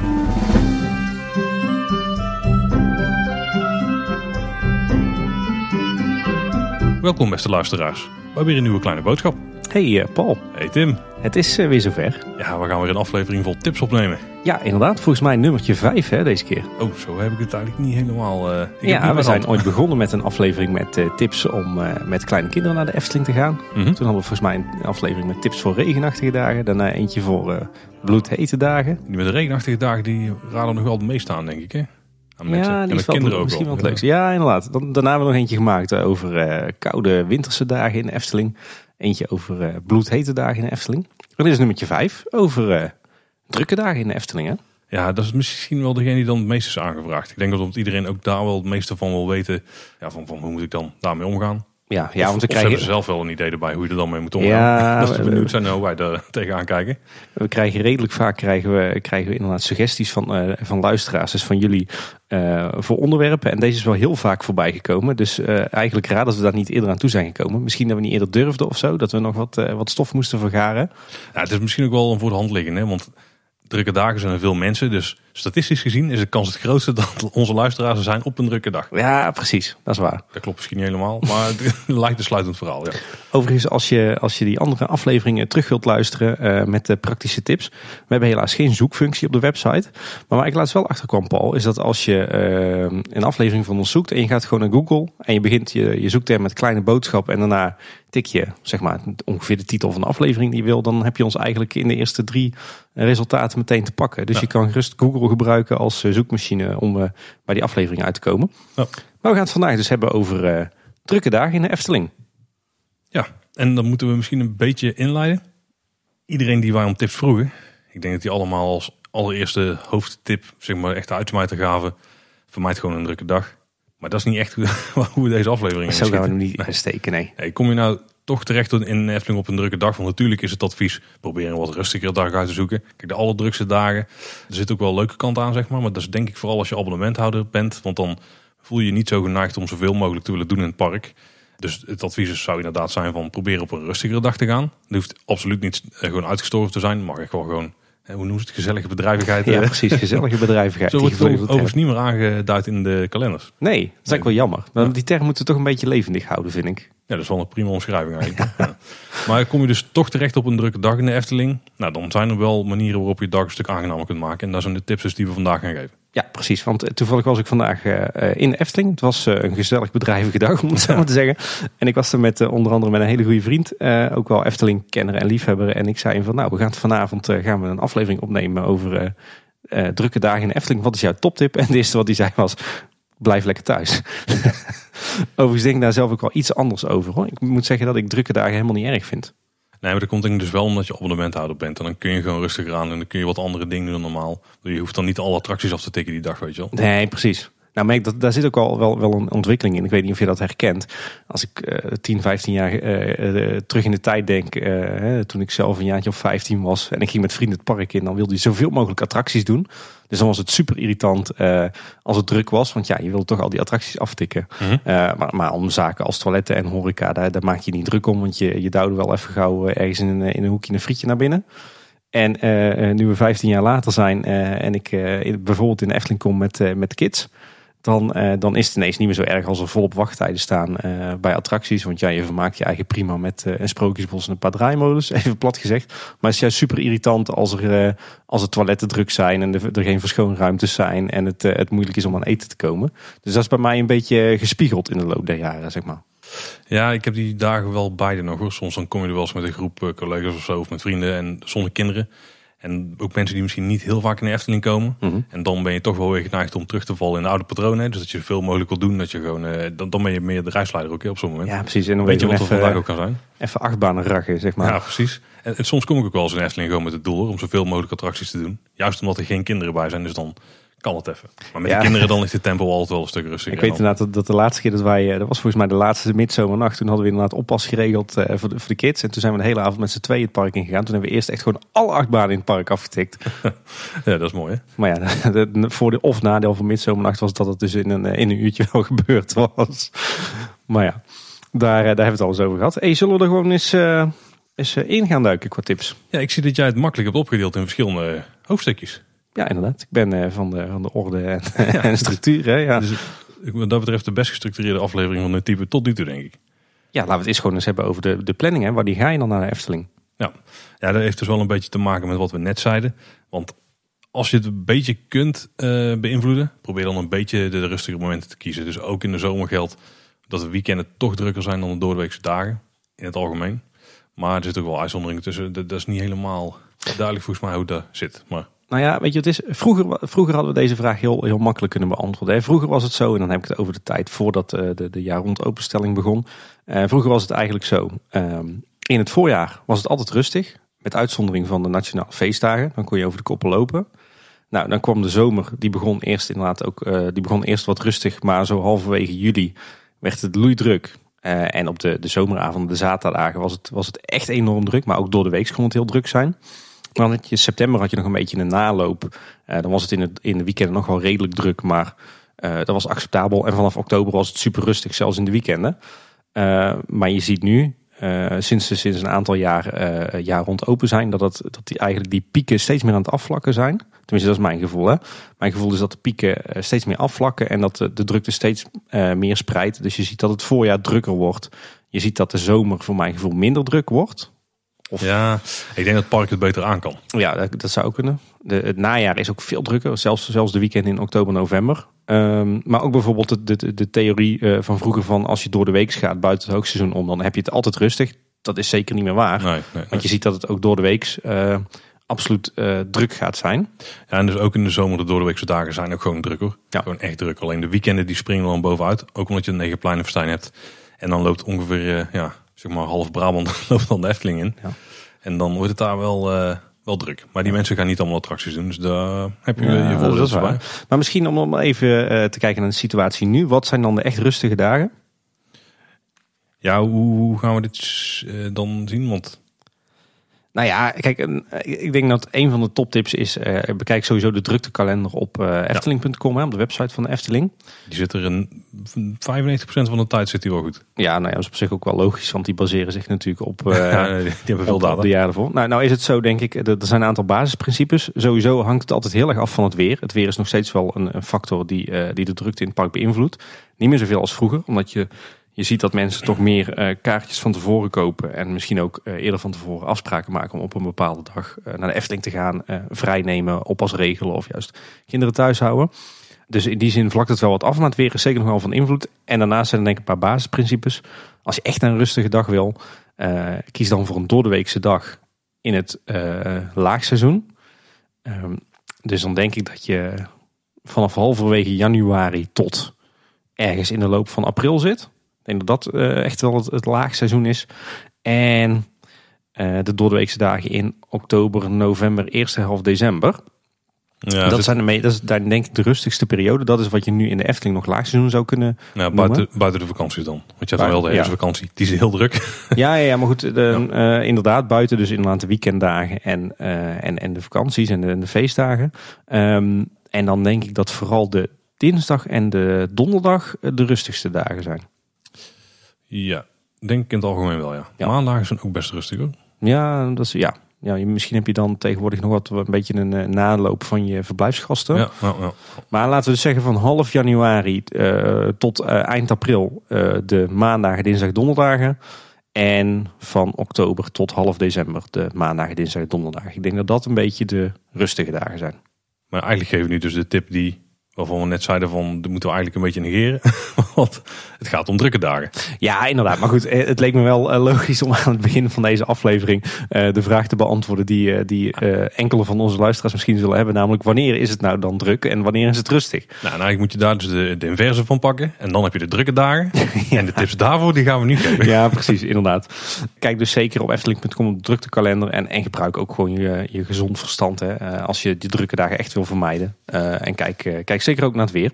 Thank you. Welkom beste luisteraars. We hebben weer een nieuwe kleine boodschap. Hey eh, Paul, Hey Tim. het is eh, weer zover. Ja, we gaan weer een aflevering vol tips opnemen. Ja, inderdaad. Volgens mij nummertje 5 hè, deze keer. Oh, zo heb ik het eigenlijk niet helemaal... eh, ik heb ja, we zijn ooit begonnen met een aflevering met tips om met kleine kinderen naar de Efteling te gaan. Mhm. Toen hadden we volgens mij een aflevering met tips voor regenachtige dagen. Daarna eentje voor bloedhete dagen. Die met de regenachtige dagen, die raden nog wel het meest aan, denk ik. Hè? Aan mensen. Ja, en met kinderen ook misschien wel leukste. Ja, inderdaad. Dan, daarna hebben we nog eentje gemaakt eh, over eh, koude winterse dagen in de Efteling. Eentje over eh, bloedhete dagen in de Efteling. En dit is nummertje 5 over drukke dagen in de Efteling. Hè? Ja, dat is misschien wel degene die dan het meest is aangevraagd. Ik denk dat iedereen ook daar wel het meeste van wil weten. Ja, van, van hoe moet ik dan daarmee omgaan? Ja, ja Of- want we hebben krijgen, ze zelf wel een idee erbij hoe je er dan mee moet omgaan. Ja, dat is we- benieuwd zijn hoe wij daar tegenaan kijken. We krijgen redelijk vaak krijgen we, krijgen we inderdaad suggesties van, eh, van luisteraars, dus van jullie, eh, voor onderwerpen. En deze is wel heel vaak voorbij gekomen. Dus eh, eigenlijk raar dat we daar niet eerder aan toe zijn gekomen. Misschien dat we niet eerder durfden of zo, dat we nog wat, eh, wat stof moesten vergaren. Ja, het is misschien ook wel een voor de hand liggen. Hè? Want drukke dagen zijn er veel mensen. Dus statistisch gezien is de kans het grootste dat onze luisteraars er zijn op een drukke dag. Ja, precies, dat is waar. Dat klopt misschien niet helemaal. Maar het lijkt een sluitend verhaal. Ja. Overigens, als je, als je die andere afleveringen terug wilt luisteren eh, met de praktische tips. We hebben helaas geen zoekfunctie op de website. Maar waar ik laatst wel achter kwam, Paul, is dat als je eh, een aflevering van ons zoekt en je gaat gewoon naar Google en je begint je, je zoekterm met kleine boodschap en daarna tik je zeg maar ongeveer de titel van de aflevering die je wil, dan heb je ons eigenlijk in de eerste drie resultaten meteen te pakken. Dus Ja. je kan gerust Google gebruiken als eh, zoekmachine om eh, bij die aflevering uit te komen. Ja. Maar we gaan het vandaag dus hebben over eh, drukke dagen in de Efteling. ja, en dan moeten we misschien een beetje inleiden. Iedereen die wij om tips vroegen. Ik denk dat die allemaal als allereerste hoofdtip, zeg maar echt de gaven. Vermijd gewoon een drukke dag. Maar dat is niet echt hoe, hoe we deze aflevering Zo gaan we hem niet steken, nee. Kom je nou toch terecht in de Efteling op een drukke dag? Want natuurlijk is het advies, probeer een wat rustigere dag uit te zoeken. Kijk, de allerdrukste dagen, er zit ook wel een leuke kant aan, zeg maar. Maar dat is denk ik vooral als je abonnementhouder bent. Want dan voel je je niet zo geneigd om zoveel mogelijk te willen doen in het park. Dus het advies is- zou inderdaad zijn van probeer op een rustigere dag te gaan. Het hoeft absoluut niet eh, gewoon uitgestorven te zijn. Mag ik wel gewoon, hoe noemen ze het, gezellige bedrijfig Ja, eh, precies. Gezellige bedrijvigheid. Zo wordt het overigens niet meer aangeduid in de kalenders. Nee, dat is eigenlijk wel jammer. Want Die term moeten we toch een beetje levendig houden, vind ik. Ja, dat is wel een prima omschrijving eigenlijk. Ja. Maar kom je dus toch terecht op een drukke dag in de Efteling? Nou, dan zijn er wel manieren waarop je het dag een stuk aangenamer kunt maken. En dat zijn de tips dus die we vandaag gaan geven. Ja, precies. Want eh, toevallig was ik vandaag eh, in de Efteling. Het was eh, een gezellig bedrijvige dag, om het zo maar te zeggen. En ik was er met onder andere met een hele goede vriend. ook wel Efteling-kenner en liefhebber. En ik zei hem van, nou, we gaan het vanavond gaan we een aflevering opnemen over drukke dagen in de Efteling. Wat is jouw toptip? En het eerste wat hij zei was, blijf lekker thuis. Overigens denk ik daar zelf ook wel iets anders over. Hoor. Ik moet zeggen dat ik drukke dagen helemaal niet erg vind. Nee, maar dat komt denk ik dus wel omdat je abonnementhouder bent. En dan kun je gewoon rustiger aan en dan kun je wat andere dingen doen dan normaal. Je hoeft dan niet alle attracties af te tikken die dag, weet je wel. Nee, precies. Nou, merk dat daar zit ook al wel, wel een ontwikkeling in. Ik weet niet of je dat herkent. Als ik eh 10, 15 jaar eh, eh, terug in de tijd denk, eh, hè, toen ik zelf een jaartje of 15 was en ik ging met vrienden het park in, dan wilde je zoveel mogelijk attracties doen. Dus dan was het super irritant eh, als het druk was, want ja, je wilde toch al die attracties aftikken. Mhm. Eh, maar, maar om zaken als toiletten en horeca, daar, daar maak je niet druk om, want je, je duwde wel even gauw eh, ergens in een, in een hoekje een frietje naar binnen. En eh, eh, nu we 15 jaar later zijn eh, en ik eh, bijvoorbeeld in de Efteling kom met, eh, met de kids, dan, eh, dan is het ineens niet meer zo erg als er volop wachttijden staan eh, bij attracties. Want ja, je vermaakt je eigen prima met eh, een sprookjesbos en een paar draaimolens, even plat gezegd. Maar het is juist super irritant als er, als er toiletten druk zijn en er, geen verschoonruimtes zijn en het, het moeilijk is om aan eten te komen. Dus dat is bij mij een beetje gespiegeld in de loop der jaren, zeg maar. Ja, ik heb die dagen wel beide nog hoor. Soms dan kom je er wel eens met een groep collega's of zo, of met vrienden en zonder kinderen. En ook mensen die misschien niet heel vaak in de Efteling komen. Mhm. En dan ben je toch wel weer geneigd om terug te vallen in de oude patronen. Dus dat je zoveel mogelijk wil doen. Dat je gewoon, eh, dan, dan ben je meer de reisleider ook hè, op zo'n moment. Ja, precies. En dan Weet je wat er vandaag ook kan zijn? even achtbanen raggen, zeg maar. Ja, precies. En, en soms kom ik ook wel eens in de Efteling gewoon met het doel hoor, om zoveel mogelijk attracties te doen. Juist omdat er geen kinderen bij zijn, dus dan kan het even. Maar met Ja. de kinderen dan ligt de tempo altijd wel een stuk rustiger. Ik weet dan- inderdaad dat, dat de laatste keer dat wij, eh, dat was volgens mij de laatste midzomernacht, toen hadden we inderdaad oppas geregeld eh, voor, de, voor de kids. En toen zijn we de hele avond met z'n tweeën het park ingegaan. Toen hebben we eerst echt gewoon alle achtbanen in het park afgetikt. Ja, dat is mooi hè. Maar ja, de, de voordeel of nadeel van midzomernacht was dat het dus in een, eh, in een uurtje wel gebeurd was. Maar ja, daar, daar hebben we het al eens over gehad. Hey, zullen we er gewoon eens, eh, eens in gaan duiken qua tips? Ja, ik zie dat jij het makkelijk hebt opgedeeld in verschillende hoofdstukjes. Ja, inderdaad. Ik ben eh, van, de, van de orde en, en structuur. Hè? Ja. Dus ik- wat dat betreft de best gestructureerde aflevering van dit type tot nu toe, denk ik. ja, laten we het eens gewoon eens hebben over de, de planning. Hè? Wanneer ga je dan naar de Efteling? Ja, dat heeft dus wel een beetje te maken met wat we net zeiden. Want als je het een beetje kunt eh, beïnvloeden, probeer dan een beetje de rustige momenten te kiezen. Dus ook in de zomer geldt dat de weekenden toch drukker zijn dan de doordeweekse dagen. In het algemeen. Maar er zitten ook wel uitzonderingen tussen. Dat, dat is niet helemaal duidelijk volgens mij hoe dat zit. Maar Nou ja, weet je het is? Vroeger, vroeger hadden we deze vraag heel, heel makkelijk kunnen beantwoorden. Vroeger was het zo, en dan heb ik het over de tijd voordat eh, de, de jaar rond openstelling begon. Eh, vroeger was het eigenlijk zo. ehm, in het voorjaar was het altijd rustig. Met uitzondering van de nationale feestdagen. Dan kon je over de koppen lopen. Nou, dan kwam de zomer. Die begon eerst inderdaad ook. eh, die begon eerst wat rustig. Maar zo halverwege juli werd het loeidruk. Eh, en op de, de zomeravonden, de zaterdagen, was het, was het echt enorm druk. Maar ook door de week kon het heel druk zijn. Maar september had je nog een beetje een naloop. Eh, dan was het in, het in de weekenden nog wel redelijk druk, maar eh, dat was acceptabel. En vanaf oktober was het super rustig, zelfs in de weekenden. Eh, maar je ziet nu, sinds sinds een aantal jaar, eh, jaar rond open zijn, dat, dat die, eigenlijk die pieken steeds meer aan het afvlakken zijn. Tenminste, dat is mijn gevoel. Hè? Mijn gevoel is dat de pieken steeds meer afvlakken en dat de, de drukte steeds meer spreidt. Dus je ziet dat het voorjaar drukker wordt. Je ziet dat de zomer voor mijn gevoel minder druk wordt. Of- ja, ik denk dat het park het beter aan kan. Ja, dat, dat zou kunnen. De, het najaar is ook veel drukker. Zelfs, zelfs de weekend in oktober, november. Ehm, maar ook bijvoorbeeld de, de, de theorie eh, van vroeger van als je door de week gaat buiten het hoogseizoen om, dan heb je het altijd rustig. Dat is zeker niet meer waar. Nee, nee, nee. Want je ziet dat het ook door de week eh, absoluut eh, druk gaat zijn. Ja, en dus ook in de zomer de doordeweekse dagen zijn ook gewoon druk hoor. Ja. Gewoon echt druk. Alleen de weekenden die springen dan bovenuit. Ook omdat je een negen pleinenfestijn hebt. En dan loopt ongeveer, ja, zeg maar half Brabant loopt dan de Efteling in. Ja. En dan wordt het daar wel, eh, wel druk. Maar die mensen gaan niet allemaal attracties doen. Dus daar heb je Ja, je voordeel bij. Maar misschien om, even eh, te kijken naar de situatie nu. Wat zijn dan de echt rustige dagen? Ja, hoe, hoe gaan we dit eh, dan zien? Want Nou ja, kijk, een- ik denk dat een van de toptips is... eh, bekijk sowieso de druktekalender op eh efteling.com, hè, op de website van de Efteling. die zit er in 95% van de tijd zit die wel goed. Ja, nou ja, dat is op zich ook wel logisch, want die baseren zich natuurlijk op, eh, ja, die, hebben veel op, op data. de jaren voor. Nou, nou is het zo, denk ik, er er zijn een aantal basisprincipes. Sowieso hangt het altijd heel erg af van het weer. Het weer is nog steeds wel een, een factor die, die de drukte in het park beïnvloedt. Niet meer zoveel als vroeger, omdat je, je ziet dat mensen toch meer eh, kaartjes van tevoren kopen. En misschien ook eh, eerder van tevoren afspraken maken om op een bepaalde dag eh, naar de Efteling te gaan. vrijnemen, oppas regelen of juist kinderen thuis houden. Dus in die zin vlakt het wel wat af, maar het weer is zeker nog wel van invloed. En daarnaast zijn er denk ik een paar basisprincipes. Als je echt een rustige dag wil, kies dan voor een doordeweekse dag in het laagseizoen. Ehm, dus dan denk ik dat je vanaf halverwege januari tot ergens in de loop van april zit. Ik denk dat dat eh, echt wel het, het laagseizoen is. En eh, de doordeweekse dagen in oktober, november, eerste helft december. Ja, dat, zit- zijn de dat is daar denk ik de rustigste periode. Dat is wat je nu in de Efteling nog laagseizoen zou kunnen ja, buiten, buiten de vakanties dan. Want je hebt dan wel de Ja. herfstvakantie. Die is heel druk. Ja, ja, ja, maar goed, de, eh, inderdaad, buiten dus inderdaad de weekenddagen en, en, en de vakanties en de, en de feestdagen. Ehm, en dan denk ik dat vooral de dinsdag en de donderdag de rustigste dagen zijn. Ja, denk ik in het algemeen wel, ja. Ja. Maandagen zijn ook best rustig hoor. Ja, dat is, ja. ja, misschien heb je dan tegenwoordig nog wat een beetje een eh, naloop van je verblijfsgasten. Ja. Maar laten we dus zeggen van half januari eh, tot eh, eind april de maandagen, dinsdag, donderdagen. En van oktober tot half december de maandagen, dinsdag, donderdagen. Ik denk dat dat een beetje de rustige dagen zijn. Maar eigenlijk geven we nu dus de tip die, waarvan we net zeiden van, dat moeten we eigenlijk een beetje negeren. Want het gaat om drukke dagen. Ja, inderdaad. Maar goed, eh, het leek me wel eh, logisch om aan het begin van deze aflevering eh, de vraag te beantwoorden die, die enkele van onze luisteraars misschien zullen hebben. Namelijk, wanneer is het nou dan druk en wanneer is het rustig? Nou, en eigenlijk moet je daar dus de, de inverse van pakken. En dan heb je de drukke dagen. En de tips daarvoor, die gaan we nu geven. Ja, precies, inderdaad. Kijk dus zeker op efteling.com op de druktekalender en, en gebruik ook gewoon je, je gezond verstand hè, als je die drukke dagen echt wil vermijden. En kijk, kijk zeker ook naar het weer.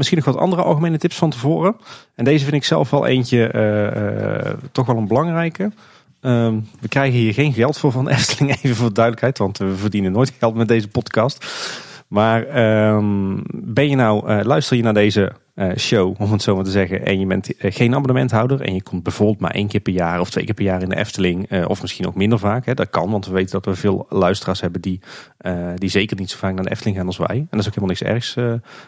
Misschien nog wat andere algemene tips van tevoren. En deze vind ik zelf wel eentje eh, eh, toch wel een belangrijke. Ehm, we krijgen hier geen geld voor van Efteling, even voor duidelijkheid, want we verdienen nooit geld met deze podcast. Maar ehm, ben je nou, eh, luister je naar deze eh, show, om het zo maar te zeggen, en je bent eh, geen abonnementhouder en je komt bijvoorbeeld maar één keer per jaar of twee keer per jaar in de Efteling, of misschien ook minder vaak. Hè, dat kan, want we weten dat we veel luisteraars hebben die, die zeker niet zo vaak naar de Efteling gaan als wij. En dat is ook helemaal niks ergs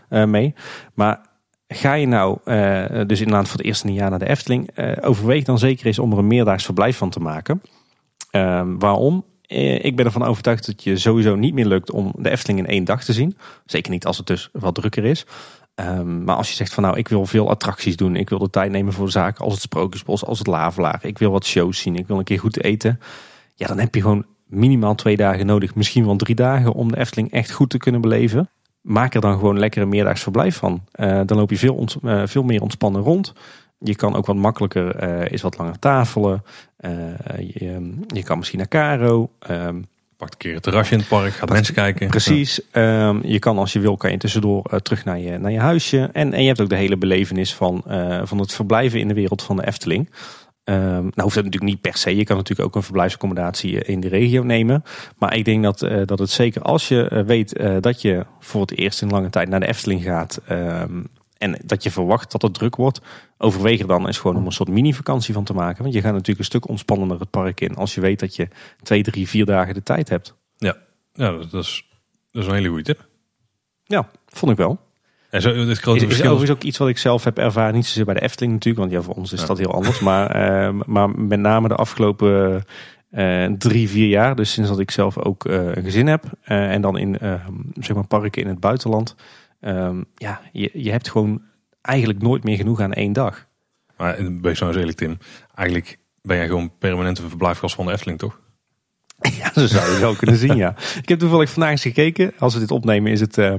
mee. Maar ga je nou eh, dus inderdaad voor het eerste jaar naar de Efteling, overweeg dan zeker eens om er een meerdaags verblijf van te maken. Ehm, waarom? Eh, Ik ben ervan overtuigd dat je sowieso niet meer lukt om de Efteling in één dag te zien. Zeker niet als het dus wat drukker is. Ehm, maar als je zegt van nou, ik wil veel attracties doen. Ik wil de tijd nemen voor zaken als het Sprookjesbos, als het Lavelaar. Ik wil wat shows zien. Ik wil een keer goed eten. Ja, dan heb je gewoon minimaal twee dagen nodig. Misschien wel drie dagen om de Efteling echt goed te kunnen beleven. Maak er dan gewoon lekker een meerdaags verblijf van. Eh, dan loop je veel, ont- eh, veel meer ontspannen rond. Je kan ook wat makkelijker, eh is wat langer tafelen. Eh, je, je kan misschien naar Caro. Ehm, Pak een keer het terrasje in het park, gaat mensen kijken. Precies. Ehm, je kan als je wil, kan je tussendoor eh, terug naar je, naar je huisje. En, en je hebt ook de hele belevenis van, van het verblijven in de wereld van de Efteling. Ehm, nou hoeft dat natuurlijk niet per se. Je kan natuurlijk ook een verblijfsaccommodatie in de regio nemen. Maar ik denk dat, dat het zeker als je weet dat je voor het eerst in lange tijd naar de Efteling gaat. ehm, en dat je verwacht dat het druk wordt. Overweeg er dan eens gewoon om een soort mini-vakantie van te maken. Want je gaat natuurlijk een stuk ontspannender het park in. Als je weet dat je twee, drie, vier dagen de tijd hebt. Ja, ja dat, is, dat is een hele goede tip. Ja, vond ik wel. En zo, het Is, grote is verschil is- overigens ook iets wat ik zelf heb ervaren. Niet zozeer bij de Efteling natuurlijk, want ja, voor ons is Ja. dat heel anders. Maar, eh, maar met name de afgelopen eh, drie, vier jaar. Dus sinds dat ik zelf ook eh, een gezin heb. en dan in zeg maar parken in het buitenland. Ehm, ja, je, je hebt gewoon eigenlijk nooit meer genoeg aan één dag. Maar eh, wees nou eens eerlijk Tim. Eigenlijk ben jij gewoon permanent een verblijfgast van de Efteling, toch? Ja, zo zou je wel kunnen zien, ja. Ik heb toevallig vandaag eens gekeken. Als we dit opnemen is het, eh,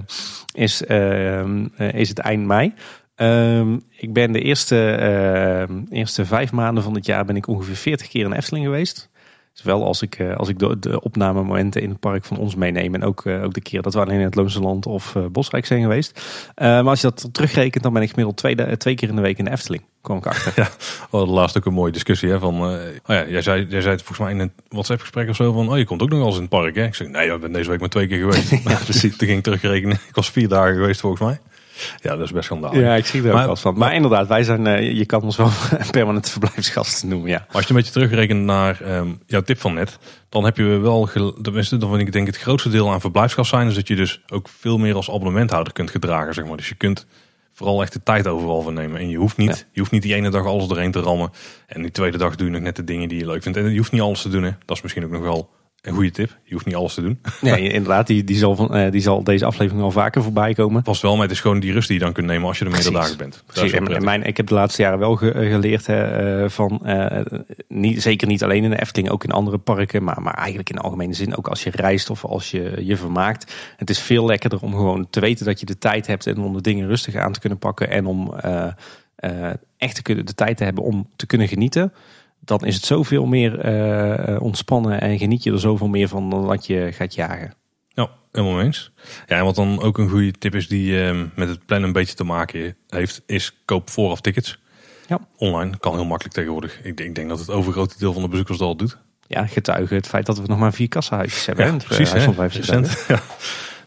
is, ehm, eh, is het eind mei. Ehm, ik ben de eerste, eerste vijf maanden van het jaar ben ik ongeveer 40 keer in Efteling geweest. Dus wel als ik, eh, als ik de, de opnamemomenten in het park van ons meeneem. En ook, eh, ook de keer dat we alleen in het Loonse Land of eh, Bosrijk zijn geweest. Maar als je dat terugrekent, dan ben ik gemiddeld twee, twee keer in de week in de Efteling. Kwam ik achter. We hadden laatst ook een mooie discussie. Hè, van, oh ja, jij, zei, jij zei het volgens mij in een WhatsApp gesprek of zo van... Oh, je komt ook nog wel eens in het park, hè? Ik zei, nee, ik ben deze week maar twee keer geweest. ja, precies. Toen ging ik terugrekenen. Ik was vier dagen geweest volgens mij. Ja, dat is best schandalig. Ja, ik zie er ook Maar- eens van. Maar inderdaad, wij zijn, eh, je kan ons wel permanente verblijfsgasten noemen, ja. Maar als je een beetje terugrekent naar ehm, jouw tip van net, dan heb je wel, tenminste, dan vind ik denk het grootste deel aan verblijfsgast zijn, is dat je dus ook veel meer als abonnementhouder kunt gedragen, zeg maar. Dus je kunt vooral echt de tijd overal van nemen. En je hoeft niet, Ja. je hoeft niet die ene dag alles erheen te rammen. En die tweede dag doe je nog net de dingen die je leuk vindt. En je hoeft niet alles te doen, hè. Dat is misschien ook nog wel een goede tip. Je hoeft niet alles te doen. Nee, inderdaad, die, die, zal van, eh, die zal deze aflevering wel vaker voorbij komen. Pas wel, maar het is gewoon die rust die je dan kunt nemen als je er meerdere dagen bent. Precies. En, mijn, ik heb de laatste jaren wel ge- eh, geleerd hè, eh, van, niet, zeker niet alleen in de Efteling, ook in andere parken, maar, maar eigenlijk in de algemene zin, ook als je reist of als je je vermaakt. Het is veel lekkerder om gewoon te weten dat je de tijd hebt en om de dingen rustig aan te kunnen pakken en om eh, echt te kunnen, de tijd te hebben om te kunnen genieten. Dan is het zoveel meer eh, eh, ontspannen en geniet je er zoveel meer van dan dat je gaat jagen. Ja, helemaal mee eens. Ja, en wat dan ook een goede tip is die ehm, met het plannen een beetje te maken heeft, is koop vooraf tickets. Ja. Online kan heel makkelijk tegenwoordig. Ik, denk- ik denk dat het overgrote deel van de bezoekers dat al doet. Ja, getuigen het feit dat we nog maar vier kassahuisjes hebben. Ja, hè, het, eh, precies. hè? van 75 Recent. Ja.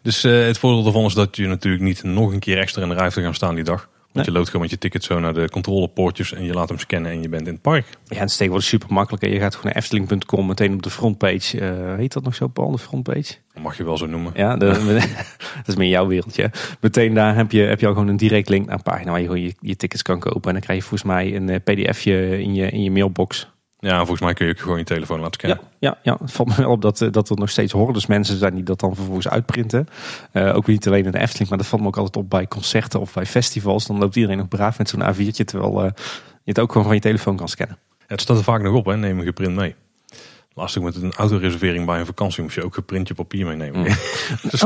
Dus het voordeel daarvan is dat je natuurlijk niet nog een keer extra in de rij te gaan staan die dag. Want je loopt gewoon met je ticket zo naar de controlepoortjes en je laat hem scannen en je bent in het park. Ja, het is tegenwoordig super makkelijk. hè. Je gaat gewoon naar efteling.com, meteen op de frontpage. eh heet dat nog zo, Paul, de frontpage? Mag je wel zo noemen. Ja, de, dat is meer jouw wereldje. Meteen daar heb je, heb je al gewoon een direct link naar een pagina waar je gewoon je, je tickets kan kopen. En dan krijg je volgens mij een eh, pdfje in je, in je mailbox. Ja, volgens mij kun je ook gewoon je telefoon laten scannen. Ja, ja, ja, het valt me wel op dat, eh, dat er nog steeds hordes mensen zijn die dat dan vervolgens uitprinten. Eh, ook niet alleen in de Efteling, maar dat valt me ook altijd op bij concerten of bij festivals. Dan loopt iedereen nog braaf met zo'n A4'tje, terwijl eh, je het ook gewoon van je telefoon kan scannen. Het staat er vaak nog op, hè? neem een geprint mee. Ook met een autoreservering bij een vakantie moest je ook geprint je papier meenemen. Mm.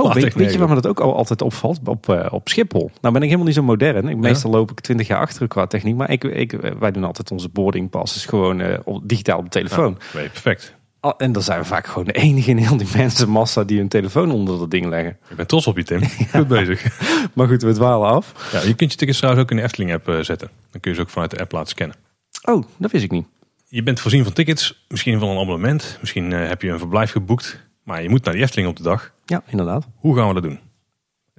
Oh, weet, je waar me dat ook al altijd opvalt? Op, eh, op Schiphol. Nou ben ik helemaal niet zo modern. Ik, meestal loop ik twintig jaar achter qua techniek. Maar ik, ik, wij doen altijd onze boarding passes gewoon eh, op, digitaal op de telefoon. Nee, perfect. En dan zijn we vaak gewoon de enige in heel die mensenmassa die hun telefoon onder dat ding leggen. Ik ben trots op je, Tim. Goed bezig. Maar goed, we dwalen af. Ja, je kunt je tickets trouwens ook in de Efteling-app eh, zetten. Dan kun je ze ook vanuit de app laten scannen. Oh, dat wist ik niet. Je bent voorzien van tickets, misschien van een abonnement. Misschien eh, heb je een verblijf geboekt. Maar je moet naar die Efteling op de dag. Ja, inderdaad. Hoe gaan we dat doen?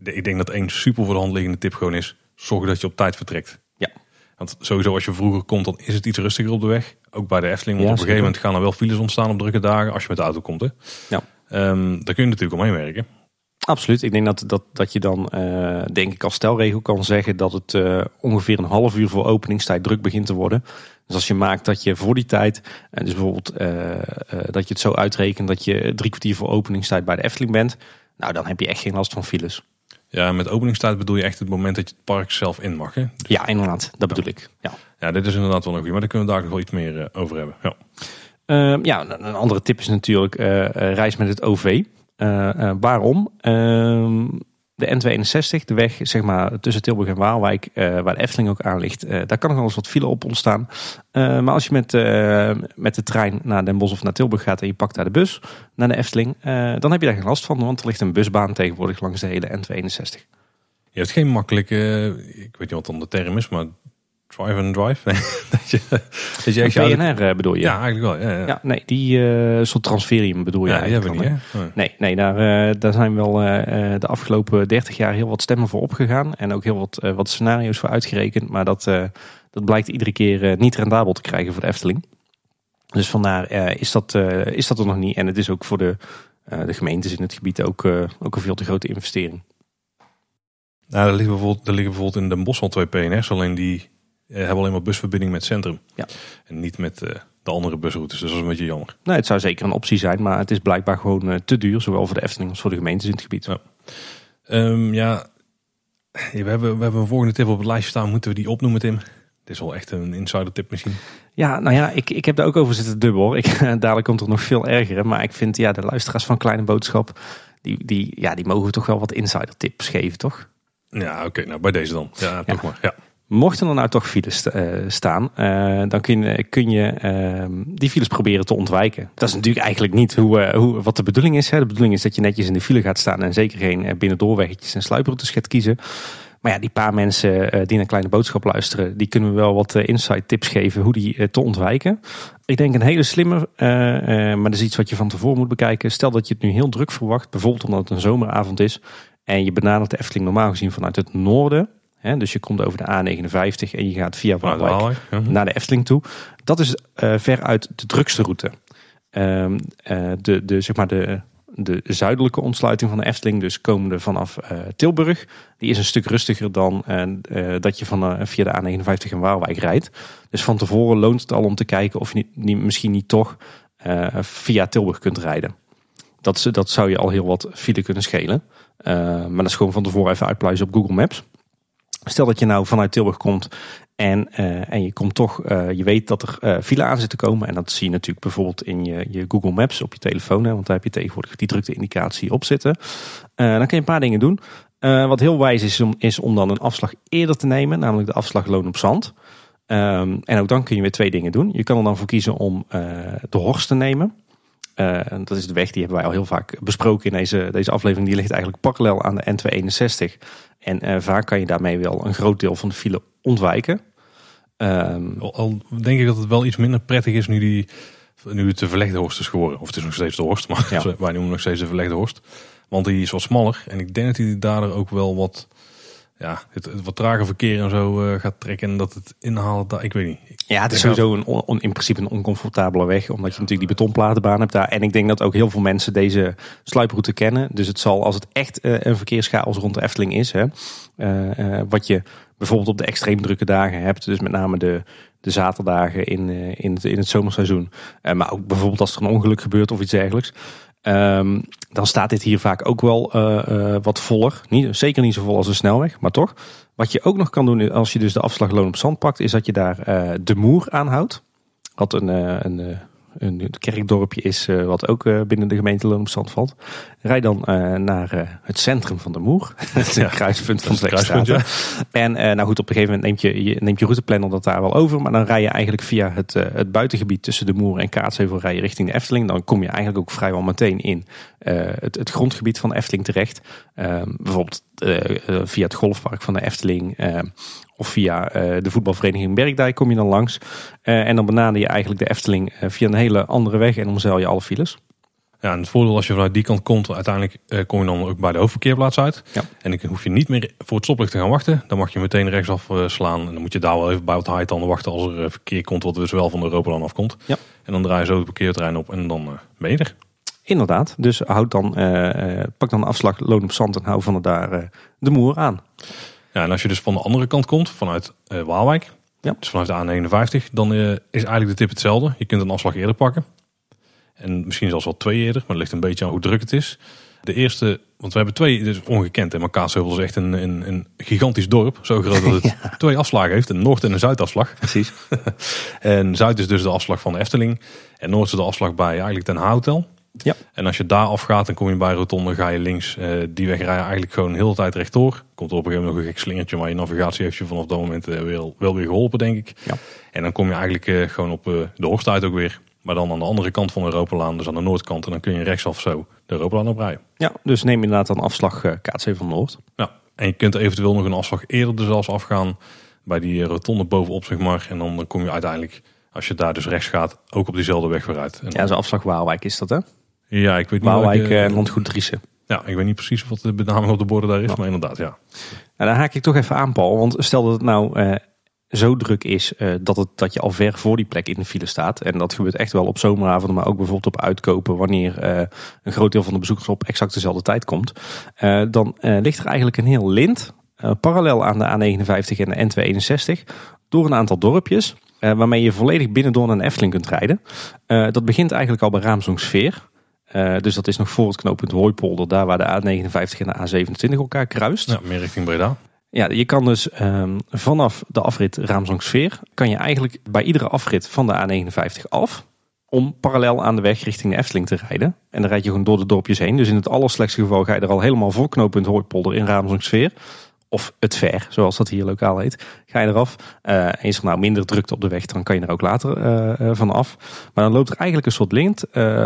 Ik denk dat één super voor de hand liggende tip gewoon is, zorg dat je op tijd vertrekt. Ja. Want sowieso als je vroeger komt, dan is het iets rustiger op de weg. Ook bij de Efteling, want Ja, op een gegeven moment gaan er wel files ontstaan op drukke dagen als je met de auto komt. Hè. Ja. Ehm, daar kun je natuurlijk omheen werken. Absoluut. Ik denk dat, dat, dat je dan, eh, denk ik, als stelregel kan zeggen dat het eh, ongeveer een half uur voor openingstijd druk begint te worden. Dus als je maakt dat je voor die tijd, eh, dus bijvoorbeeld eh, eh, dat je het zo uitrekent dat je drie kwartier voor openingstijd bij de Efteling bent, nou dan heb je echt geen last van files. Ja, met openingstijd bedoel je echt het moment dat je het park zelf in mag. Hè? Dus, Ja, inderdaad. Dat bedoel ik. Ja. ja, dit is inderdaad wel een goede, maar daar kunnen we daar nog wel iets meer over hebben. Ja. Ehm, ja, een andere tip is natuurlijk reis met het OV. Waarom? De N261, de weg zeg maar, tussen Tilburg en Waalwijk, eh, waar de Efteling ook aan ligt, eh, daar kan nog wel eens wat file op ontstaan. Eh, maar als je met, met de trein naar Den Bosch of naar Tilburg gaat en je pakt daar de bus naar de Efteling, dan heb je daar geen last van, want er ligt een busbaan tegenwoordig langs de hele N261. Je hebt geen makkelijke, ik weet niet wat dan de term is, maar drive and drive. Nee, dat je, dat je echt PNR eh, bedoel je? Ja, eigenlijk wel. Ja, ja. Ja, nee, die eh, soort transferium bedoel je Ja, die hebben we niet. Hè? Nee. Nee, daar, eh, daar zijn wel de afgelopen 30 jaar heel wat stemmen voor opgegaan. En ook heel wat, wat scenario's voor uitgerekend. Maar dat, dat blijkt iedere keer niet rendabel te krijgen voor de Efteling. Dus vandaar is, dat, is dat er nog niet. En het is ook voor de, de gemeentes in het gebied ook, ook een veel te grote investering. Nou, er, liggen bijvoorbeeld, er liggen bijvoorbeeld in Den Bosch al twee PNR's, alleen die hebben alleen maar busverbinding met centrum. Ja. En niet met eh, de andere busroutes, dus dat is een beetje jammer. Nou, het zou zeker een optie zijn. Maar het is blijkbaar gewoon eh, te duur. Zowel voor de Efteling als voor de gemeentes in het gebied. Ja. Ehm, ja, we hebben, we hebben een volgende tip op het lijstje staan. Moeten we die opnoemen, Tim? Dit is wel echt een insider tip misschien. Ja, nou ja, ik, ik heb daar ook over zitten dubbel. Ik, dadelijk komt er nog veel erger. Maar ik vind ja, de luisteraars van Kleine Boodschap, die, die, ja, die mogen toch wel wat insider tips geven, toch? Ja, oké, nou bij deze dan. Ja, toch maar. Ja. Mochten er nou toch files eh, staan, eh, dan kun je, kun je ehm, die files proberen te ontwijken. Dat is natuurlijk eigenlijk niet hoe, eh, hoe, wat de bedoeling is. Hè. De bedoeling is dat je netjes in de file gaat staan en zeker geen binnendoorweggetjes en sluiproutes gaat kiezen. Maar ja, die paar mensen die naar Kleine Boodschap luisteren, die kunnen we wel wat insight tips geven hoe die te ontwijken. Ik denk een hele slimme, maar dat is iets wat je van tevoren moet bekijken. Stel dat je het nu heel druk verwacht, bijvoorbeeld omdat het een zomeravond is en je benadert de Efteling normaal gezien vanuit het noorden. Dus je komt over de A59 en je gaat via Vanuit Waalwijk ja. naar de Efteling toe. Dat is eh veruit de drukste route. Ehm, eh, de, de, zeg maar de, de zuidelijke ontsluiting van de Efteling, dus komende vanaf eh, Tilburg, die is een stuk rustiger dan dat je van, via de A59 in Waalwijk rijdt. Dus van tevoren loont het al om te kijken of je niet, niet, misschien niet toch via Tilburg kunt rijden. Dat, dat zou je al heel wat file kunnen schelen. Maar dat is gewoon van tevoren even uitpluizen op Google Maps. Stel dat je nou vanuit Tilburg komt en, eh, en je komt toch, eh, je weet dat er eh file aan zit te komen. En dat zie je natuurlijk bijvoorbeeld in je, je Google Maps op je telefoon. Hè, want daar heb je tegenwoordig die drukte indicatie op zitten. Dan kun je een paar dingen doen. Wat heel wijs is om, is om dan een afslag eerder te nemen, namelijk de afslag loon op zand. Ehm, en ook dan kun je weer twee dingen doen. Je kan er dan voor kiezen om de Horst te nemen. Eh, en dat is de weg, die hebben wij al heel vaak besproken in deze, deze aflevering. Die ligt eigenlijk parallel aan de N261. En eh, vaak kan je daarmee wel een groot deel van de file ontwijken. Ehm, Al, al denk ik dat het wel iets minder prettig is nu, die, nu het de verlegde horst is geworden. Of het is nog steeds de horst, maar Ja. wij noemen nog steeds de verlegde horst. Want die is wat smaller. En ik denk dat hij daardoor ook wel wat, ja, het, het wat trager verkeer en zo eh, gaat trekken. En dat het inhalen, daar, ik weet niet. Ja, het is sowieso een on- on- in principe een oncomfortabele weg. Omdat je natuurlijk die betonplatenbaan hebt daar. En ik denk dat ook heel veel mensen deze sluiproute kennen. Dus het zal, als het echt eh, een verkeerschaos rond de Efteling is. Hè, eh, wat je bijvoorbeeld op de extreem drukke dagen hebt. Dus met name de, de zaterdagen in, in, het, in het zomerseizoen. Maar ook bijvoorbeeld als er een ongeluk gebeurt of iets dergelijks. Ehm, dan staat dit hier vaak ook wel eh, eh, wat voller. Niet, zeker niet zo vol als een snelweg, maar toch. Wat je ook nog kan doen als je dus de afslag loon op zand pakt, is dat je daar eh, de moer aanhoudt. Wat een, een, een kerkdorpje is, eh, wat ook eh, binnen de gemeente Loon op Zand valt. Rijd dan eh, naar het centrum van de Moer. Het is een kruispunt van het kruispunt. En nou goed, op een gegeven moment neemt je, je, neemt je routeplanner dat daar wel over. Maar dan rij je eigenlijk via het, het buitengebied tussen de Moer en Kaatsheuvel rij je richting de Efteling. Dan kom je eigenlijk ook vrijwel meteen in het, het grondgebied van de Efteling terecht. Ehm, bijvoorbeeld via het golfpark van de Efteling. Of via eh, de voetbalvereniging Bergdijk kom je dan langs. Eh, en dan benader je eigenlijk de Efteling eh, via een hele andere weg en omzeil je alle files. Ja, en het voordeel als je vanuit die kant komt, uiteindelijk kom je dan ook bij de hoofdverkeerplaats uit. Ja. En dan hoef je niet meer voor het stoplicht te gaan wachten. Dan mag je meteen rechtsaf slaan. En dan moet je daar wel even bij wat haaitanden wachten als er verkeer komt wat dus wel van de Europalaan afkomt. Ja. En dan draai je zo het parkeerterrein op en dan ben je er. Inderdaad. Dus houd dan, pak dan de afslag loon op zand en hou van het daar de moer aan. Ja, en als je dus van de andere kant komt, vanuit eh, Waalwijk, Ja. dus vanuit de A59, dan eh, is eigenlijk de tip hetzelfde. Je kunt een afslag eerder pakken. En misschien zelfs wel twee eerder, maar het ligt een beetje aan hoe druk het is. De eerste, want we hebben twee, is ongekend. En Kaatsheuvel is echt een, een, een gigantisch dorp. Zo groot dat het twee afslagen heeft, een Noord- en een Zuidafslag. Precies. En Zuid is dus de afslag van de Efteling. En Noord is de afslag bij eigenlijk Den Hotel. Ja. En als je daar afgaat, dan kom je bij Rotonde, ga je links. Eh, die weg rij je eigenlijk gewoon heel de tijd rechtdoor. Komt er op een gegeven moment nog een gek slingertje, maar je navigatie heeft je vanaf dat moment eh, wel, wel weer geholpen, denk ik. Ja. En dan kom je eigenlijk eh, gewoon op de Horst uit ook weer. Maar dan aan de andere kant van de Europalaan, dus aan de noordkant. En dan kun je rechtsaf zo de Europalaan oprijden. Ja, dus neem inderdaad dan afslag uh, Kaatsheuvel Noord. Ja. En je kunt eventueel nog een afslag eerder er zelfs afgaan. Bij die rotonde bovenop, zeg maar. En dan kom je uiteindelijk, als je daar dus rechts gaat, ook op diezelfde weg weer uit. En Ja, zo afslag Waalwijk is dat hè? Ja, ik weet niet Waalwijk welke- en Landgoed Driessen. Ja, ik weet niet precies wat de benaming op de borden daar is, maar inderdaad, ja. Nou, dan haak ik toch even aan, Paul. Want stel dat het nou eh, zo druk is eh, dat, het, dat je al ver voor die plek in de file staat. En dat gebeurt echt wel op zomeravonden, maar ook bijvoorbeeld op uitkopen. Wanneer eh, een groot deel van de bezoekers op exact dezelfde tijd komt. Eh, dan eh, ligt er eigenlijk een heel lint, eh, parallel aan de A59 en de N261, door een aantal dorpjes. eh, waarmee je volledig binnendoor naar de Efteling kunt rijden. Eh, dat begint eigenlijk al bij Raamsdonksveer. Eh, dus dat is nog voor het knooppunt Hooipolder, daar waar de A59 en de A27 elkaar kruist. ja. Meer richting Breda. Ja, je kan dus ehm, vanaf de afrit Raamsdonksveer, kan je eigenlijk bij iedere afrit van de A59 af, om parallel aan de weg richting de Efteling te rijden. En dan rijd je gewoon door de dorpjes heen. Dus in het allerslechtste geval ga je er al helemaal voor knooppunt Hooipolder in Raamsdonksveer. Of het ver, zoals dat hier lokaal heet. Ga je eraf. Eh, en is er nou minder drukte op de weg, dan kan je er ook later eh, eh, van af. Maar dan loopt er eigenlijk een soort lint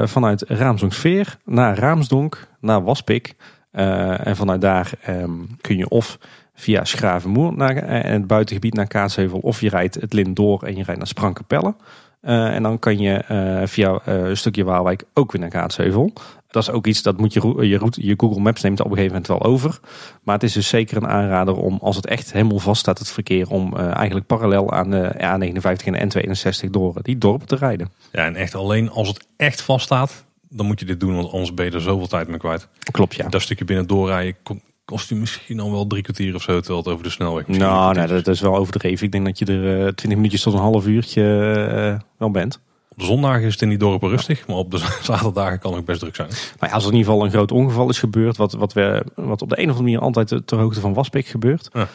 vanuit Raamsdonksveer naar Raamsdonk, naar Waspik. En vanuit daar ehm, kun je of via Schravenmoer naar eh, het buitengebied naar Kaatsheuvel. Of je rijdt het lint door en je rijdt naar Sprankapelle. Eh, en dan kan je via een stukje Waalwijk ook weer naar Kaatsheuvel. Dat is ook iets dat moet je, je, route, je Google Maps neemt op een gegeven moment wel over. Maar het is dus zeker een aanrader om, als het echt helemaal vast staat, het verkeer, om eh, eigenlijk parallel aan de A59 en de N62 door die dorpen te rijden. Ja, en echt alleen als het echt vaststaat, dan moet je dit doen, want anders ben je er zoveel tijd mee kwijt. Klopt, ja. Dat stukje binnen doorrijden ko- kost je misschien al wel drie kwartier of zo, terwijl het over de snelweg misschien Nou, nee, dat is wel overdreven. Ik denk dat je er eh, 20 minuutjes tot een half uurtje eh, wel bent. Op de zondagen is het in die dorpen rustig, maar op de zaterdagen kan het ook best druk zijn. Nou ja, als er in ieder geval een groot ongeval is gebeurd, wat, wat, we, wat op de een of andere manier altijd ter- hoogte van Waspik gebeurt, Ja.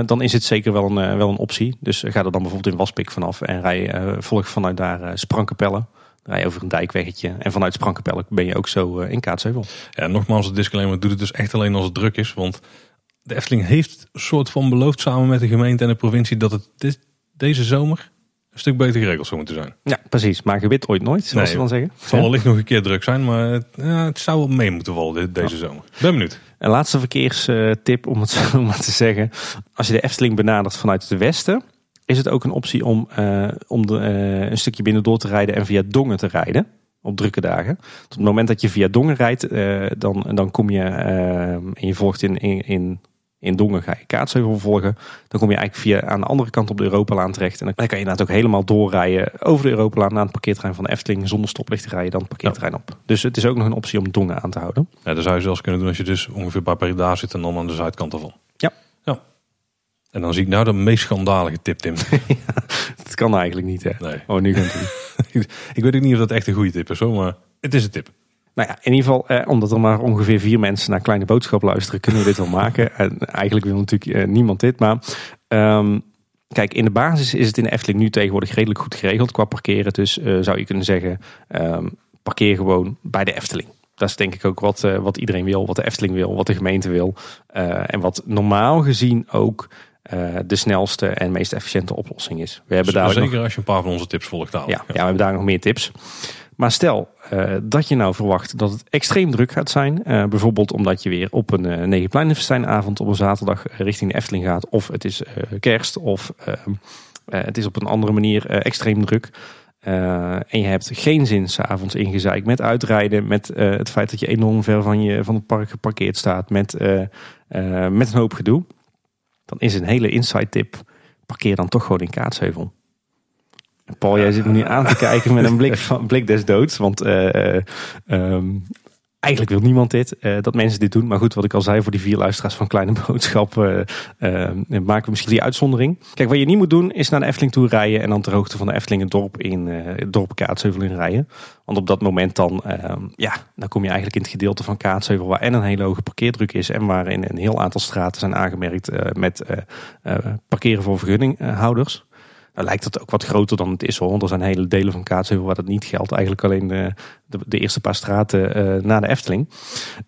eh, dan is het zeker wel een, eh, wel een optie. Dus ga er dan bijvoorbeeld in Waspik vanaf en rij eh, volg vanuit daar eh. Dan Rij over een dijkweggetje en vanuit Sprankapelle ben je ook zo eh, in Kaatsheuvel. Ja, nogmaals, het disclaimer doet het dus echt alleen als het druk is, want de Efteling heeft een soort van beloofd samen met de gemeente en de provincie dat het dit, deze zomer een stuk beter geregeld zou moeten zijn. Ja, precies. Maar gewit ooit nooit, zoals Nee, ze dan zeggen. Het zal wellicht nog een keer druk zijn, maar het, ja, het zou wel mee moeten vallen dit- deze zomer. Ben benieuwd. Een laatste verkeerstip om het zo maar te zeggen. Als je de Efteling benadert vanuit het westen, is het ook een optie om, eh, om de, eh, een stukje binnendoor te rijden en via Dongen te rijden. Op drukke dagen. Tot het moment dat je via Dongen rijdt, eh, dan, dan kom je en je volgt in, in, in, in Dongen ga je Kaatsheuvel volgen. Dan kom je eigenlijk via aan de andere kant op de Europalaan terecht. En dan kan je inderdaad ook helemaal doorrijden over de Europalaan naar het parkeerterrein van de Efteling. Zonder stoplicht rijden dan het parkeerterrein op. Dus het is ook nog een optie om Dongen aan te houden. Ja, dat zou je zelfs kunnen doen als je dus ongeveer bij Breda zit en dan aan de zuidkant ervan. Ja. ja. En dan zie ik nou de meest schandalige tip, Tim. Dat kan eigenlijk niet hè. Nee. Oh, nu gaat het. ik weet ook niet of dat echt een goede tip is, hoor, maar het is een tip. Nou ja, in ieder geval, eh, omdat er maar ongeveer vier mensen naar Kleine Boodschap luisteren, kunnen we dit wel maken. En eigenlijk wil natuurlijk eh, niemand dit, maar ehm, kijk, in de basis is het in de Efteling nu tegenwoordig redelijk goed geregeld qua parkeren. Dus eh, zou je kunnen zeggen, ehm, parkeer gewoon bij de Efteling. Dat is denk ik ook wat, eh, wat iedereen wil, wat de Efteling wil, wat de gemeente wil. Eh, en wat normaal gezien ook de snelste en meest efficiënte oplossing is. We hebben daar Zeker nog als je een paar van onze tips volgt. ja, dadelijk. ja, we hebben daar nog meer tips. Maar stel eh, dat je nou verwacht dat het extreem druk gaat zijn. eh, bijvoorbeeld omdat je weer op een uh, op een zaterdag richting de Efteling gaat. Of het is kerst of eh, eh, het is op een andere manier extreem druk. en je hebt geen zin s'avonds ingezeik met uitrijden, met het feit dat je enorm ver van, je, van het park geparkeerd staat, met, met een hoop gedoe, dan is een hele inside tip, parkeer dan toch gewoon in Kaatsheuvel. Paul, jij zit me nu aan te kijken met een blik, van, blik des doods, want eh, eh, ehm, eigenlijk wil niemand dit, eh, dat mensen dit doen. Maar goed, wat ik al zei voor die vier luisteraars van Kleine Boodschap, maken we misschien die uitzondering. Kijk, wat je niet moet doen, is naar de Efteling toe rijden en dan ter hoogte van de Efteling het dorp in, het dorp Kaatsheuvel in rijden. Want op dat moment dan, ehm, ja, dan kom je eigenlijk in het gedeelte van Kaatsheuvel waar en een hele hoge parkeerdruk is en waar in een heel aantal straten zijn aangemerkt met parkeren voor vergunninghouders. Nou lijkt het ook wat groter dan het is hoor. Want er zijn hele delen van Kaatsheuvel waar dat niet geldt. Eigenlijk alleen de, de, de eerste paar straten eh na de Efteling.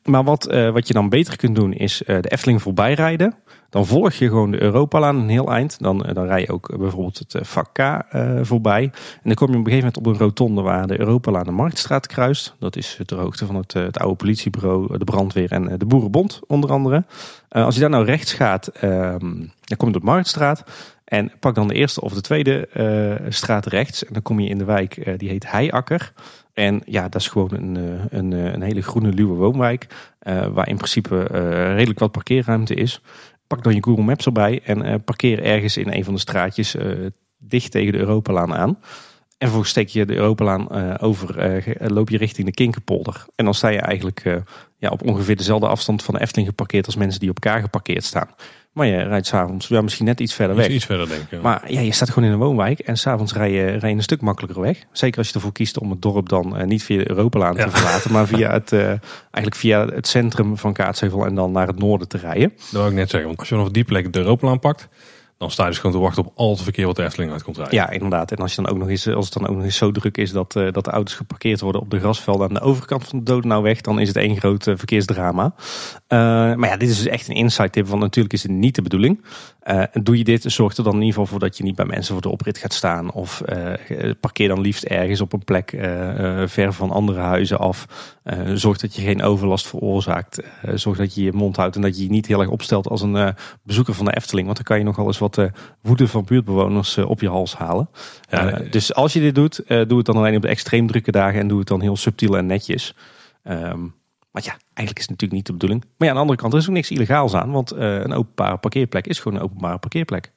Maar wat, eh, wat je dan beter kunt doen is eh, de Efteling voorbij rijden. Dan volg je gewoon de Europalaan een heel eind. Dan, eh, dan rij je ook eh, bijvoorbeeld het eh, vak K eh, voorbij. En dan kom je op een gegeven moment op een rotonde waar de Europalaan de Marktstraat kruist. Dat is ter hoogte van het, eh, het oude politiebureau, de brandweer en eh, de Boerenbond onder andere. Eh, als je daar nou rechts gaat, ehm, dan kom je op de Marktstraat. En pak dan de eerste of de tweede eh, straat rechts. En dan kom je in de wijk, eh, die heet Heiakker. En ja, dat is gewoon een, eh, een, een hele groene, luwe woonwijk. waar in principe redelijk wat parkeerruimte is. Pak dan je Google Maps erbij en parkeer ergens in een van de straatjes dicht tegen de Europalaan aan. En vervolgens steek je de Europalaan over, ge- loop je richting de Kinkerpolder. En dan sta je eigenlijk ja, op ongeveer dezelfde afstand van de Efteling geparkeerd als mensen die op elkaar geparkeerd staan. Maar je rijdt s'avonds ja, misschien net iets verder Iets, weg. iets verder denk ik. ja. Maar ja, je staat gewoon in een woonwijk en s'avonds rij je, rij je een stuk makkelijker weg. Zeker als je ervoor kiest om het dorp dan eh, niet via de Europalaan Ja. te verlaten, maar via het, eh, eigenlijk via het centrum van Kaatsheuvel en dan naar het noorden te rijden. Dat wil ik net zeggen. Want als je vanaf die plek de Europalaan pakt, dan sta je dus gewoon te wachten op al het verkeer wat de Efteling uit komt rijden. Ja, inderdaad. En als, je dan ook nog eens, als het dan ook nog eens zo druk is dat, eh, dat de auto's geparkeerd worden op de grasvelden aan de overkant van de Dodenauweg, dan is het één groot eh, verkeersdrama. Eh, maar ja, dit is dus echt een insight tip, want natuurlijk is het niet de bedoeling. Eh, doe je dit, zorg er dan in ieder geval voor dat je niet bij mensen voor de oprit gaat staan. Of eh, parkeer dan liefst ergens op een plek eh, eh, ver van andere huizen af. Eh, zorg dat je geen overlast veroorzaakt. Eh, zorg dat je je mond houdt en dat je je niet heel erg opstelt als een eh, bezoeker van de Efteling. Want dan kan je nogal eens wat woede van buurtbewoners op je hals halen. Ja, dus als je dit doet, doe het dan alleen op de extreem drukke dagen en doe het dan heel subtiel en netjes. Want ja, eigenlijk is het natuurlijk niet de bedoeling. Maar ja, aan de andere kant, er is ook niks illegaals aan. Want een openbare parkeerplek is gewoon een openbare parkeerplek.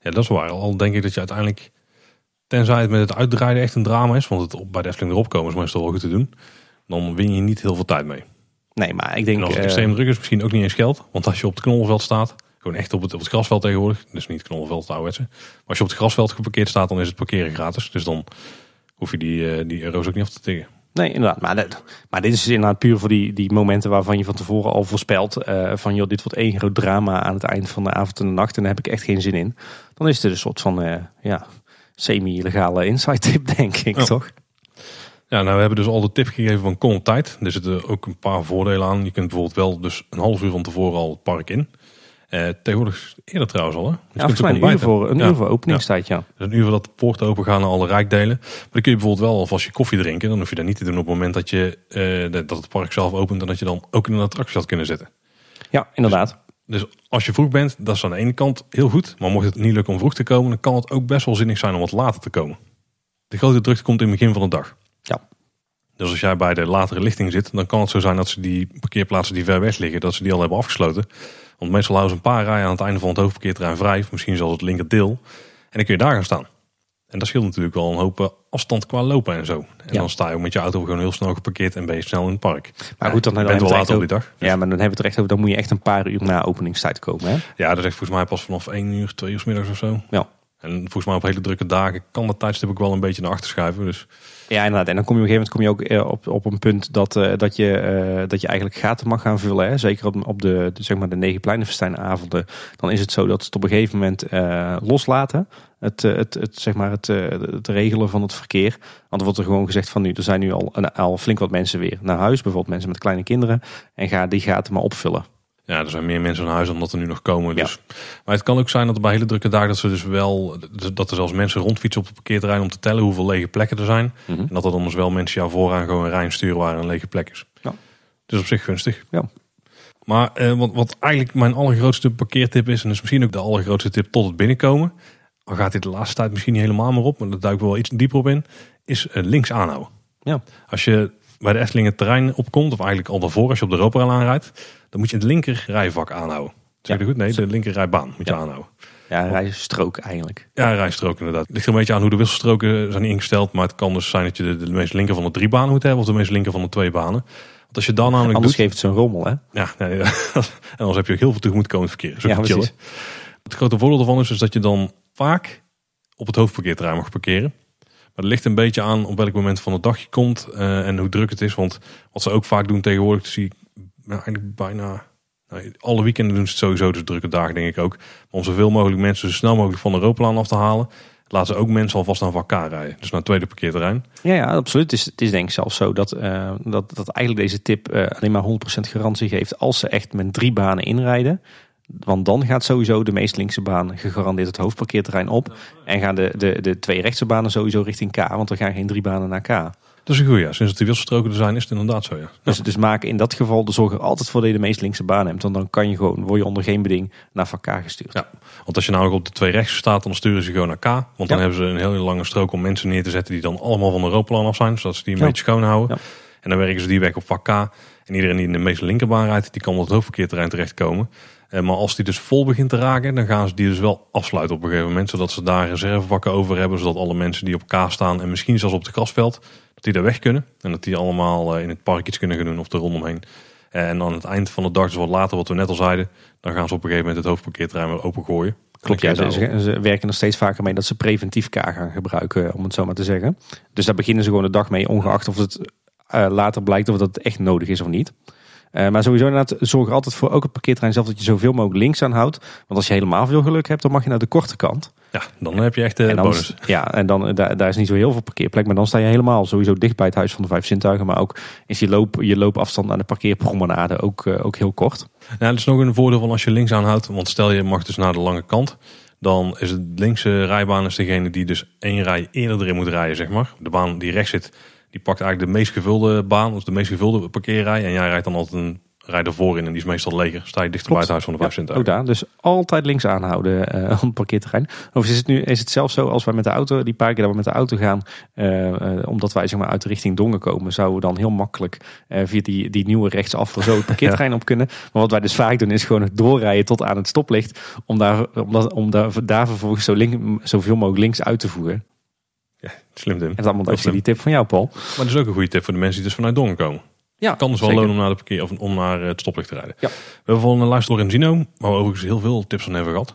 Ja, dat is waar. Al denk ik dat je uiteindelijk, tenzij het met het uitdraaien echt een drama is, want het op, bij de Efteling erop komen is meestal wel goed te doen, dan win je niet heel veel tijd mee. Nee, maar ik En denk... als het eh, extreem druk is, misschien ook niet eens geld. Want als je op het knollenveld staat, gewoon echt op het, op het grasveld tegenwoordig, dus niet knollenveld, het ouderwetse. Maar als je op het grasveld geparkeerd staat, dan is het parkeren gratis. Dus dan hoef je die, eh, die euro's ook niet af te tikken. Nee, inderdaad. Maar, dat- maar dit is dus inderdaad puur voor die, die momenten waarvan je van tevoren al voorspelt. eh, van joh, dit wordt één groot drama aan het eind van de avond en de nacht. En daar heb ik echt geen zin in. Dan is het een soort van ja, semi-legale insight tip, denk ik, toch? Ja, nou we hebben dus al de tip gegeven van kom op tijd. Er zitten ook een paar voordelen aan. Je kunt bijvoorbeeld wel dus een half uur van tevoren al het park in. Eh, tegenwoordig eerder trouwens al hè. Dus Ja, volgens mij een uur voor, een Ja. uur voor openingstijd, ja. Dus een uur voordat de poorten open gaan naar alle rijkdelen. Maar dan kun je bijvoorbeeld wel alvast je koffie drinken. Dan hoef je dat niet te doen op het moment dat, je, eh, dat het park zelf opent. En dat je dan ook in een attractie had kunnen zitten. Ja, inderdaad. Dus als je vroeg bent, dat is aan de ene kant heel goed. Maar mocht het niet lukken om vroeg te komen, dan kan het ook best wel zinnig zijn om wat later te komen. De grote drukte komt in het begin van de dag. Ja. Dus als jij bij de latere lichting zit, dan kan het zo zijn dat ze die parkeerplaatsen die ver weg liggen, dat ze die al hebben afgesloten. Want meestal houden ze een paar rijen aan het einde van het hoofdparkeerterrein vrij, of misschien zelfs het linkerdeel. En dan kun je daar gaan staan. En dat scheelt natuurlijk wel een hoop eh, afstand qua lopen en zo. En Ja. dan sta je ook met je auto gewoon heel snel geparkeerd en ben je snel in het park. Maar goed, dan je hebben bent we wel later op die dag. Ja, maar dan hebben we het er echt over. Dan moet je echt een paar uur na openingstijd komen. Hè? Ja, dat is echt volgens mij pas vanaf 1 uur, 2 uur 's middags of zo. Ja. En volgens mij op hele drukke dagen kan dat tijdstip ook wel een beetje naar achter schuiven. Dus Ja, inderdaad. En dan kom je op een gegeven moment kom je ook eh, op, op een punt dat, eh, dat, je, eh, dat je eigenlijk gaten mag gaan vullen. Hè? Zeker op, op de, zeg maar de negen pleinenfestijnavonden. Dan is het zo dat ze het op een gegeven moment loslaten. Het, het, het, zeg maar het, het regelen van het verkeer. Want er wordt er gewoon gezegd van nu, er zijn nu al, al flink wat mensen weer naar huis. Bijvoorbeeld mensen met kleine kinderen. En ga die gaten maar opvullen. Ja, er zijn meer mensen aan huis dan dat er nu nog komen. Dus. Maar het kan ook zijn dat er bij hele drukke dagen dat ze dus wel dat er zelfs mensen rondfietsen op het parkeerterrein om te tellen hoeveel lege plekken er zijn. Mhm. En dat er dan dus wel mensen jou vooraan gewoon een rij sturen waar een lege plek is. Ja. Dus op zich gunstig. Ja. Maar eh, wat, wat eigenlijk mijn allergrootste parkeertip is, en is misschien ook de allergrootste tip tot het binnenkomen, al gaat dit de laatste tijd misschien niet helemaal meer op, maar daar duik ik wel iets dieper op in, is eh, links aanhouden. Ja. Als je bij de Efteling het terrein opkomt, of eigenlijk al daarvoor als je op de Roperal aanrijdt, dan moet je het linker rijvak aanhouden. Zeg Ja. goed? Nee, de linker rijbaan moet je aanhouden. Ja, rijstrook eigenlijk. Ja, rijstrook inderdaad. Het ligt er een beetje aan hoe de wisselstroken zijn ingesteld. Maar het kan dus zijn dat je de, de meest linker van de drie banen moet hebben. Of de meest linker van de twee banen. Want als je dan namelijk Anders doet... geeft het zo'n rommel, hè? Ja, nee, en anders heb je ook heel veel tegemoetkomend verkeer. Ook Ja, precies. Het grote voordeel ervan is, is dat je dan vaak op het hoofdparkeerterrein mag parkeren. Maar het ligt een beetje aan op welk moment van de dag je komt eh, en hoe druk het is. Want wat ze ook vaak doen tegenwoordig, zie ik nou, eigenlijk bijna... nou, alle weekenden doen ze het sowieso, dus drukke dagen denk ik ook. Maar om zoveel mogelijk mensen zo snel mogelijk van de Eurooplaan af te halen... laten ze ook mensen alvast naar K rijden. Dus naar het tweede parkeerterrein. Ja, ja absoluut. Het is, het is denk ik zelfs zo dat, eh, dat, dat eigenlijk deze tip eh, alleen maar 100% garantie geeft als ze echt met drie banen inrijden. Want dan gaat sowieso de meest linkse baan gegarandeerd het hoofdparkeerterrein op. En gaan de, de, de twee rechtse banen sowieso richting K, want er gaan geen drie banen naar K. Dat is een goeie, ja. Sinds dat die wisselstroken er zijn, is het inderdaad zo, ja. Dus, dus maken in dat geval de zorg er altijd voor dat je de meest linkse baan hebt. Want dan kan je gewoon, word je onder geen beding naar vak K gestuurd. Ja, want als je namelijk op de twee rechts staat, dan sturen ze gewoon naar K. Want dan Ja. hebben ze een hele lange strook om mensen neer te zetten die dan allemaal van de Europlaan af zijn. Zodat ze die een Ja. beetje schoon houden. Ja. En dan werken ze die weg op vak K. En iedereen die in de meest linkerbaan rijdt, die kan op het hoofdverkeerterrein terechtkomen. Eh, Maar als die dus vol begint te raken, dan gaan ze die dus wel afsluiten op een gegeven moment. Zodat ze daar reservevakken over hebben. Zodat alle mensen die op K staan en misschien zelfs op het grasveld, dat die daar weg kunnen. En dat die allemaal eh, in het park iets kunnen gaan doen of er rondomheen. Eh, En aan het eind van de dag, dus wat later, wat we net al zeiden, dan gaan ze op een gegeven moment het hoofdparkeerterrein weer opengooien. Klopt, ja, ze, ze, werken er steeds vaker mee dat ze preventief K gaan gebruiken, om het zo maar te zeggen. Dus daar beginnen ze gewoon de dag mee, ongeacht of het later blijkt of dat echt nodig is of niet. Eh, maar sowieso inderdaad, zorg er altijd voor, ook het parkeerterrein zelf, dat je zoveel mogelijk links aanhoudt. Want als je helemaal veel geluk hebt, dan mag je naar de korte kant. Ja, dan heb je echt de en dan, bonus. Ja, en dan, eh, daar, daar is niet zo heel veel parkeerplek, maar dan sta je helemaal sowieso dicht bij het Huis van de Vijf Zintuigen. Maar ook is je, loop, je loopafstand naar de parkeerpromenade ook, eh, ook heel kort. Ja, dat is nog een voordeel van als je links aanhoudt. Want stel je mag dus naar de lange kant. Dan is het linkse rijbaan is degene die dus één rij eerder erin moet rijden, zeg maar. De baan die rechts zit, die pakt eigenlijk de meest gevulde baan. Of de meest gevulde parkeerrij. En jij rijdt dan altijd een rij ervoor in. En die is meestal leger. Sta je dichter bij het huis van de vijf Ja, zintuigen. ook daar. Dus altijd links aanhouden eh op het parkeerterrein. Overigens is het nu is het zelfs zo als wij met de auto, die paar keer dat we met de auto gaan, eh, eh, omdat wij zeg maar uit de richting Dongen komen, zouden we dan heel makkelijk via die, die nieuwe rechtsaf zo het parkeerterrein op kunnen. Maar wat wij dus vaak doen is gewoon het doorrijden tot aan het stoplicht, om daar, om dat, om daar, daar vervolgens zo link, zoveel mogelijk links uit te voeren. Ja, slim Tim. En dat allemaal dankzij slim. die tip van jou, Paul. Maar dat is ook een goede tip voor de mensen die dus vanuit Dongen komen. Ja, Het kan dus wel lonen om naar, de parkeer, of om naar het stoplicht te rijden. Ja. We hebben van een luisteraar in Zino, waar we overigens heel veel tips van hebben gehad.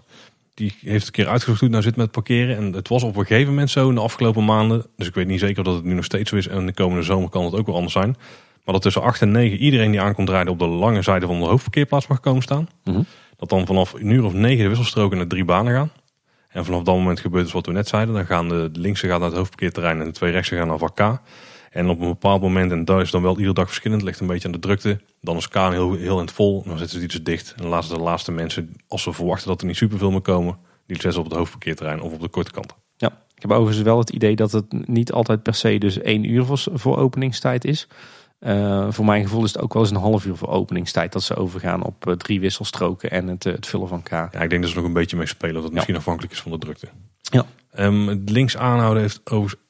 Die heeft een keer uitgezocht hoe het nou zit met parkeren. En het was op een gegeven moment zo in de afgelopen maanden. Dus ik weet niet zeker of dat het nu nog steeds zo is. En de komende zomer kan het ook wel anders zijn. Maar dat tussen 8 en 9 iedereen die aankomt rijden op de lange zijde van de hoofdverkeerplaats mag komen staan. Mhm. Dat dan vanaf een uur of negen de wisselstroken naar drie banen gaan. En vanaf dat moment gebeurt dus wat we net zeiden. Dan gaan de linkse gaat naar het hoofdparkeerterrein en de twee rechtse gaan naar vak. En op een bepaald moment, en dat is dan wel iedere dag verschillend, ligt een beetje aan de drukte. Dan is K heel, heel in het vol, dan zetten ze die dus dicht. En dan laten de laatste mensen, als ze verwachten dat er niet superveel meer komen, die zetten ze op het hoofdparkeerterrein of op de korte kant. Ja, ik heb overigens wel het idee dat het niet altijd per se dus één uur voor, voor openingstijd is. Eh, voor mijn gevoel is het ook wel eens een half uur voor openingstijd dat ze overgaan op eh, drie wisselstroken en het, eh, het vullen van K. Ja, ik denk dat ze nog een beetje mee spelen, dat het Ja. misschien afhankelijk is van de drukte. Ja. Het links aanhouden heeft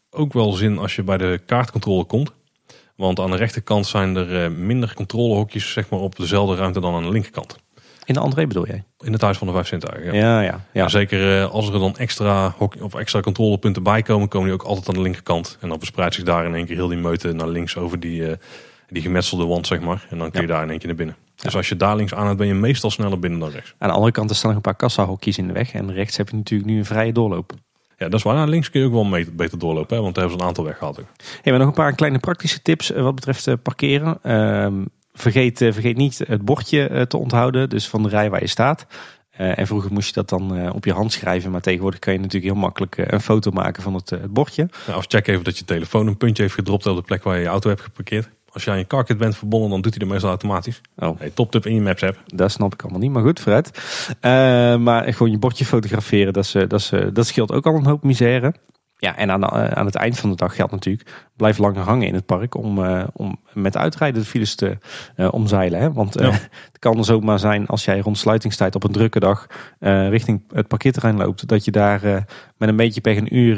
ook wel zin als je bij de kaartcontrole komt. Want aan de rechterkant zijn er minder controlehokjes zeg maar, op dezelfde ruimte dan aan de linkerkant. In de André bedoel jij? In het huis van de vijf zintuigen. Ja. Ja, ja. zeker eh, als er dan extra, of extra controlepunten bij komen, komen die ook altijd aan de linkerkant. En dan verspreidt zich daar in één keer heel die meute naar links over die, eh, die gemetselde wand, zeg maar. En dan kun je daar in één keer naar binnen. Dus als je daar links aan hebt, ben je meestal sneller binnen dan rechts. Aan de andere kant er staan nog een paar kassahokjes in de weg en rechts heb je natuurlijk nu een vrije doorloop. Ja, dat is waar. Nou, links kun je ook wel beter doorlopen, hè, want daar hebben ze een aantal weg gehad. Hey, maar nog een paar kleine praktische tips eh, wat betreft parkeren. Ehm, vergeet, eh, vergeet niet het bordje eh, te onthouden, dus van de rij waar je staat. Eh, en vroeger moest je dat dan op je hand schrijven, maar tegenwoordig kan je natuurlijk heel makkelijk een foto maken van het, het bordje. Nou, of check even dat je telefoon een puntje heeft gedropt op de plek waar je je auto hebt geparkeerd. Als je aan je carkit bent verbonden, dan doet hij dat meestal automatisch. Oh, Hey, top tip in je Maps app. dat snap ik allemaal niet, maar goed, vooruit. Eh, maar gewoon je bordje fotograferen, dat, is, dat, is, dat scheelt ook al een hoop misère. Ja, en aan, eh, aan het eind van de dag geldt natuurlijk, blijf langer hangen in het park om, uh, om met uitrijden de files te uh, omzeilen. Hè? Want ja. het kan dus ook maar zijn als jij rond sluitingstijd op een drukke dag richting het parkeerterrein loopt, dat je daar met een beetje pech een uur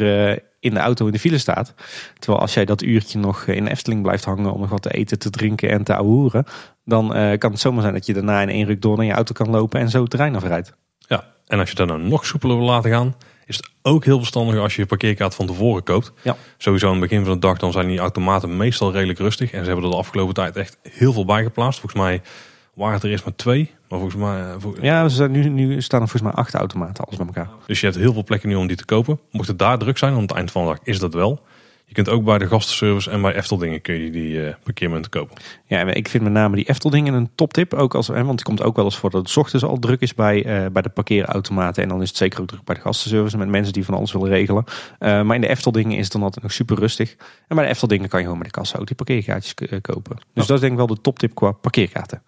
in de auto in de file staat. Terwijl als jij dat uurtje nog in Efteling blijft hangen om nog wat te eten, te drinken en te ouwehoeren, dan kan het zomaar zijn dat je daarna in één ruk door naar je auto kan lopen en zo het terrein afrijdt. Ja, en als je dan nou nog soepeler wil laten gaan, is het ook heel verstandig als je je parkeerkaart van tevoren koopt. Ja. Sowieso aan het begin van de dag dan zijn die automaten meestal redelijk rustig. En ze hebben er de afgelopen tijd echt heel veel bijgeplaatst. Volgens mij waren het er eerst maar twee. Maar volgens mij... eh, Ja, ze zijn nu, nu staan er volgens mij acht automaten, alles bij elkaar. Dus je hebt heel veel plekken nu om die te kopen. Mocht het daar druk zijn, aan het eind van de dag is dat wel. Je kunt ook bij de gastenservice en bij Efteldingen kun je die uh, parkeermunten kopen. Ja, ik vind met name die Efteldingen een toptip. Ook als, want het komt ook wel eens voor dat het ochtends al druk is bij, uh, bij de parkeerautomaten. En dan is het zeker ook druk bij de gastenservice met mensen die van alles willen regelen. Uh, maar in de Efteldingen is het dan altijd nog super rustig. En bij de Efteldingen kan je gewoon met de kassa ook die parkeerkaartjes kopen. Dus oh. dat is denk ik wel de toptip qua parkeerkaarten.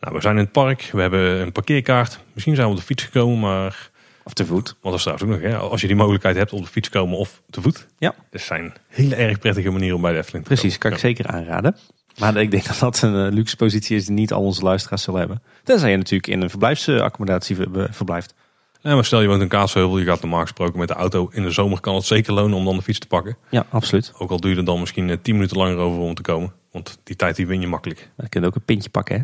Nou, we zijn in het park. We hebben een parkeerkaart. Misschien zijn we op de fiets gekomen, maar... Of te voet. Want dat is trouwens ook nog, hè? als je die mogelijkheid hebt op de fiets komen of te voet. Ja. Dat zijn hele erg prettige manieren om bij de Efteling te Precies, kan ik zeker aanraden. Maar ik denk dat dat een luxe positie is die niet al onze luisteraars zullen hebben. Tenzij je natuurlijk in een verblijfsaccommodatie verblijft. Ja, maar stel je woont in Kaatsheuvel, je gaat normaal gesproken met de auto. In de zomer kan het zeker lonen om dan de fiets te pakken. Ja, absoluut. Ook al duur je er dan misschien 10 minuten langer over om te komen. Want die tijd die win je makkelijk. Dan kun je ook een pintje pakken, hè?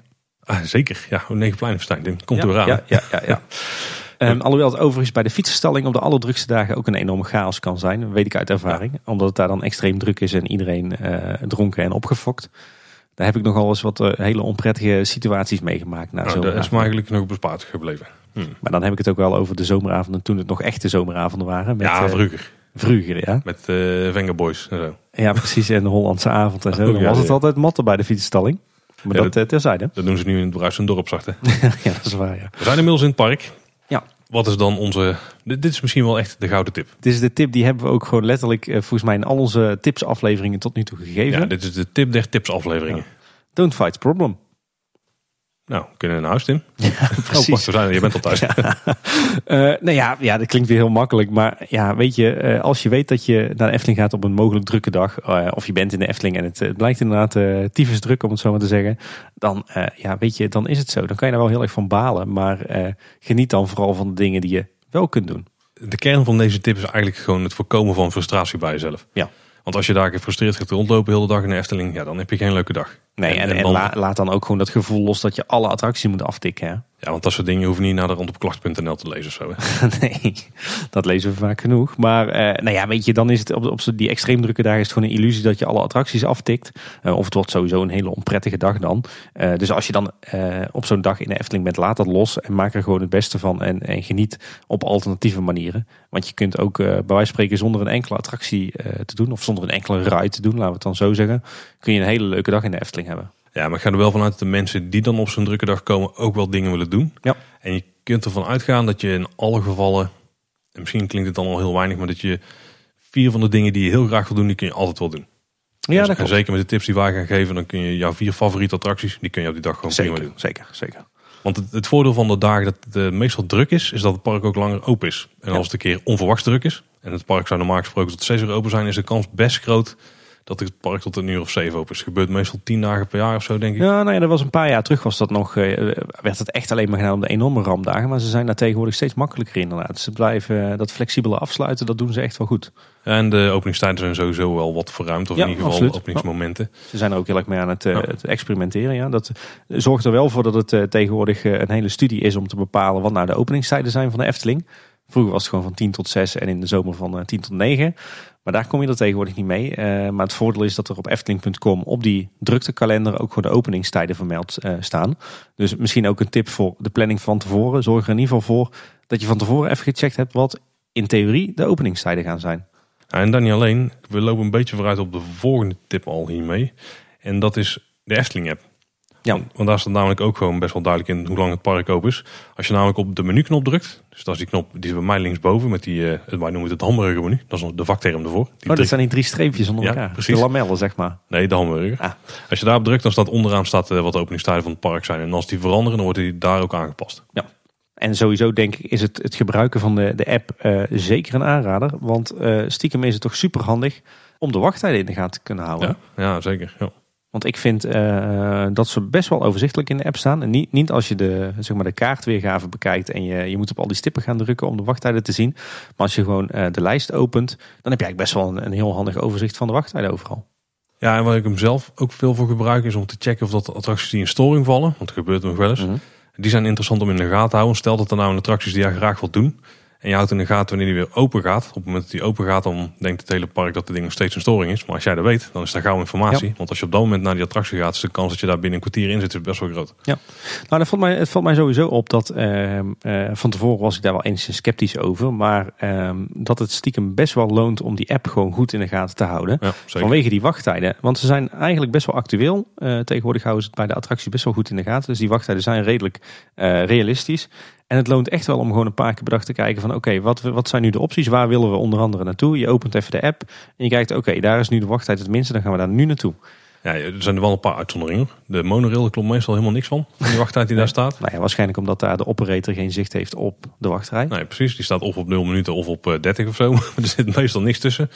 Ah, zeker, ja. Negen Pleinenfestijn, komt ja, er aan. Ja, ja, ja. ja. Um, alhoewel het overigens bij de fietsenstalling op de allerdrukste dagen ook een enorme chaos kan zijn. Dat weet ik uit ervaring. Ja. Omdat het daar dan extreem druk is en iedereen uh, dronken en opgefokt. Daar heb ik nogal eens wat uh, hele onprettige situaties meegemaakt. Nou, nou, dat is me eigenlijk nog bespaard gebleven. Hm. Maar dan heb ik het ook wel over de zomeravonden toen het nog echte zomeravonden waren. Met, ja, vroeger. Uh, vroeger, ja. Met uh, Vengaboys en zo. Ja, precies. En de Hollandse avond en zo. Dan oh, ja, was het ja. altijd matten bij de fietsstalling. Maar ja, dat, dat terzijde. Dat doen ze nu in het Bruis en Dorp, zachte. ja, dat is waar, ja. We zijn inmiddels in het park. Wat is dan onze... Dit is misschien wel echt de gouden tip. Dit is de tip die hebben we ook gewoon letterlijk volgens mij in al onze tipsafleveringen tot nu toe gegeven. Ja, dit is de tip der tipsafleveringen. Ja. Don't fight problem. Nou, kunnen we naar huis, Tim? Ja, precies. Oh, we zijn, je bent al thuis. Ja. uh, nou ja, ja, dat klinkt weer heel makkelijk. Maar ja, weet je, uh, als je weet dat je naar de Efteling gaat op een mogelijk drukke dag. Uh, of je bent in de Efteling en het, het blijkt inderdaad tyfus druk, om het zo maar te zeggen. Dan, ja, weet je, dan is het zo. Dan kan je daar wel heel erg van balen. Maar geniet dan vooral van de dingen die je wel kunt doen. De kern van deze tip is eigenlijk gewoon het voorkomen van frustratie bij jezelf. Ja. Want als je daar gefrustreerd gaat rondlopen de hele dag in de Efteling, ja, dan heb je geen leuke dag. Nee, en, en, en dan, la, laat dan ook gewoon dat gevoel los dat je alle attracties moet aftikken. Hè? Ja, want dat soort dingen hoeven niet naar de rondopklacht.nl te lezen of zo. Hè? nee, dat lezen we vaak genoeg. Maar uh, nou ja, weet je, dan is het op, op die extreem drukke dagen is het gewoon een illusie dat je alle attracties aftikt. Uh, of het wordt sowieso een hele onprettige dag dan. Uh, dus als je dan op zo'n dag in de Efteling bent, laat dat los en maak er gewoon het beste van. En, en geniet op alternatieve manieren. Want je kunt ook bij wijze van spreken zonder een enkele attractie te doen, of zonder een enkele ride te doen, laten we het dan zo zeggen, kun je een hele leuke dag in de Efteling hebben. Ja, maar ik ga er wel vanuit dat de mensen die dan op zo'n drukke dag komen ook wel dingen willen doen. Ja. En je kunt ervan uitgaan dat je in alle gevallen, en misschien klinkt het dan al heel weinig, maar dat je vier van de dingen die je heel graag wil doen, die kun je altijd wel doen. Ja, dus, dat en zeker met de tips die wij gaan geven, dan kun je jouw vier favoriete attracties, die kun je op die dag gewoon zeker, prima doen. Zeker, zeker. Want het, het, voordeel van de dagen dat het uh, meestal druk is, is dat het park ook langer open is. En als het een keer onverwachts druk is, en het park zou normaal gesproken tot 6 uur open zijn, is de kans best groot dat het park tot een uur of zeven open is. Het gebeurt meestal tien dagen per jaar of zo, denk ik. Ja, nou ja, dat was een paar jaar terug was dat nog, uh, werd het echt alleen maar gedaan om de enorme rampdagen. Maar ze zijn daar tegenwoordig steeds makkelijker inderdaad. Ze blijven uh, dat flexibele afsluiten, dat doen ze echt wel goed. En de openingstijden zijn sowieso wel wat verruimd, of ja, in ieder geval absoluut. openingsmomenten. Ze zijn er ook heel erg mee aan het, uh, ja. het experimenteren. Ja. Dat zorgt er wel voor dat het tegenwoordig een hele studie is om te bepalen wat nou de openingstijden zijn van de Efteling. Vroeger was het gewoon van 10 tot 6 en in de zomer van 10 tot 9. Maar daar kom je er tegenwoordig niet mee. Uh, maar het voordeel is dat er op efteling.com op die druktekalender ook gewoon de openingstijden vermeld uh, staan. Dus misschien ook een tip voor de planning van tevoren. Zorg er in ieder geval voor dat je van tevoren even gecheckt hebt wat in theorie de openingstijden gaan zijn. En dan niet alleen. We lopen een beetje vooruit op de volgende tip al hiermee. En dat is de Efteling app. Ja. Want, want daar staat namelijk ook gewoon best wel duidelijk in hoe lang het park open is. Als je namelijk op de menuknop drukt, dus dat is die knop die is bij mij linksboven met die, uh, wij noemen het het hamburger menu. Dat is de vakterm ervoor. Die oh, dat zijn die drie streepjes onder Ja, elkaar. precies. De lamellen, zeg maar. Nee, de hamburger. Ah. Als je daarop drukt, dan staat onderaan staat uh, wat de openingstijden van het park zijn. En als die veranderen, dan wordt die daar ook aangepast. Ja. En sowieso denk ik is het, het gebruiken van de, de app uh, zeker een aanrader. Want stiekem is het toch super handig om de wachttijden in de gaten te kunnen houden. Ja, ja zeker. Ja. Want ik vind uh, dat ze best wel overzichtelijk in de app staan. En niet, niet als je de, zeg maar de kaartweergave bekijkt en je, je moet op al die stippen gaan drukken om de wachttijden te zien. Maar als je gewoon uh, de lijst opent, dan heb je eigenlijk best wel een, een, heel handig overzicht van de wachttijden overal. Ja, en waar ik hem zelf ook veel voor gebruik is om te checken of dat attracties die in storing vallen, want dat gebeurt nog wel eens, mm -hmm. die zijn interessant om in de gaten te houden. Stel dat er nou een attracties die jij graag wilt doen, en je houdt in de gaten wanneer die weer open gaat. Op het moment dat die open gaat, dan denkt het hele park dat de ding nog steeds een storing is. Maar als jij dat weet, dan is daar gauw informatie. Ja. Want als je op dat moment naar die attractie gaat, is de kans dat je daar binnen een kwartier in zit is best wel groot. Ja, nou dat valt mij, het valt mij sowieso op dat uh, uh, van tevoren was ik daar wel enigszins sceptisch over. Maar uh, dat het stiekem best wel loont om die app gewoon goed in de gaten te houden. Ja, vanwege die wachttijden. Want ze zijn eigenlijk best wel actueel. tegenwoordig houden ze het bij de attractie best wel goed in de gaten. Dus die wachttijden zijn redelijk realistisch. En het loont echt wel om gewoon een paar keer per dag te kijken van oké, wat, wat zijn nu de opties? Waar willen we onder andere naartoe? Je opent even de app en je kijkt oké, daar is nu de wachttijd het minste, dan gaan we daar nu naartoe. Ja, er zijn er wel een paar uitzonderingen. De monorail, daar klopt meestal helemaal niks van, van die wachttijd die daar staat. Nou ja, waarschijnlijk omdat daar de operator geen zicht heeft op de wachtrij. Nee, precies. Die staat of op 0 minuten of op 30 of zo. er zit meestal niks tussen.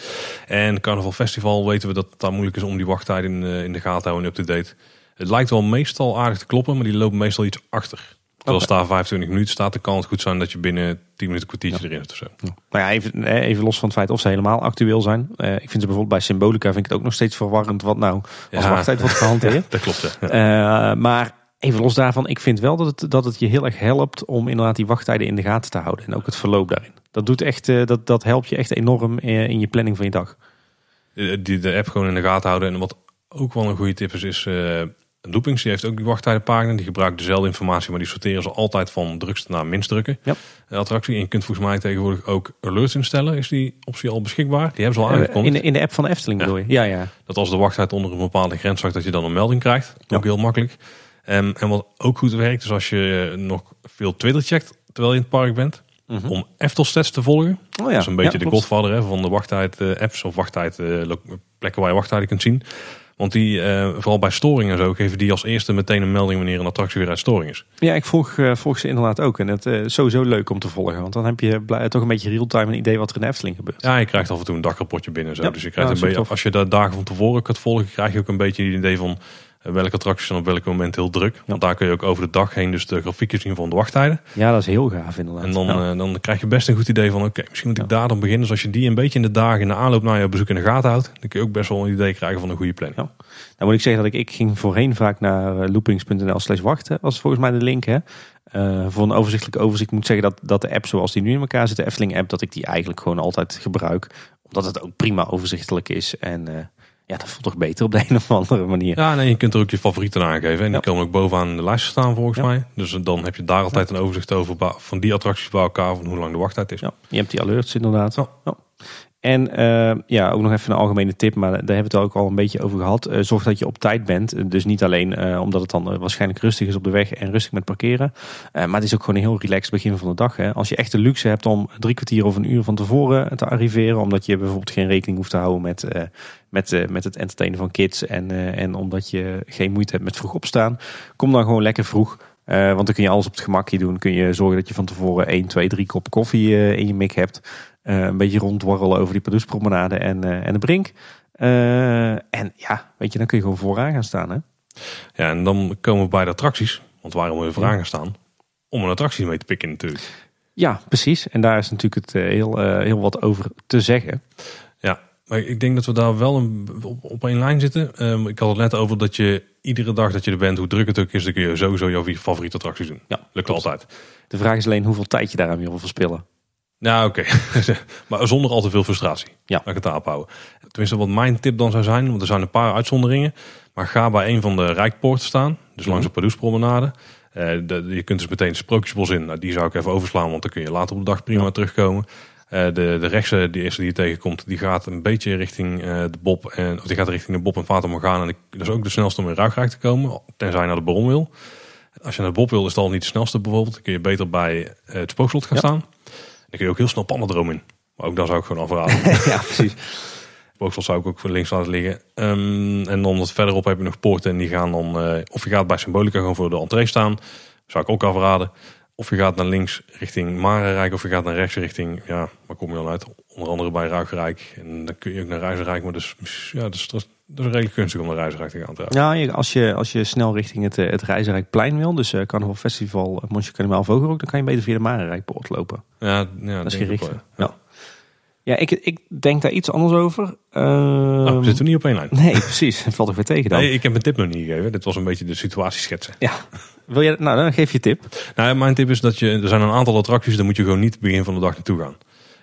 En Carnaval Festival weten we dat het daar moeilijk is om die wachttijden in, in de gaten te houden en up-to-date. Het lijkt wel meestal aardig te kloppen, maar die lopen meestal iets achter. Dus als daar 25 minuten staat, dan kan het goed zijn dat je binnen 10 minuten kwartiertje erin zit of zo. Nou ja, even, even los van het feit of ze helemaal actueel zijn. Uh, ik vind ze bijvoorbeeld bij Symbolica vind ik het ook nog steeds verwarrend wat nou als ja. wachttijd wordt gehanteerd. dat klopt. Ja. Uh, maar even los daarvan, ik vind wel dat het, dat het je heel erg helpt om inderdaad die wachttijden in de gaten te houden. En ook het verloop daarin. Dat, doet echt, uh, dat, dat helpt je echt enorm in je planning van je dag. Die de app gewoon in de gaten houden. En wat ook wel een goede tip is, is Loopings die heeft ook die wachttijdenpagina. Die gebruikt dezelfde informatie, maar die sorteren ze altijd van drukste naar minst drukken. Ja. De attractie. En je kunt volgens mij tegenwoordig ook alerts instellen. Is die optie al beschikbaar? Die hebben ze al aangekondigd. In de, in de app van de Efteling ja. bedoel je? Ja, ja. Dat als de wachttijd onder een bepaalde grens zakt, dat je dan een melding krijgt. Ook heel makkelijk. En, en wat ook goed werkt, is als je nog veel Twitter checkt terwijl je in het park bent. Mm -hmm. Om Eftelstats te volgen. Oh ja. Dat is een beetje de godvader hè, van de wachttijd apps of wachttijd plekken waar je wachttijden kunt zien. Want die, uh, vooral bij storingen zo, geven die als eerste meteen een melding wanneer een attractie weer uit storing is. Ja, ik volg, uh, volg ze inderdaad ook. En het is uh, sowieso leuk om te volgen. Want dan heb je toch een beetje real-time een idee wat er in de Efteling gebeurt. Ja, je krijgt af en toe een dagrapportje binnen. Zo. Ja, dus je krijgt een beetje, als je de dagen van tevoren kunt volgen, krijg je ook een beetje het idee van welke attracties zijn op welk moment heel druk. Want daar kun je ook over de dag heen dus de grafiekjes zien van de wachttijden. Ja, dat is heel gaaf inderdaad. En dan, ja. dan krijg je best een goed idee van oké, misschien moet ik daar dan beginnen. Dus als je die een beetje in de dagen in de aanloop naar je bezoek in de gaten houdt, dan kun je ook best wel een idee krijgen van een goede planning. Ja. Nou moet ik zeggen dat ik, ik ging voorheen vaak naar loopings.nl slash wachten. Was volgens mij de link hè. Uh, voor een overzichtelijk overzicht moet ik zeggen dat, dat de app zoals die nu in elkaar zit, de Efteling app, dat ik die eigenlijk gewoon altijd gebruik. Omdat het ook prima overzichtelijk is en... Uh, ja, dat voelt toch beter op de een of andere manier. Ja, nee, je kunt er ook je favorieten aangeven. En die komen ook bovenaan de lijst staan volgens mij. Dus dan heb je daar altijd een overzicht over van die attracties bij elkaar, van hoe lang de wachttijd is. Ja, je hebt die alerts inderdaad. Ja. En uh, ja, ook nog even een algemene tip, maar daar hebben we het ook al een beetje over gehad. Uh, zorg dat je op tijd bent. Dus niet alleen omdat het dan waarschijnlijk rustig is op de weg en rustig met parkeren. maar het is ook gewoon een heel relaxed begin van de dag. Hè. Als je echt de luxe hebt om drie kwartier of een uur van tevoren te arriveren. Omdat je bijvoorbeeld geen rekening hoeft te houden met, met, met het entertainen van kids. En, en omdat je geen moeite hebt met vroeg opstaan. Kom dan gewoon lekker vroeg. want dan kun je alles op het gemakje doen. Kun je zorgen dat je van tevoren 1, 2, 3 kop koffie in je mik hebt. Uh, een beetje rondwarrelen over die Padoespromenade en, uh, en de Brink. Uh, en ja, weet je, dan kun je gewoon vooraan gaan staan. Hè? Ja, en dan komen we bij de attracties. Want waarom we vooraan gaan staan? Om een attractie mee te pikken natuurlijk. Ja, precies. En daar is natuurlijk het heel, heel wat over te zeggen. Ja, maar ik denk dat we daar wel een, op, op één lijn zitten. Um, ik had het net over dat je iedere dag dat je er bent, hoe druk het ook is, dan kun je sowieso jouw favoriete attracties doen. Ja, lukt klopt. altijd. De vraag is alleen hoeveel tijd je daaraan wil verspillen. Nou, oké. maar zonder al te veel frustratie. Ja. Laat ik het daarop houden. Tenminste, wat mijn tip dan zou zijn, want er zijn een paar uitzonderingen. Maar ga bij een van de Rijkpoorten staan. Dus langs de mhm. Padoespromenade. Uh, je kunt dus meteen de Sprookjesbos in. Nou, die zou ik even overslaan, want dan kun je later op de dag prima terugkomen. Uh, de, de rechtse, die eerste die je tegenkomt, die gaat een beetje richting uh, de Bob. En, of die gaat richting de Bob en Fata Morgana. En dat is ook de snelste om in Ruigrijk te komen. Tenzij je naar de Bron wil. Als je naar de Bob wil, is het al niet de snelste bijvoorbeeld. Dan kun je beter bij het Spookslot gaan staan. Dan kun je ook heel snel pannendroom in. Maar ook daar zou ik gewoon afraden. ja, precies. Boksel zou ik ook voor links laten liggen. Um, en dan wat verderop heb je nog poorten en die gaan dan... Uh, of je gaat bij Symbolica gewoon voor de entree staan. Zou ik ook afraden. Of je gaat naar links richting Marenrijk of je gaat naar rechts richting, ja, waar kom je dan uit? Onder andere bij Ruigrijk. En dan kun je ook naar Reizenrijk, maar dus, ja, dat is, dat is redelijk gunstig om naar Reizenrijk te gaan. Trouwens. Ja, als je, als je snel richting het, eh, het wil, dus uh, Carnaval Festival uh, Monsje Carnaval Vogelrok, dan kan je beter via de Marenrijkpoort lopen. Ja, ja Dat is ik gericht. Ja. Ja, ik, ik denk daar iets anders over. Ehm, Nou, zitten we niet op één lijn. Nee, precies. Dat valt er weer tegen dan. Nee, ik heb mijn tip nog niet gegeven. Dit was een beetje de situatie schetsen. Ja. Wil je, nou, dan geef je tip. Nou, mijn tip is dat je, er zijn een aantal attracties, daar moet je gewoon niet begin van de dag naartoe gaan.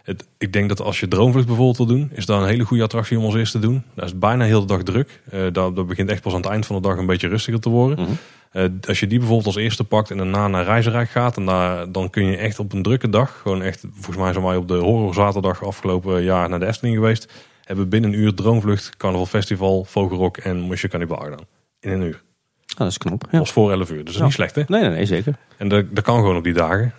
Het, ik denk dat als je Droomvlucht bijvoorbeeld wil doen, is dat een hele goede attractie om als eerste te doen. Dat is bijna heel de dag druk. Eh dat, dat begint echt pas aan het eind van de dag een beetje rustiger te worden. Mhm. Eh, als je die bijvoorbeeld als eerste pakt en daarna naar Reizenrijk gaat, en daar, dan kun je echt op een drukke dag, gewoon echt, volgens mij zijn wij op de horror zaterdag afgelopen jaar naar de Efteling geweest, hebben we binnen een uur Droomvlucht, Carnaval Festival, Vogelrok en Mosje Cannibal gedaan. In een uur. Ah, dat is knop. Dat Ja. was voor 11 uur, dus dat is Ja. niet slecht hè? Nee, nee, nee, zeker. En dat, dat kan gewoon op die dagen.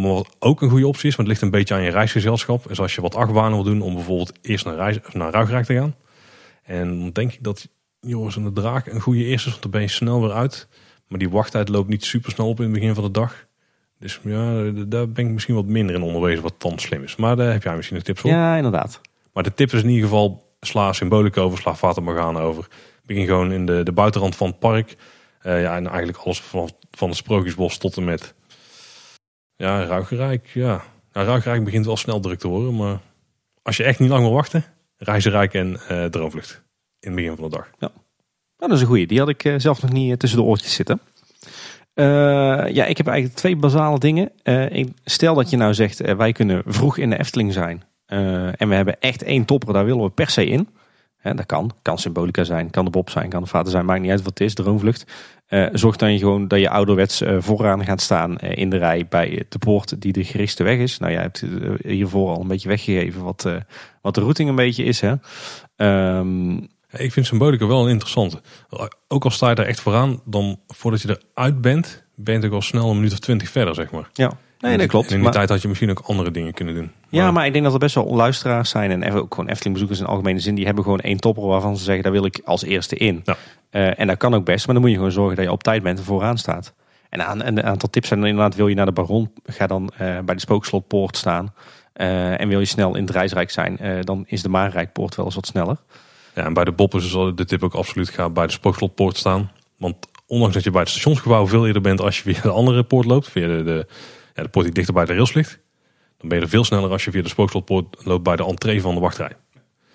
Maar wat ook een goede optie is, maar het ligt een beetje aan je reisgezelschap, is als je wat achtbanen wil doen om bijvoorbeeld eerst naar, reis, naar Ruigrijk te gaan. En dan denk ik dat Joris en de Draak een goede eerste is, want dan ben je snel weer uit. Maar die wachttijd loopt niet super snel op in het begin van de dag. Dus ja, daar ben ik misschien wat minder in onderwezen wat dan slim is. Maar daar heb jij misschien een tip voor. Ja, inderdaad. Maar de tip is in ieder geval, sla symbolica over, sla Fata Morgana over. Begin gewoon in de, de buitenrand van het park. Eh, ja, en eigenlijk alles van, van het Sprookjesbos tot en met ja, Ruigerijk. Ja. Nou, begint wel snel druk te worden, maar als je echt niet lang wil wachten, Reizenrijk en eh Droomvlucht in het begin van de dag. Nou, dat is een goeie. Die had ik eh, zelf nog niet tussen de oortjes zitten. Ja, ik heb eigenlijk twee basale dingen. Stel dat je nou zegt, wij kunnen vroeg in de Efteling zijn. en we hebben echt één topper, daar willen we per se in. Hè, dat kan. Kan Symbolica zijn, kan de Bob zijn, kan de Vader zijn. Maakt niet uit wat het is, droomvlucht. Eh, zorg dan je gewoon dat je ouderwets eh, vooraan gaat staan eh, in de rij bij de poort die de gerichtste weg is. Nou, jij hebt hiervoor al een beetje weggegeven wat, wat de routing een beetje is. Hè. Ehm, Ik vind Symbolica wel een interessante. Ook al sta je daar echt vooraan, dan voordat je eruit bent, ben je toch al snel een minuut of twintig verder, zeg maar. ja, nee, dat klopt. En in die Maar- tijd had je misschien ook andere dingen kunnen doen. Ja, maar ik denk dat er best wel luisteraars zijn en ook gewoon Efteling-bezoekers in algemene zin. Die hebben gewoon één topper waarvan ze zeggen, daar wil ik als eerste in. Ja. Eh, en dat kan ook best, maar dan moet je gewoon zorgen dat je op tijd bent en vooraan staat. En aan- een aantal tips zijn dan inderdaad, wil je naar de Baron, ga dan eh, bij de Spookslotpoort staan. Eh, en wil je snel in het reisrijk zijn, dan is de Maanrijkpoort wel eens wat sneller. Ja, en bij de is dus de tip ook absoluut ga bij de Spookslotpoort staan. Want ondanks dat je bij het stationsgebouw veel eerder bent als je via de andere poort loopt, via de, de poort die dichter bij de rails ligt, dan ben je er veel sneller als je via de Spookslotpoort loopt bij de entree van de wachtrij.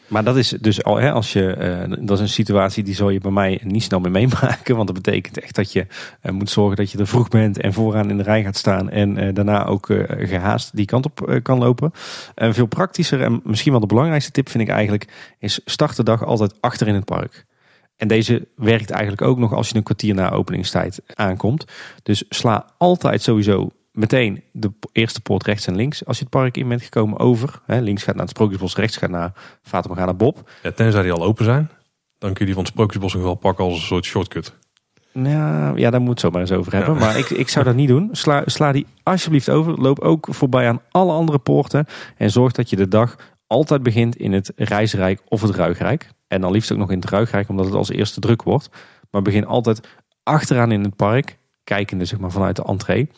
Maar dat is dus al, hè, als je, eh, dat is een situatie die zal je bij mij niet snel meer meemaken. Want dat betekent echt dat je eh, moet zorgen dat je er vroeg bent en vooraan in de rij gaat staan. En eh, daarna ook eh, gehaast die kant op kan lopen. En veel praktischer en misschien wel de belangrijkste tip vind ik eigenlijk, is start de dag altijd achter in het park. En deze werkt eigenlijk ook nog als je een kwartier na openingstijd aankomt. Dus sla altijd sowieso meteen de eerste poort rechts en links als je het park in bent gekomen over. Hè, links gaat naar het Sprookjesbos, rechts gaat naar Fata Morgana Bob. Ja, tenzij die al open zijn, dan kun je die van het Sprookjesbos nog wel pakken als een soort shortcut. Nou, ja, daar moet het zo maar eens over hebben. Maar ik, ik zou dat niet doen. Sla, sla die alsjeblieft over. Loop ook voorbij aan alle andere poorten. En zorg dat je de dag altijd begint in het Reisrijk of het Ruigrijk. En dan liefst ook nog in het Ruigrijk, omdat het als eerste druk wordt. Maar begin altijd achteraan in het park. Kijkende zeg maar vanuit de entree.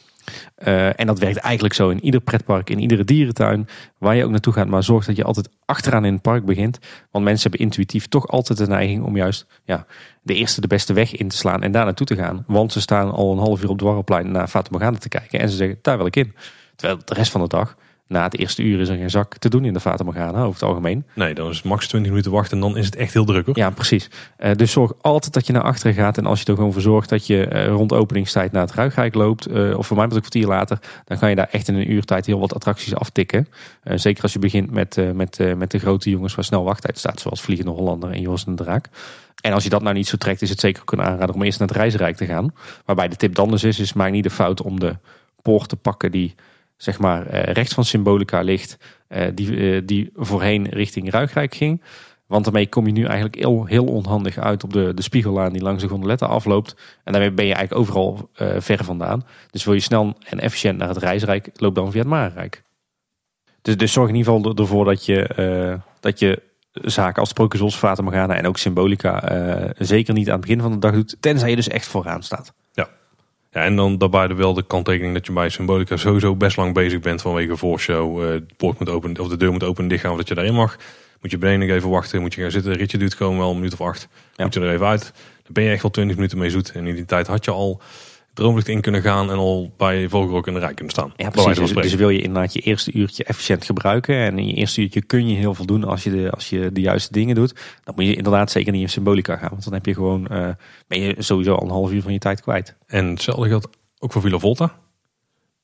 Eh, en dat werkt eigenlijk zo in ieder pretpark, in iedere dierentuin, waar je ook naartoe gaat. Maar zorg dat je altijd achteraan in het park begint. Want mensen hebben intuïtief toch altijd de neiging om juist ja, de eerste de beste weg in te slaan en daar naartoe te gaan. Want ze staan al een half uur op Dwarrelplein naar Morgana te kijken. En ze zeggen, daar wil ik in. Terwijl de rest van de dag, na het eerste uur is er geen zak te doen in de Fata Morgana over het algemeen. Nee, dan is het max 20 minuten wachten en dan is het echt heel druk hoor. Ja, precies. Eh, dus zorg altijd dat je naar achteren gaat. En als je er gewoon voor zorgt dat je eh, rond openingstijd naar het Ruigrijk loopt, eh, of voor mij met een kwartier later, dan kan je daar echt in een uur tijd heel wat attracties aftikken. Zeker als je begint met, met, met de grote jongens waar snel wachttijd staat, zoals Vliegende Hollander en Joris en de Draak. En als je dat nou niet zo trekt, is het zeker ook een aanrader om eerst naar het Reisrijk te gaan. Waarbij de tip dan dus is, is maak niet de fout om de poort te pakken die zeg maar eh, rechts van Symbolica ligt, eh, die, eh, die voorheen richting Ruigrijk ging. Want daarmee kom je nu eigenlijk heel, heel onhandig uit op de, de spiegellaan die langs de gondeletten afloopt. En daarmee ben je eigenlijk overal ver vandaan. Dus wil je snel en efficiënt naar het reisrijk, loop dan via het Marenrijk. Dus, dus zorg in ieder geval ervoor dat je, dat je zaken als Sprookjesbos, Fata en ook Symbolica zeker niet aan het begin van de dag doet. Tenzij je dus echt vooraan staat. Ja, en dan daarbij wel de kanttekening dat je bij Symbolica sowieso best lang bezig bent vanwege voorshow. Uh, de poort moet open, of de deur moet open en dicht gaan voordat je daarin mag. Moet je beneden nog even wachten, moet je gaan zitten. ritje duurt gewoon wel een minuut of acht. Moet je er even uit. Dan ben je echt wel 20 minuten mee zoet. En in die tijd had je al droomlicht in kunnen gaan en al bij Vogelrok in de rij kunnen staan. Ja, precies. Dus, dus, wil je inderdaad je eerste uurtje efficiënt gebruiken. En in je eerste uurtje kun je heel veel doen als je de, als je de juiste dingen doet. Dan moet je inderdaad zeker niet in symbolica gaan. Want dan heb je gewoon, uh, ben je sowieso al een half uur van je tijd kwijt. En hetzelfde geldt ook voor Villa Volta.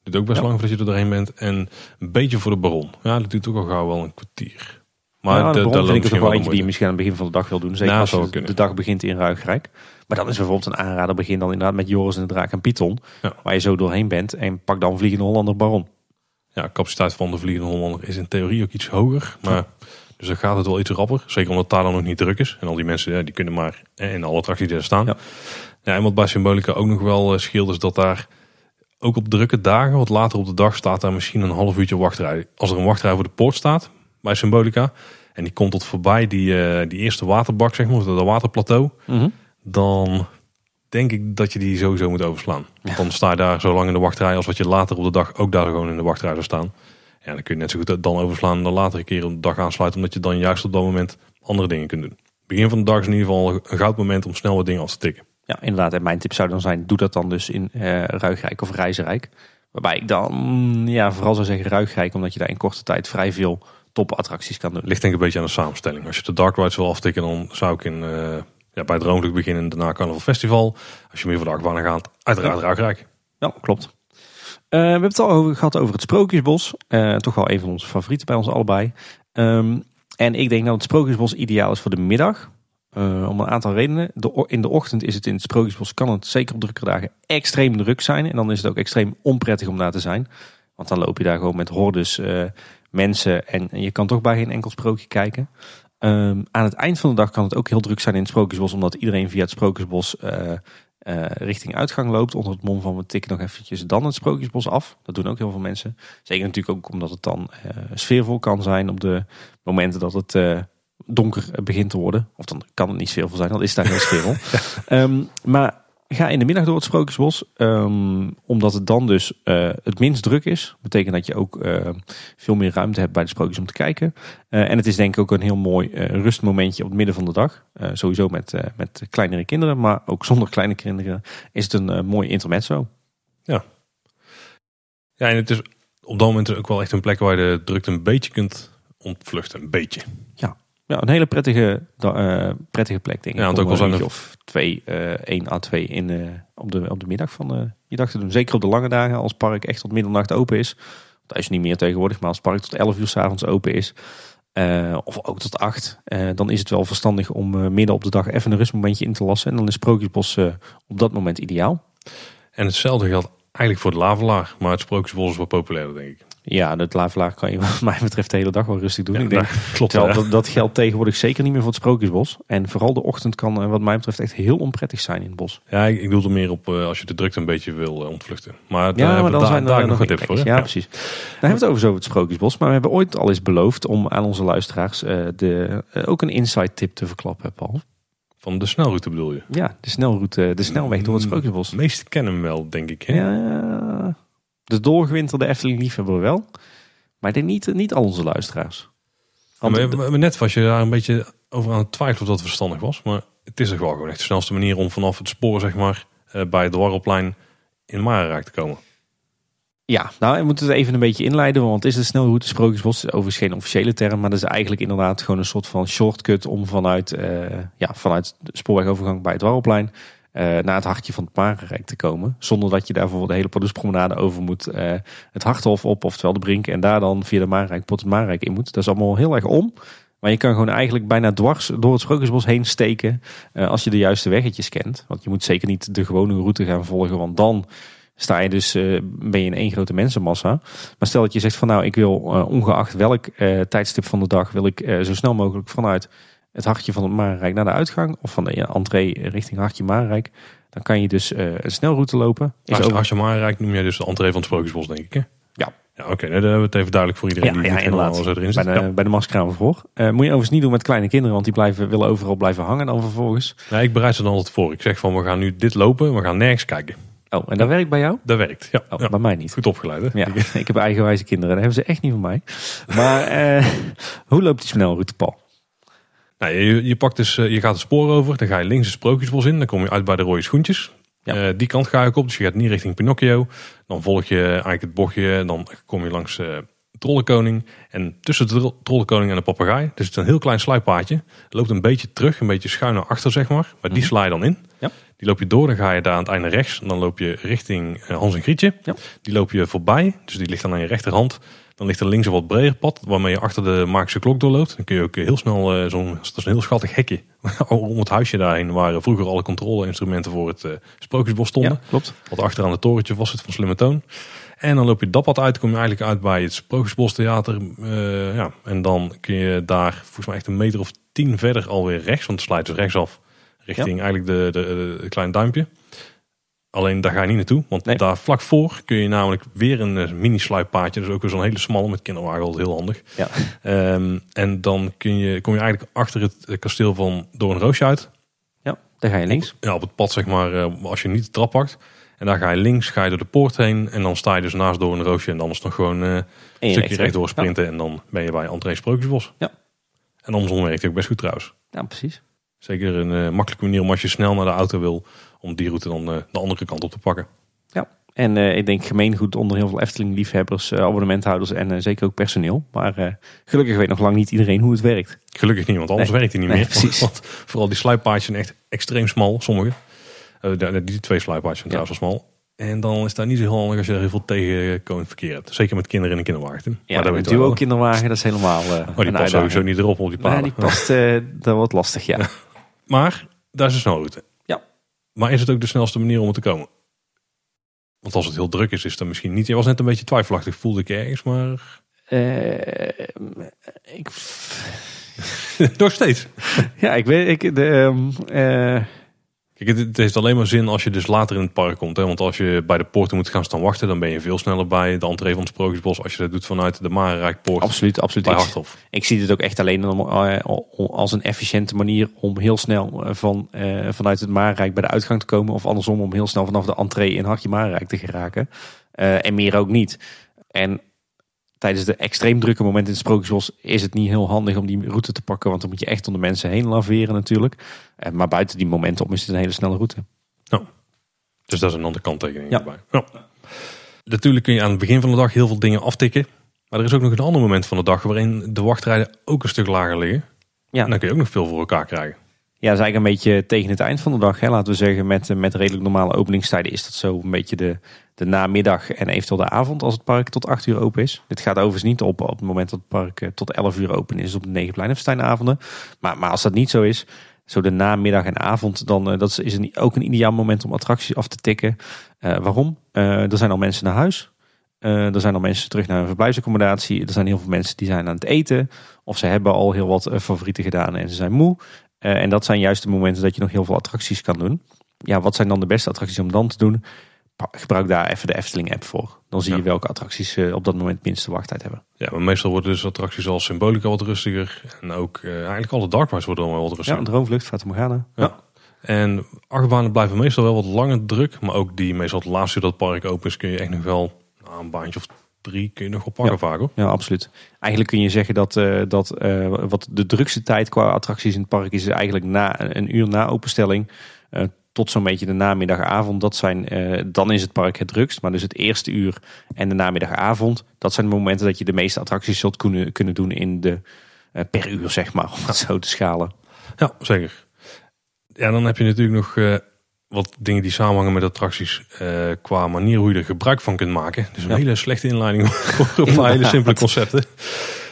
Duurt ook best lang voordat je er doorheen bent. En een beetje voor de Baron. Ja, dat duurt ook al gauw wel een kwartier. Maar ja, de, de, de vind ik het wel eentje die je misschien aan het begin van de dag wil doen. Zeker als de dag begint in Ruigrijk. Maar dan is bijvoorbeeld een aanrader begin dan inderdaad met Joris en de Draak en Python. Waar je zo doorheen bent en pak dan Vliegende Hollander Baron. Ja, capaciteit van de Vliegende Hollander is in theorie ook iets hoger. Maar dus dan gaat het wel iets rapper. Zeker omdat daar dan nog niet druk is. En al die mensen ja, die kunnen maar in alle attracties er staan. Ja. ja. en wat bij Symbolica ook nog wel eh, scheelt is dat daar ook op drukke dagen, wat later op de dag, staat daar misschien een half uurtje wachtrij. Als er een wachtrij voor de poort staat bij Symbolica. En die komt tot voorbij die, uh, die eerste waterbak, zeg maar, of dat waterplateau. Mm dan denk ik dat je die sowieso moet overslaan. Dan sta je daar zo lang in de wachtrij als wat je later op de dag ook daar gewoon in de wachtrij zou staan. Ja, dan kun je net zo goed dan overslaan en dan later een keer op de dag aansluiten, omdat je dan juist op dat moment andere dingen kunt doen. Begin van de dag is in ieder geval een goud moment om snel wat dingen af te tikken. Ja, inderdaad. En mijn tip zou dan zijn, doe dat dan dus in uh, Ruigrijk of Reizenrijk. Waarbij ik dan ja, vooral zou zeggen Ruigrijk, omdat je daar in korte tijd vrij veel topattracties kan doen. Ligt denk ik een beetje aan de samenstelling. Als je de dark rides wil aftikken, dan zou ik in uh, ja, bij Droomvlucht beginnen daarna Carnival Festival. Als je meer voor de achtbanen gaat, uiteraard ja. Ruigrijk. Ja, klopt. Uh, we hebben het al over, gehad over het Sprookjesbos. Uh, toch wel een van onze favorieten bij ons allebei. Um, en ik denk dat het Sprookjesbos ideaal is voor de middag. Uh, om een aantal redenen. De, in de ochtend is het in het Sprookjesbos, kan het zeker op drukke dagen extreem druk zijn. En dan is het ook extreem onprettig om daar te zijn. Want dan loop je daar gewoon met hordes mensen en je kan toch bij geen enkel sprookje kijken. Um, aan het eind van de dag kan het ook heel druk zijn in het Sprookjesbos, omdat iedereen via het Sprookjesbos uh, uh, richting uitgang loopt. Onder het mom van we tikken nog eventjes dan het Sprookjesbos af. Dat doen ook heel veel mensen. Zeker natuurlijk ook omdat het dan uh, sfeervol kan zijn op de momenten dat het donker begint te worden. Of dan kan het niet sfeervol zijn, dan is het daar heel sfeervol. ja. um, maar Ga in de middag door het Sprookjesbos. Um, omdat het dan dus uh, het minst druk is. Betekent dat je ook uh, veel meer ruimte hebt bij de sprookjes om te kijken. Uh, en het is denk ik ook een heel mooi rustmomentje op het midden van de dag. sowieso met, met kleinere kinderen. Maar ook zonder kleine kinderen is het een mooi intermezzo. Ja. Ja, en het is op dat moment ook wel echt een plek waar je de drukte een beetje kunt ontvluchten. Een beetje. Ja. Ja, een hele prettige, uh, prettige plek denk ik. Ja, want ook wel zo'n of twee, uh, één à twee in, uh, op, de, op de middag van je dag te doen. Zeker op de lange dagen als het park echt tot middernacht open is. Dat is niet meer tegenwoordig, maar als het park tot 11 uur s avonds open is. of ook tot acht. dan is het wel verstandig om midden op de dag even een rustmomentje in te lassen. En dan is Sprookjesbos op dat moment ideaal. En hetzelfde geldt eigenlijk voor de Lavelaar. Maar het Sprookjesbos is wel populairder denk ik. Ja, het lavelaar kan je wat mij betreft de hele dag wel rustig doen. ik denk, klopt dat, dat geldt tegenwoordig zeker niet meer voor het Sprookjesbos. En vooral de ochtend kan eh, wat mij betreft echt heel onprettig zijn in het bos. Ja, ik, ik doe er meer op uh, als je de drukte een beetje wil uh, ontvluchten. Maar, ja, maar dan daar, zijn daar nog een tip voor. Ja, ja, precies. Dan hebben we het over zo het Sprookjesbos. Maar we hebben ooit al eens beloofd om aan onze luisteraars uh, de, ook een insight tip te verklappen, Paul. Van de snelroute bedoel je? Ja, de snelroute, de snelweg door het Sprookjesbos. De meesten kennen hem wel, denk ik. Hè? Ja, de doorgewinterde Efteling liefhebber wel. Maar ik denk niet, niet al onze luisteraars. Ja, maar, net was je daar een beetje over aan het twijfelen of dat verstandig was. Maar het is er wel gewoon echt de snelste manier om vanaf het spoor zeg maar, eh, bij het Dwarrelplein in Marenrijk te komen. Ja, nou, we moeten het even een beetje inleiden, want het is de snelroute Sprookjesbos. Overigens geen officiële term, maar dat is eigenlijk inderdaad gewoon een soort van shortcut om vanuit, uh, ja, vanuit de spoorwegovergang bij het Dwarrelplein uh, naar het hartje van het Marenrijk te komen. Zonder dat je daarvoor de hele Paduspromenade over moet. Uh, het Harthof op, oftewel de Brink. En daar dan via de Marenrijk, pot het Marenrijk in moet. Dat is allemaal heel erg om. Maar je kan gewoon eigenlijk bijna dwars door het Sprookjesbos heen steken. Uh, als je de juiste weggetjes kent. Want je moet zeker niet de gewone route gaan volgen. Want dan sta je dus, ben je in één grote mensenmassa. Maar stel dat je zegt van nou, ik wil ongeacht welk tijdstip van de dag, wil ik zo snel mogelijk vanuit het hartje van het Marenrijk naar de uitgang. Of van de entree richting hartje Marenrijk. Dan kan je dus uh, een snelroute lopen. Is hartje, hartje Marenrijk noem je dus de entree van het Sprookjesbos denk ik hè? Ja. Ja, oké. Okay. Nou, dan hebben we het even duidelijk voor iedereen ja, die ja, niet helemaal zo erin zit. Bij de, ja. bij de voor. Uh, moet je overigens niet doen met kleine kinderen, want die blijven, willen overal blijven hangen dan vervolgens. Nee, ik bereid ze dan altijd voor. Ik zeg van, we gaan nu dit lopen, we gaan nergens kijken. Oh, en dat werkt bij jou? Dat werkt, ja. Oh, ja. bij mij niet. Goed opgeleid, hè? Ja, ik heb eigenwijze kinderen. Dat hebben ze echt niet van mij. Maar eh, hoe loopt die snelroute, Paul? Nou, je, je, pakt dus, eh, je gaat het spoor over, dan ga je links het sprookjesbos in. Dan kom je uit bij de rode schoentjes. Ja. Eh, die kant ga ik op, dus je gaat niet richting Pinocchio. Dan volg je eigenlijk het bochtje, dan kom je langs eh Trollenkoning. En tussen de Tro- Trollenkoning en de papegaai, dus het is een heel klein sluippaadje. Loopt een beetje terug, een beetje schuin naar achter, zeg maar. Maar die sla je dan in. Ja. Die loop je door, dan ga je daar aan het einde rechts. En dan loop je richting Hans en Grietje. Ja. Die loop je voorbij, dus die ligt dan aan je rechterhand. Dan ligt er links een wat breder pad, waarmee je achter de Maakse klok doorloopt. Dan kun je ook heel snel eh, zo'n, dat is een heel schattig hekje om het huisje daarheen, waar vroeger alle controleinstrumenten voor het eh, sprookjesbos stonden. Ja, klopt. Wat achteraan het torentje was het van Slimme Toon. En dan loop je dat pad uit, kom je eigenlijk uit bij het Sprookjesbostheater. Eh ja, en dan kun je daar volgens mij echt een meter of tien verder alweer rechts, want het slijt dus rechtsaf richting eigenlijk de, de, de, de klein duimpje. Alleen daar ga je niet naartoe, want Nee. daar vlak voor kun je namelijk weer een eh, mini-sluippaadje. Dus ook weer zo'n hele smalle met kinderwagen, altijd heel handig. Ja. Ehm, en dan kun je, kom je eigenlijk achter het eh, kasteel van Doornroosje uit. ja, daar ga je links. Ja, op het pad zeg maar, eh, als je niet de trap pakt. En daar ga je links, ga je door de poort heen. En dan sta je dus naast Doornroosje. En dan is het nog gewoon En een je stukje recht, rechtdoor sprinten. En dan ben je bij André Sprookjesbos. Ja. En andersom werkt het ook best goed trouwens. Ja, precies. Zeker een makkelijke manier om als je snel naar de auto wil. Om die route dan eh, de andere kant op te pakken. Ja. En eh, ik denk gemeengoed onder heel veel Efteling-liefhebbers, eh, abonnementhouders en zeker ook personeel. Maar gelukkig weet nog lang niet iedereen hoe het werkt. Gelukkig niet, want anders Nee. werkt hij niet Nee, meer. precies. Want vooral die sluippaadjes zijn echt extreem smal, sommige. Die twee sluippaadjes zijn trouwens wel smal. En dan is daar niet zo heel handig als je er heel veel tegenkomend verkeer hebt. Zeker met kinderen in een kinderwagen. Ja, maar wel. duo kinderwagen, dat is helemaal eh Oh, die past sowieso niet erop op die paden. die past, dat wordt lastig, ja. Maar daar is een snelroute. Maar is het ook de snelste manier om er te komen? Want als het heel druk is, is het misschien niet. Je was net een beetje twijfelachtig, voelde ik ergens, maar Eh, ik, nog steeds. ja, ik weet, ik, de, ehm, eh, Kijk, het, het heeft alleen maar zin als je dus later in het park komt. Hè? Want als je bij de poorten moet gaan staan wachten, dan ben je veel sneller bij de entree van het Sprookjesbos. Als je dat doet vanuit de Marenrijkpoort absoluut, absoluut. bij Ik, Harthof. ik zie dit ook echt alleen eh, als een efficiënte manier om heel snel eh, van, eh, vanuit het Marenrijk bij de uitgang te komen. Of andersom om heel snel vanaf de entree in Hartje Marenrijk te geraken. En meer ook niet. En tijdens de extreem drukke momenten in het Sprookjesbos is het niet heel handig om die route te pakken. Want dan moet je echt om de mensen heen laveren natuurlijk. Eh, maar buiten die momenten om is het een hele snelle route. Dus dat is een andere kanttekening Ja. erbij. Ja. Natuurlijk kun je aan het begin van de dag heel veel dingen aftikken. Maar er is ook nog een ander moment van de dag waarin de wachtrijden ook een stuk lager liggen. Ja. En dan kun je ook nog veel voor elkaar krijgen. Ja, dat is eigenlijk een beetje tegen het eind van de dag. Hè. Laten we zeggen, met, eh, met redelijk normale openingstijden is dat zo een beetje de, de namiddag en eventueel de avond als het park tot 8 uur open is. Dit gaat overigens niet op op het moment dat het park eh, tot 11 uur open is op de Negenplein of Steinavonden. Maar, maar als dat niet zo is, zo de namiddag en avond, dan eh, dat is, ook een ideaal moment om attracties af te tikken. Eh, waarom? Eh, er zijn al mensen naar huis. Er zijn al mensen terug naar hun verblijfsaccommodatie. Er zijn heel veel mensen die zijn aan het eten. Of ze hebben al heel wat favorieten gedaan en ze zijn moe. En dat zijn juist de momenten dat je nog heel veel attracties kan doen. Ja, wat zijn dan de beste attracties om dan te doen? Gebruik daar even de Efteling app voor. Dan zie je Ja. welke attracties op dat moment minste wachttijd hebben. Ja, maar meestal worden dus attracties als Symbolica wat rustiger. En ook eh, eigenlijk alle dark rides worden wel wat Ja, rustiger. een droomvlucht, Fata Morgana. Ja. En achtbanen blijven meestal wel wat langer druk. Maar ook die meestal het laatste uur dat het park open is, kun je echt nog wel nou, een baantje of drie kun je nog wel pakken vaak hoor. Ja, absoluut. Eigenlijk kun je zeggen dat, eh, dat eh, wat de drukste tijd qua attracties in het park is, is eigenlijk na een uur na openstelling. Tot zo'n beetje de namiddagavond. Dat zijn, eh, dan is het park het drukst. Maar dus het eerste uur en de namiddagavond. Dat zijn de momenten dat je de meeste attracties zult kunnen, kunnen doen in de, eh, per uur, zeg maar. Om het zo te schalen. Ja, zeker. Ja, dan heb je natuurlijk nog eh, wat dingen die samenhangen met attracties. qua manier hoe je er gebruik van kunt maken. Dus een Ja. hele slechte inleiding voor een paar hele simpele concepten.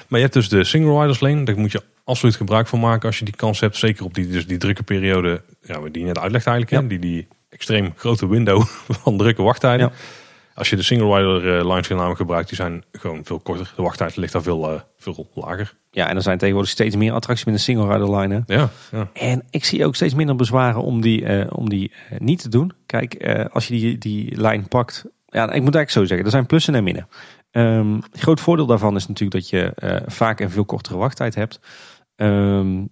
Maar je hebt dus de single riders lane. Daar moet je absoluut gebruik van maken als je die kans hebt. Zeker op die, dus die drukke periode ja, die je net uitlegt eigenlijk. Ja. Die, die extreem grote window van drukke wachttijden. Ja. Als je de single rider eh, lines namelijk gebruikt, die zijn gewoon veel korter. De wachttijd ligt daar veel, eh, veel lager. Ja, en er zijn tegenwoordig steeds meer attracties met een single rider line. Ja, ja. En ik zie ook steeds minder bezwaren om die, eh, om die niet te doen. Kijk, als je die, die lijn pakt. Ja, ik moet eigenlijk zo zeggen, er zijn plussen en minnen. Het groot voordeel daarvan is natuurlijk dat je vaak een veel kortere wachttijd hebt. Ehm,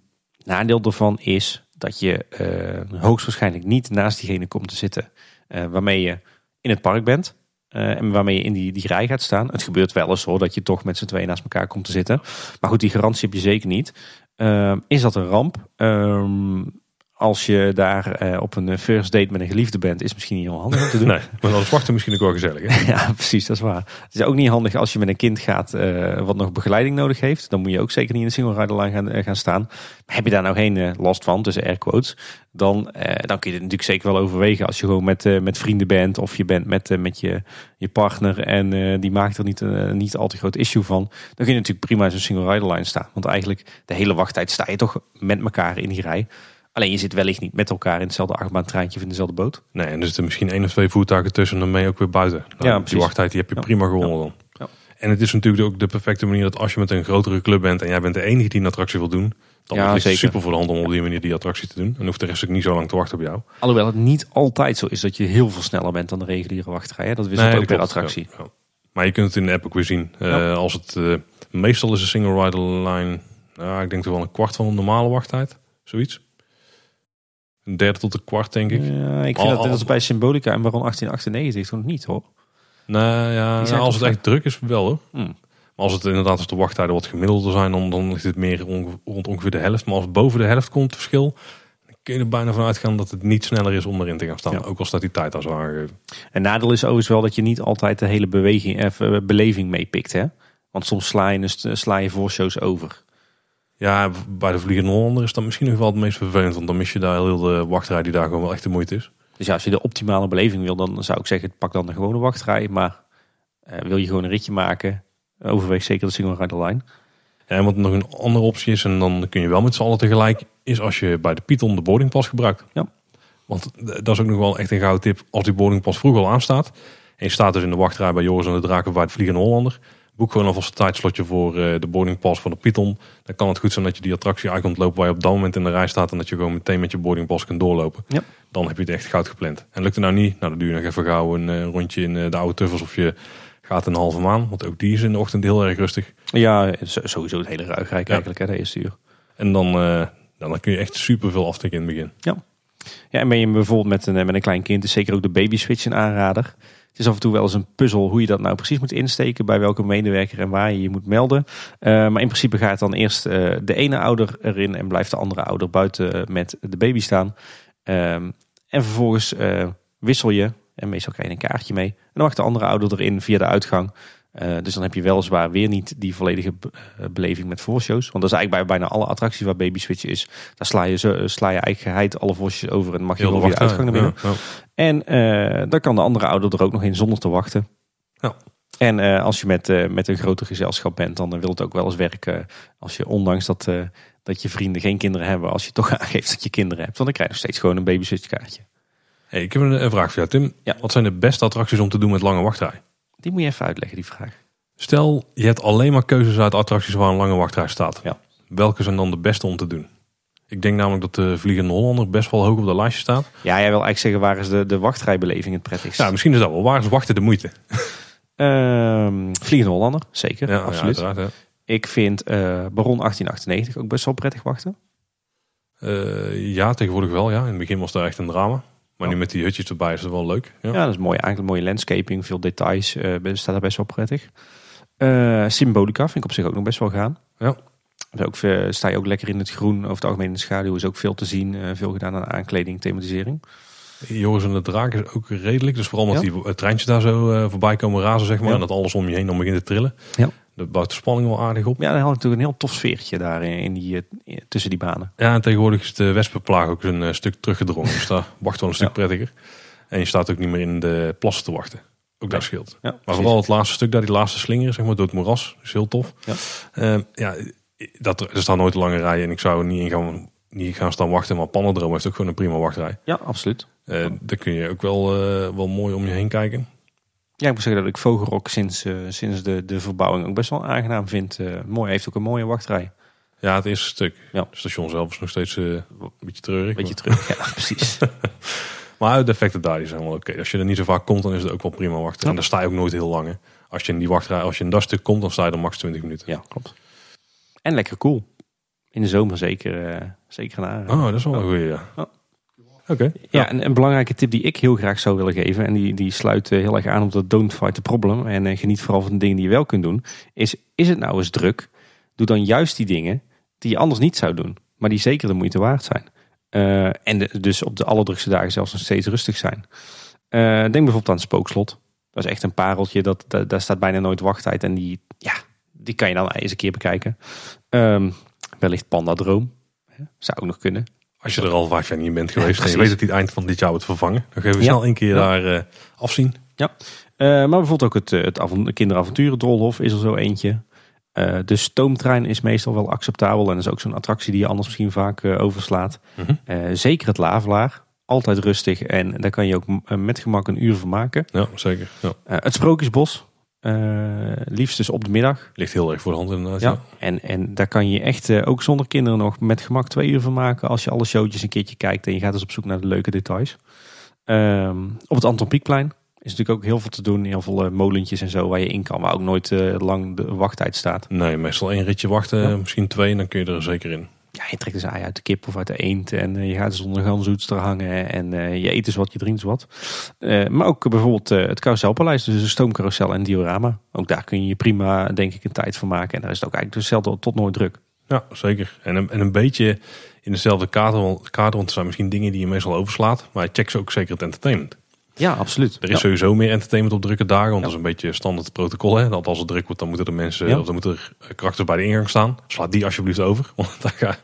nadeel daarvan is dat je eh, hoogstwaarschijnlijk niet naast diegene komt te zitten. eh, waarmee je in het park bent. eh, en waarmee je in die, die rij gaat staan. Het gebeurt wel eens hoor, dat je toch met z'n tweeën naast elkaar komt te zitten. Maar goed, die garantie heb je zeker niet. Ehm, is dat een ramp? Ehm, als je daar eh, op een first date met een geliefde bent, is misschien niet heel handig om te doen. Nee, maar dan wachten misschien ook wel gezellig. Hè? Ja, precies, dat is waar. Het is ook niet handig als je met een kind gaat eh, wat nog begeleiding nodig heeft. Dan moet je ook zeker niet in de single rider line gaan, eh, gaan staan. Maar heb je daar nou geen eh, last van, tussen air quotes, dan, eh, dan kun je het natuurlijk zeker wel overwegen als je gewoon met, eh, met vrienden bent of je bent met, eh, met je, je partner en eh, die maakt er niet, een niet al te groot issue van. Dan kun je natuurlijk prima in zo'n single rider line staan. Want eigenlijk de hele wachttijd sta je toch met elkaar in die rij. Alleen je zit wellicht niet met elkaar in hetzelfde achtbaantreintje of in dezelfde boot. Nee, en er zitten misschien één of twee voertuigen tussen en dan ben je ook weer buiten. Nou, Ja, die precies. wachttijd die heb je Ja. prima gewonnen dan. Ja. En het is natuurlijk ook de perfecte manier dat als je met een grotere club bent en jij bent de enige die een attractie wil doen, dan Ja, is het super voor de hand om op die manier die attractie te doen. En hoeft de rest ook niet zo lang te wachten op jou. Alhoewel het niet altijd zo is dat je heel veel sneller bent dan de reguliere wachtrij. Hè? Dat wisselt Nee, ook per attractie. Ja. Maar je kunt het in de app ook weer zien. Eh, als het, eh, meestal is een single rider line, nou, ik denk toch wel een kwart van de normale wachttijd. Zoiets. Een derde tot een kwart, denk ik. Ja, ik vind dat, al- dat is bij Symbolica en Baron 1898 toen niet hoor. Nou ja, nou, als het echt druk is, wel hoor. Hmm. Maar als het inderdaad als de wachttijden wat gemiddelder zijn, dan, dan ligt het meer rond ongeveer de helft. Maar als het boven de helft komt, het verschil, dan kun je er bijna van uitgaan dat het niet sneller is om erin te gaan staan. Ja. Ook al staat die tijd als aangegeven. En nadeel is overigens wel dat je niet altijd de hele beweging, eh, beleving meepikt. Hè? Want soms sla je, sla je voorshows over. Ja, bij de Vliegende Hollander is dat misschien nog wel het meest vervelend. Want dan mis je daar heel de wachtrij die daar gewoon wel echt de moeite is. Dus ja, als je de optimale beleving wil, dan zou ik zeggen, pak dan de gewone wachtrij. Maar eh, wil je gewoon een ritje maken, overweeg zeker de single rider line. Ja, en wat nog een andere optie is, en dan kun je wel met z'n allen tegelijk, is als je bij de Python de boardingpas gebruikt. Ja. Want dat is ook nog wel echt een gouden tip. Als die boardingpas vroeg al aanstaat, en je staat dus in de wachtrij bij Joris en de Draken bij het Vliegende Hollander, boek gewoon alvast een tijdslotje voor eh, de boardingpas van de Python. Dan kan het goed zijn dat je die attractie kunt lopen waar je op dat moment in de rij staat en dat je gewoon meteen met je boardingpas kunt doorlopen. Ja. Dan heb je het echt goud gepland. En lukt het nou niet, nou dan doe je nog even gauw een eh, rondje in eh, de oude tuffels of je gaat een halve maan. Want ook die is in de ochtend heel erg rustig. Ja, so- sowieso het hele ruigrijk Ja. eigenlijk, hè, de eerste uur. En dan, dan kun je echt super veel aftikken in het begin. Ja, en ben je bijvoorbeeld met een, met een klein kind, is zeker ook de baby switch een aanrader. Het is af en toe wel eens een puzzel hoe je dat nou precies moet insteken, bij welke medewerker en waar je je moet melden. Eh, maar in principe gaat dan eerst eh, de ene ouder erin en blijft de andere ouder buiten met de baby staan. Ehm, en vervolgens eh, wissel je, en meestal krijg je een kaartje mee, en dan mag de andere ouder erin via de uitgang. Eh, dus dan heb je weliswaar weer niet die volledige be- eh, beleving met voorshows. Want dat is eigenlijk bij bijna alle attracties waar baby switch is. Daar sla je, zo, sla je alle voorshows over en mag je de wachtrij. uitgang naar binnen. Ja, ja. En eh, dan kan de andere ouder er ook nog in zonder te wachten. Ja. En eh, als je met, eh, met een groter gezelschap bent, dan eh, wil het ook wel eens werken. Als je ondanks dat, eh, dat je vrienden geen kinderen hebben, als je toch aangeeft dat je kinderen hebt, want dan krijg je nog steeds gewoon een babyswitch kaartje. Hey, ik heb een, een vraag voor jou, Tim. Ja. Wat zijn de beste attracties om te doen met lange wachtrij? Die moet je even uitleggen, die vraag. Stel, je hebt alleen maar keuzes uit attracties waar een lange wachtrij staat. Ja. Welke zijn dan de beste om te doen? Ik denk namelijk dat de Vliegende Hollander best wel hoog op de lijstje staat. Ja, jij wil eigenlijk zeggen, waar is de, de wachtrijbeleving het prettigst? Ja, misschien is dat wel. Waar is wachten de moeite? Ehm, Vliegende Hollander, zeker, Ja, absoluut. Ja, Ik vind eh, Baron 1898 ook best wel prettig wachten. ja. Eh, ja, tegenwoordig wel. Ja. In het begin was dat echt een drama. Maar nu met die hutjes erbij is het wel leuk. Ja. Ja, dat is mooi. Eigenlijk mooie landscaping, veel details. eh staat er best wel prettig. Eh, Symbolica vind ik op zich ook nog best wel gaan. Ja. Ook, eh, sta je ook lekker in het groen. Over het algemeen in de schaduw is ook veel te zien. veel gedaan aan aankleding, thematisering. Joris en de Draak is ook redelijk. Dus vooral omdat Ja. die treintjes daar zo voorbij komen razen, zeg maar. Ja. En dat alles om je heen dan begint te trillen. Ja. Dat bouwt de spanning wel aardig op. Ja, dan had ik natuurlijk een heel tof sfeertje daar in, die, eh, tussen die banen. Ja, en tegenwoordig is de wespenplaag ook een eh, stuk teruggedrongen. Dus daar wacht wel een stuk Ja. prettiger. En je staat ook niet meer in de plassen te wachten. Ook dat scheelt. Ja, Maar vooral het laatste stuk daar, die laatste slinger, zeg maar, door het moeras. is heel tof. Ja. Ehm, ja, dat, er staan nooit lange rijen en ik zou er niet in gaan, niet gaan staan wachten. Maar Pannendroom heeft ook gewoon een prima wachtrij. Ja, absoluut. Eh daar kun je ook wel, wel mooi om je heen kijken. Ja, ik moet zeggen dat ik Vogelrok sinds, eh, sinds de, de verbouwing ook best wel aangenaam vind. Eh, mooi, heeft ook een mooie wachtrij. Ja, het eerste stuk. Ja. Het station zelf is nog steeds eh, een beetje treurig. Beetje maar, terug. Ja, precies. maar de effecten daar die zijn wel oké. Als je er niet zo vaak komt, dan is het ook wel prima wachten. Ja. En daar sta je ook nooit heel lang. hè. Als je in die wachtrij, als je in dat stuk komt, dan sta je er max 20 minuten. Ja, klopt. En lekker cool. In de zomer zeker, zeker aanrader. Oh, dat is wel een goeie, ja. Ja. Oké. Ja, en een belangrijke tip die ik heel graag zou willen geven, en die, die sluit eh, heel erg aan op dat don't fight the problem en eh, geniet vooral van de dingen die je wel kunt doen, is is het nou eens druk? Doe dan juist die dingen die je anders niet zou doen, maar die zeker de moeite waard zijn. Eh, en de- dus op de allerdrukste dagen zelfs nog steeds rustig zijn. Denk bijvoorbeeld aan het spookslot. Dat is echt een pareltje, dat, dat- daar staat bijna nooit wachttijd en die, ja, die kan je dan eens een keer bekijken. Ehm, wellicht Panda Droom, zou ook nog kunnen. Als je er al vijf jaar niet in bent geweest en je weet dat hij het eind van dit jaar wordt vervangen, dan geven we snel een keer daar eh, afzien. Ja, Eh, maar bijvoorbeeld ook het, eh, het avon- kinderavonturen Drolhof is er zo eentje. De stoomtrein is meestal wel acceptabel en is ook zo'n attractie die je anders misschien vaak overslaat. Mhm. Zeker het Lavelaar, altijd rustig en daar kan je ook met gemak een uur van maken. Ja, zeker. Ja. Het Sprookjesbos, eh, liefst dus op de middag. Ligt heel erg voor de hand inderdaad. Ja. Ja. En, en daar kan je echt eh, ook zonder kinderen nog met gemak twee uur van maken als je alle showtjes een keertje kijkt en je gaat dus op zoek naar de leuke details. Ehm, op het Anton Pieckplein is natuurlijk ook heel veel te doen. Heel veel eh, molentjes en zo waar je in kan, waar ook nooit lang de wachttijd staat. Nee, meestal één ritje wachten, Ja. misschien twee en dan kun je er zeker in. Ja, je trekt dus ei uit de kip of uit de eend en eh, je gaat dus onder ganzoetster hangen en eh, je eet dus wat, je drinkt dus wat. Eh, maar ook bijvoorbeeld het carouselpaleis, dus de stoomcarousel en diorama. Ook daar kun je prima, denk ik, een tijd van maken. En daar is het ook eigenlijk dus zelden tot nooit druk. Ja, zeker. En een, en een beetje in dezelfde kader, kader, want er zijn misschien dingen die je meestal overslaat. Maar check ook zeker het entertainment. Ja, absoluut. Er is Ja. sowieso meer entertainment op drukke dagen, want Ja. dat is een beetje standaard protocol. Hè? Dat als het druk wordt, dan moeten er mensen, Ja. of dan moeten er karakters bij de ingang staan. Sla die alsjeblieft over, want dat, ga, dat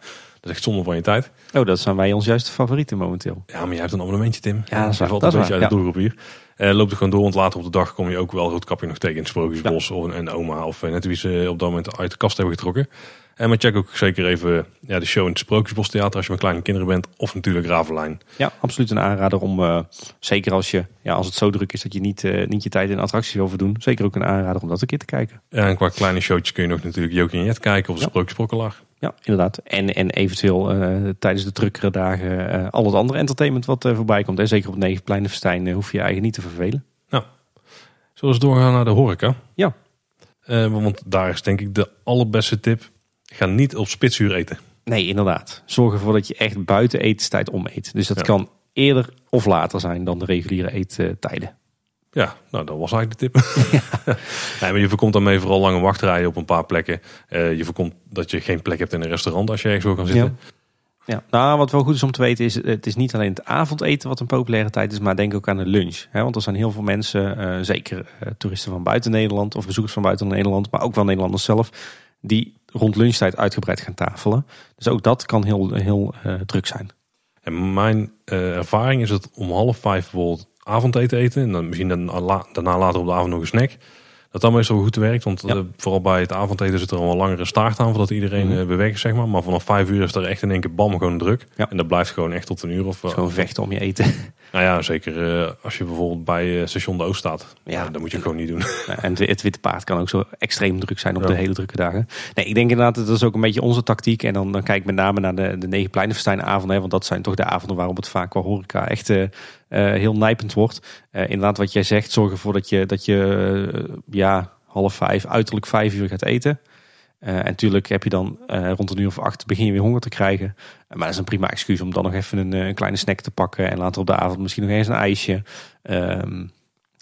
is echt zonde van je tijd. Oh, dat zijn wij ons juiste favorieten momenteel. Ja, maar jij hebt een abonnementje, Tim. Ja, dat is valt Dat een is beetje waar, uit de doelgroep hier. Eh, loopt er gewoon door, want later op de dag kom je ook wel roodkapje nog tegen in het Sprookjesbos of een, een oma of net wie ze op dat moment uit de kast hebben getrokken. En maar check ook zeker even ja, de show in het Sprookjesbos Theater als je met kleine kinderen bent. Of natuurlijk Ravelijn. Ja, absoluut een aanrader om, eh, zeker als, je, ja, als het zo druk is dat je niet, eh, niet je tijd in attracties wil verdoen. Zeker ook een aanrader om dat een keer te kijken. En qua kleine showtjes kun je nog natuurlijk Jokie en Jet kijken of de Ja. Ja, inderdaad. En, en eventueel eh, tijdens de drukkere dagen al het andere entertainment wat voorbij komt. En zeker op Negenpleinenfestijn uh, hoef je je eigen niet te vervelen. Zullen we eens doorgaan naar de horeca? Ja. Want daar is denk ik de allerbeste tip. Ga niet op spitsuur eten. Nee, inderdaad. Zorg ervoor dat je echt buiten etenstijd om eet. Dus dat Ja. kan eerder of later zijn dan de reguliere eettijden. Ja, nou dat was eigenlijk de tip. nee, maar je voorkomt daarmee vooral lange wachtrijen op een paar plekken. Eh, je voorkomt dat je geen plek hebt in een restaurant als je ergens wil gaan zitten. Ja, nou wat wel goed is om te weten is, het is niet alleen het avondeten wat een populaire tijd is, maar denk ook aan de lunch. Hè? Want er zijn heel veel mensen, eh, zeker eh, toeristen van buiten Nederland of bezoekers van buiten Nederland, maar ook wel Nederlanders zelf, die rond lunchtijd uitgebreid gaan tafelen. Dus ook dat kan heel, heel eh, druk zijn. En mijn eh, ervaring is dat om half vijf bijvoorbeeld avondeten eten. En dan misschien daarna, la- daarna later op de avond nog een snack. Dat dan meestal wel goed werkt. Want Ja. eh, vooral bij het avondeten zit er al een langere staart aan. Voordat iedereen eh, beweegt zeg maar. Maar vanaf vijf uur is er echt in één keer bam gewoon druk. Ja. En dat blijft gewoon echt tot een uur of... Gewoon vechten om je eten. Nou ja, zeker eh, als je bijvoorbeeld bij eh, station De Oost staat. Ja. Ja. dat moet je gewoon niet doen. en het, het witte paard kan ook zo extreem druk zijn op Ja. de hele drukke dagen. Nee, ik denk inderdaad dat is ook een beetje onze tactiek. En dan, dan kijk ik met name naar de, de negen pleinenfestijnavonden. hè, Want dat zijn toch de avonden waarop het vaak qua horeca echt eh, heel nijpend wordt. Inderdaad wat jij zegt, zorg ervoor dat je, dat je ja, half vijf, uiterlijk vijf uur gaat eten. Eh, en natuurlijk heb je dan eh, rond een uur of acht begin je weer honger te krijgen. maar dat is een prima excuus om dan nog even een, eh, een kleine snack te pakken. En later op de avond misschien nog eens een ijsje. Ehm,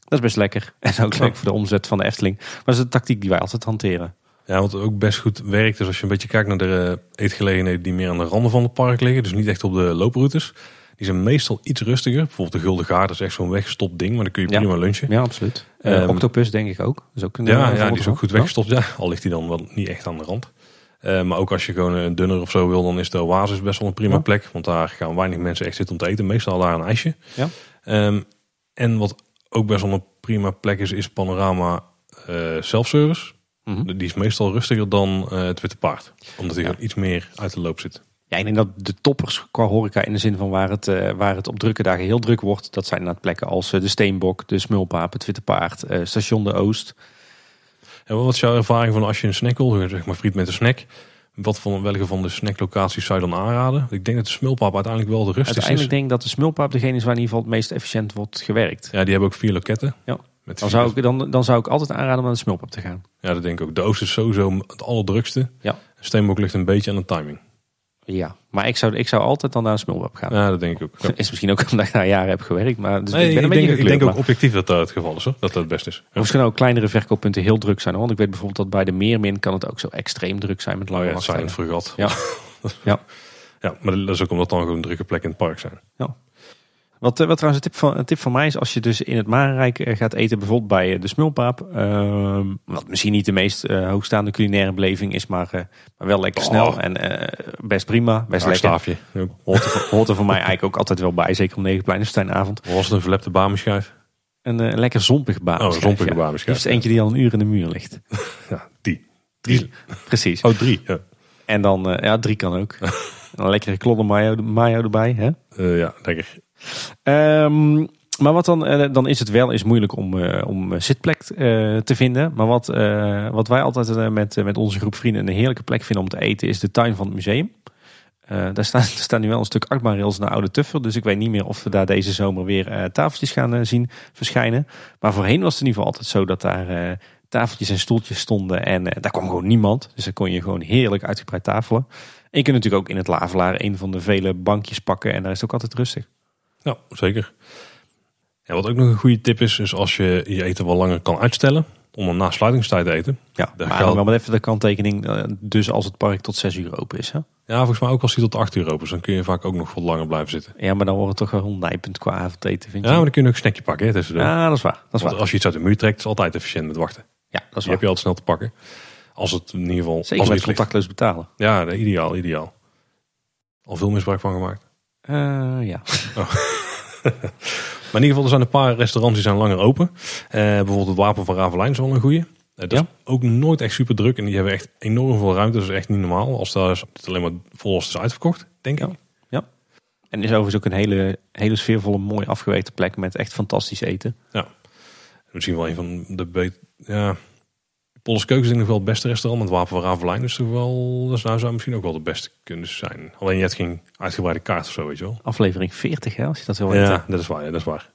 dat is best lekker. En ook leuk voor de omzet van de Efteling. Maar dat is de tactiek die wij altijd hanteren. Ja, wat ook best goed werkt is als je een beetje kijkt naar de eetgelegenheden die meer aan de randen van het park liggen. Dus niet echt op de looproutes. Die zijn meestal iets rustiger. Bijvoorbeeld de Gulden Gaard is echt zo'n weggestopt ding. Maar dan kun je Ja. prima lunchen. Ja, absoluut. Eh, Ehm, Octopus denk ik ook. Is ook een, Ja, eh, ja, die is ook goed weggestopt. Ja. Al ligt hij dan wel niet echt aan de rand. Eh, maar ook als je gewoon een dunner of zo wil, dan is de Oasis best wel een prima Ja. plek. Want daar gaan weinig mensen echt zitten om te eten. Meestal daar een ijsje. Ja. Ehm, en wat ook best wel een prima plek is, is Panorama eh self-service. Mhm. Die is meestal rustiger dan eh, het Witte Paard. Omdat hij Ja. iets meer uit de loop zit. Ja, ik denk dat de toppers qua horeca in de zin van waar het, eh, waar het op drukke dagen heel druk wordt. Dat zijn inderdaad plekken als eh, de Steenbok, de Smulpaap, het Witte Paard, eh, Station de Oost. En wat is jouw ervaring van als je een snack wil, zeg maar friet met een snack? Wat van welke van de snacklocaties zou je dan aanraden? Ik denk dat de smulpaap uiteindelijk wel de rustigste is. Uiteindelijk denk ik dat de Smulpaap degene is waar in ieder geval het meest efficiënt wordt gewerkt. Ja, die hebben ook vier loketten. Ja. Met Dan zou, ik, dan, dan zou ik altijd aanraden om naar de Smulpaap te gaan. Ja, dat denk ik ook. De Oost is sowieso het allerdrukste. Ja. Steenbok ligt een beetje aan de timing. Ja, maar ik zou, ik zou altijd dan naar een smulweb gaan. Ja, dat denk ik ook. Ja. Is misschien ook omdat ik daar jaren heb gewerkt. Maar dus Nee, ik ben een ik, denk, ik denk ook maar- objectief dat dat het geval is. Hoor. Dat dat het best is. Ja. Misschien ook kleinere verkooppunten heel druk zijn. Want ik weet bijvoorbeeld dat bij de Meermin kan het ook zo extreem druk zijn met Oh lange ja, het zijn fregat. Ja. Ja. Ja, maar dat is ook omdat dan gewoon drukke plekken in het park zijn. Wat, eh, wat trouwens een tip, van, een tip van mij is als je dus in het Marenrijk eh, gaat eten, bijvoorbeeld bij eh, de Smulpaap. ehm, wat misschien niet de meest hoogstaande culinaire beleving is, maar, maar wel lekker Oh. snel en best prima. Best Een lekker. staafje. Hoort er, voor- hoort er voor mij eigenlijk ook altijd wel bij, zeker om Negenpleinensteinavond. Of was het een verlepte bamenschijf? Een, lekker zompig. Oh, een zompige bamenschijf. Liefst eentje die al een uur in de muur ligt. Ja, die. Drie. Precies. Oh, drie. Ja, En dan, ja, drie kan ook. een lekkere klodder mayo, mayo erbij. Hè? Ja lekker. Ehm, maar wat dan, eh, dan is het wel is moeilijk om, eh, om eh, zitplek te vinden. Maar wat, wat wij altijd met, met onze groep vrienden een heerlijke plek vinden om te eten, is de tuin van het museum. Daar, staan, nu wel een stuk achtbaanrails naar Oude Tuffer. Dus ik weet niet meer of we daar deze zomer weer tafeltjes gaan zien verschijnen. Maar voorheen was het in ieder geval altijd zo dat daar tafeltjes en stoeltjes stonden. En daar kwam gewoon niemand. Dus dan kon je gewoon heerlijk uitgebreid tafelen. En je kunt natuurlijk ook in het Lavelaar een van de vele bankjes pakken. En daar is het ook altijd rustig. Ja, zeker. Ja, wat ook nog een goede tip is, is als je je eten wel langer kan uitstellen. Om hem na sluitingstijd te eten. Ja, maar geldt- dan wel even de kanttekening. eh, Dus als het park tot 6 uur open is. Hè? Ja, volgens mij ook als hij tot 8 uur open is. Dan kun je vaak ook nog wat langer blijven zitten. Ja, maar dan wordt het toch wel nijpend qua avondeten, vind je? Ja, maar dan kun je ook een snackje pakken. Hè, tussendoor. Ja, dat is waar. Dat is Want waar. als je iets uit de muur trekt, is het altijd efficiënt met wachten. Ja, dat is Die waar. heb je altijd snel te pakken. Als het in ieder geval... Zeker als met contactloos betalen. Ja, ideaal, ideaal. Al veel misbruik van gemaakt. Eh, ja. Maar in ieder geval, er zijn een paar restaurants die zijn langer open. Eh, bijvoorbeeld het Wapen van Ravelijn is wel een goeie. Eh, dat Ja. is ook nooit echt super druk. En die hebben echt enorm veel ruimte. Dat is echt niet normaal. Als daar het alleen maar vol het is uitverkocht, denk ik. Ja. En is overigens ook een hele, hele sfeervolle, mooi afgewerkte plek met echt fantastisch eten. Misschien wel een van de beter... Ja, Polles Keuken is denk ik nog wel het beste restaurant. Het Wapen van Ravelijn is toch wel... Dat zou, zou misschien ook wel de beste kunnen zijn. Alleen je hebt geen uitgebreide kaart of zo, weet je wel. Aflevering 40, hè, als je dat wil weten. Ja, dat is waar. Ja, dat is waar.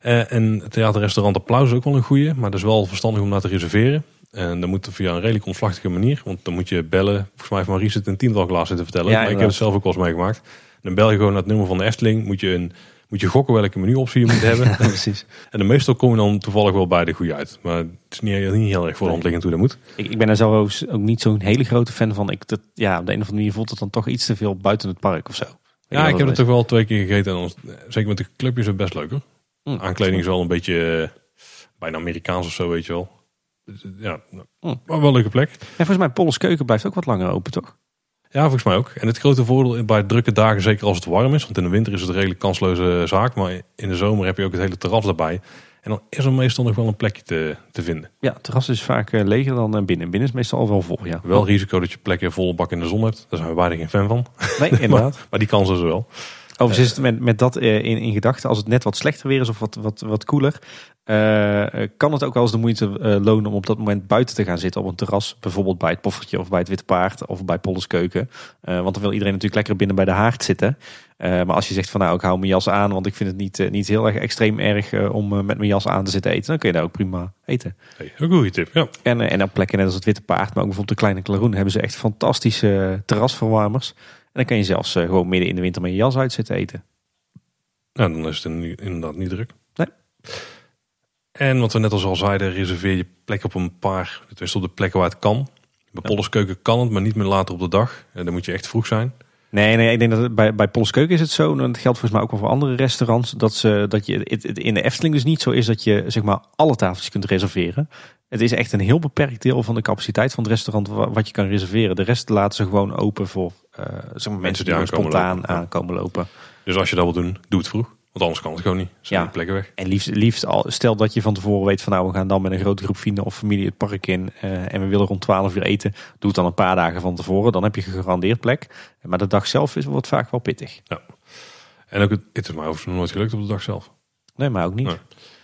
Eh, en het theaterrestaurant Applaus is ook wel een goeie. Maar dat is wel verstandig om daar te reserveren. En dan moet het via een redelijk omslachtige manier. Want dan moet je bellen. Volgens mij heeft Maurice het in tiental glas zitten vertellen. Ja, maar ik heb het zelf ook wel eens meegemaakt. Dan bel je gewoon naar het nummer van de Efteling. Moet je, een, moet je gokken welke menuoptie je moet hebben. Ja, precies. En de meestal kom je dan toevallig wel bij de goede uit. Maar het is niet, niet heel erg voor de hand liggend hoe dat moet. Ik, ik ben daar zelf ook niet zo'n hele grote fan van. Ik, dat, ja, op de een of andere manier voelt het dan toch iets te veel buiten het park of zo. Ja, ik heb het toch wel twee keer gegeten. En zeker met de clubjes is het best leuk hoor. Mm. Aankleding is wel een beetje eh, bijna Amerikaans of zo, weet je wel. Dus, eh, Ja, Mm. maar wel een leuke plek. En volgens mij, Polles Keuken blijft ook wat langer open, toch? Ja, volgens mij ook. En het grote voordeel bij drukke dagen, zeker als het warm is, want in de winter is het een redelijk kansloze zaak, maar in de zomer heb je ook het hele terras daarbij. En dan is er meestal nog wel een plekje te, te vinden. Ja, het terras is vaak eh, leger dan eh, binnen. Binnen is meestal al wel vol, ja. Wel risico dat je plekken volle bak in de zon hebt. Daar zijn we beide geen fan van. Nee, inderdaad. Maar die kans is er wel. Overigens is het met, met dat eh, in, in gedachten, als het net wat slechter weer is of wat, wat, wat koeler, eh, kan het ook wel eens de moeite eh, lonen om op dat moment buiten te gaan zitten op een terras. Bijvoorbeeld bij het poffertje of bij het Witte Paard of bij Polles Keuken. Eh, want dan wil iedereen natuurlijk lekker binnen bij de haard zitten. Eh, maar als je zegt van nou, ik hou mijn jas aan, want ik vind het niet, eh, niet heel erg extreem erg eh, om eh, met mijn jas aan te zitten eten, dan kun je daar ook prima eten. Hey, een goede tip. Ja. En, eh, en op plekken net als het Witte Paard, maar ook bijvoorbeeld de Kleine Klaroen, hebben ze echt fantastische eh, terrasverwarmers. En dan kan je zelfs eh, gewoon midden in de winter met je jas uit zitten eten. Nou, dan is het in- inderdaad niet druk. Nee. En wat we net als al zeiden, reserveer je plek op een paar, tenminste op de plekken waar het kan. Bij Keuken kan het, maar niet meer later op de dag. En dan moet je echt vroeg zijn. Nee, nee, ik denk dat het bij, bij Pols Keuken is het zo. En dat geldt volgens mij ook wel voor andere restaurants. Dat, ze, dat je het, het in de Efteling dus niet zo is dat je zeg maar alle tafeltjes kunt reserveren. Het is echt een heel beperkt deel van de capaciteit van het restaurant wa- wat je kan reserveren. De rest laten ze gewoon open voor eh, zeg maar mensen die, die aankomen spontaan lopen, ja. aankomen lopen. Dus als je dat wil doen, doe het vroeg. Want anders kan het gewoon niet. Zijn Ja. plekken weg. En liefst, liefst al, stel dat je van tevoren weet van nou we gaan dan met een grote groep vrienden of familie het park in. eh, en we willen rond 12 uur eten. Doe het dan een paar dagen van tevoren. Dan heb je gegarandeerd plek. Maar de dag zelf is, wordt vaak wel pittig. En ook het, het is mij overigens nooit gelukt op de dag zelf. Nee, maar ook niet. Nee.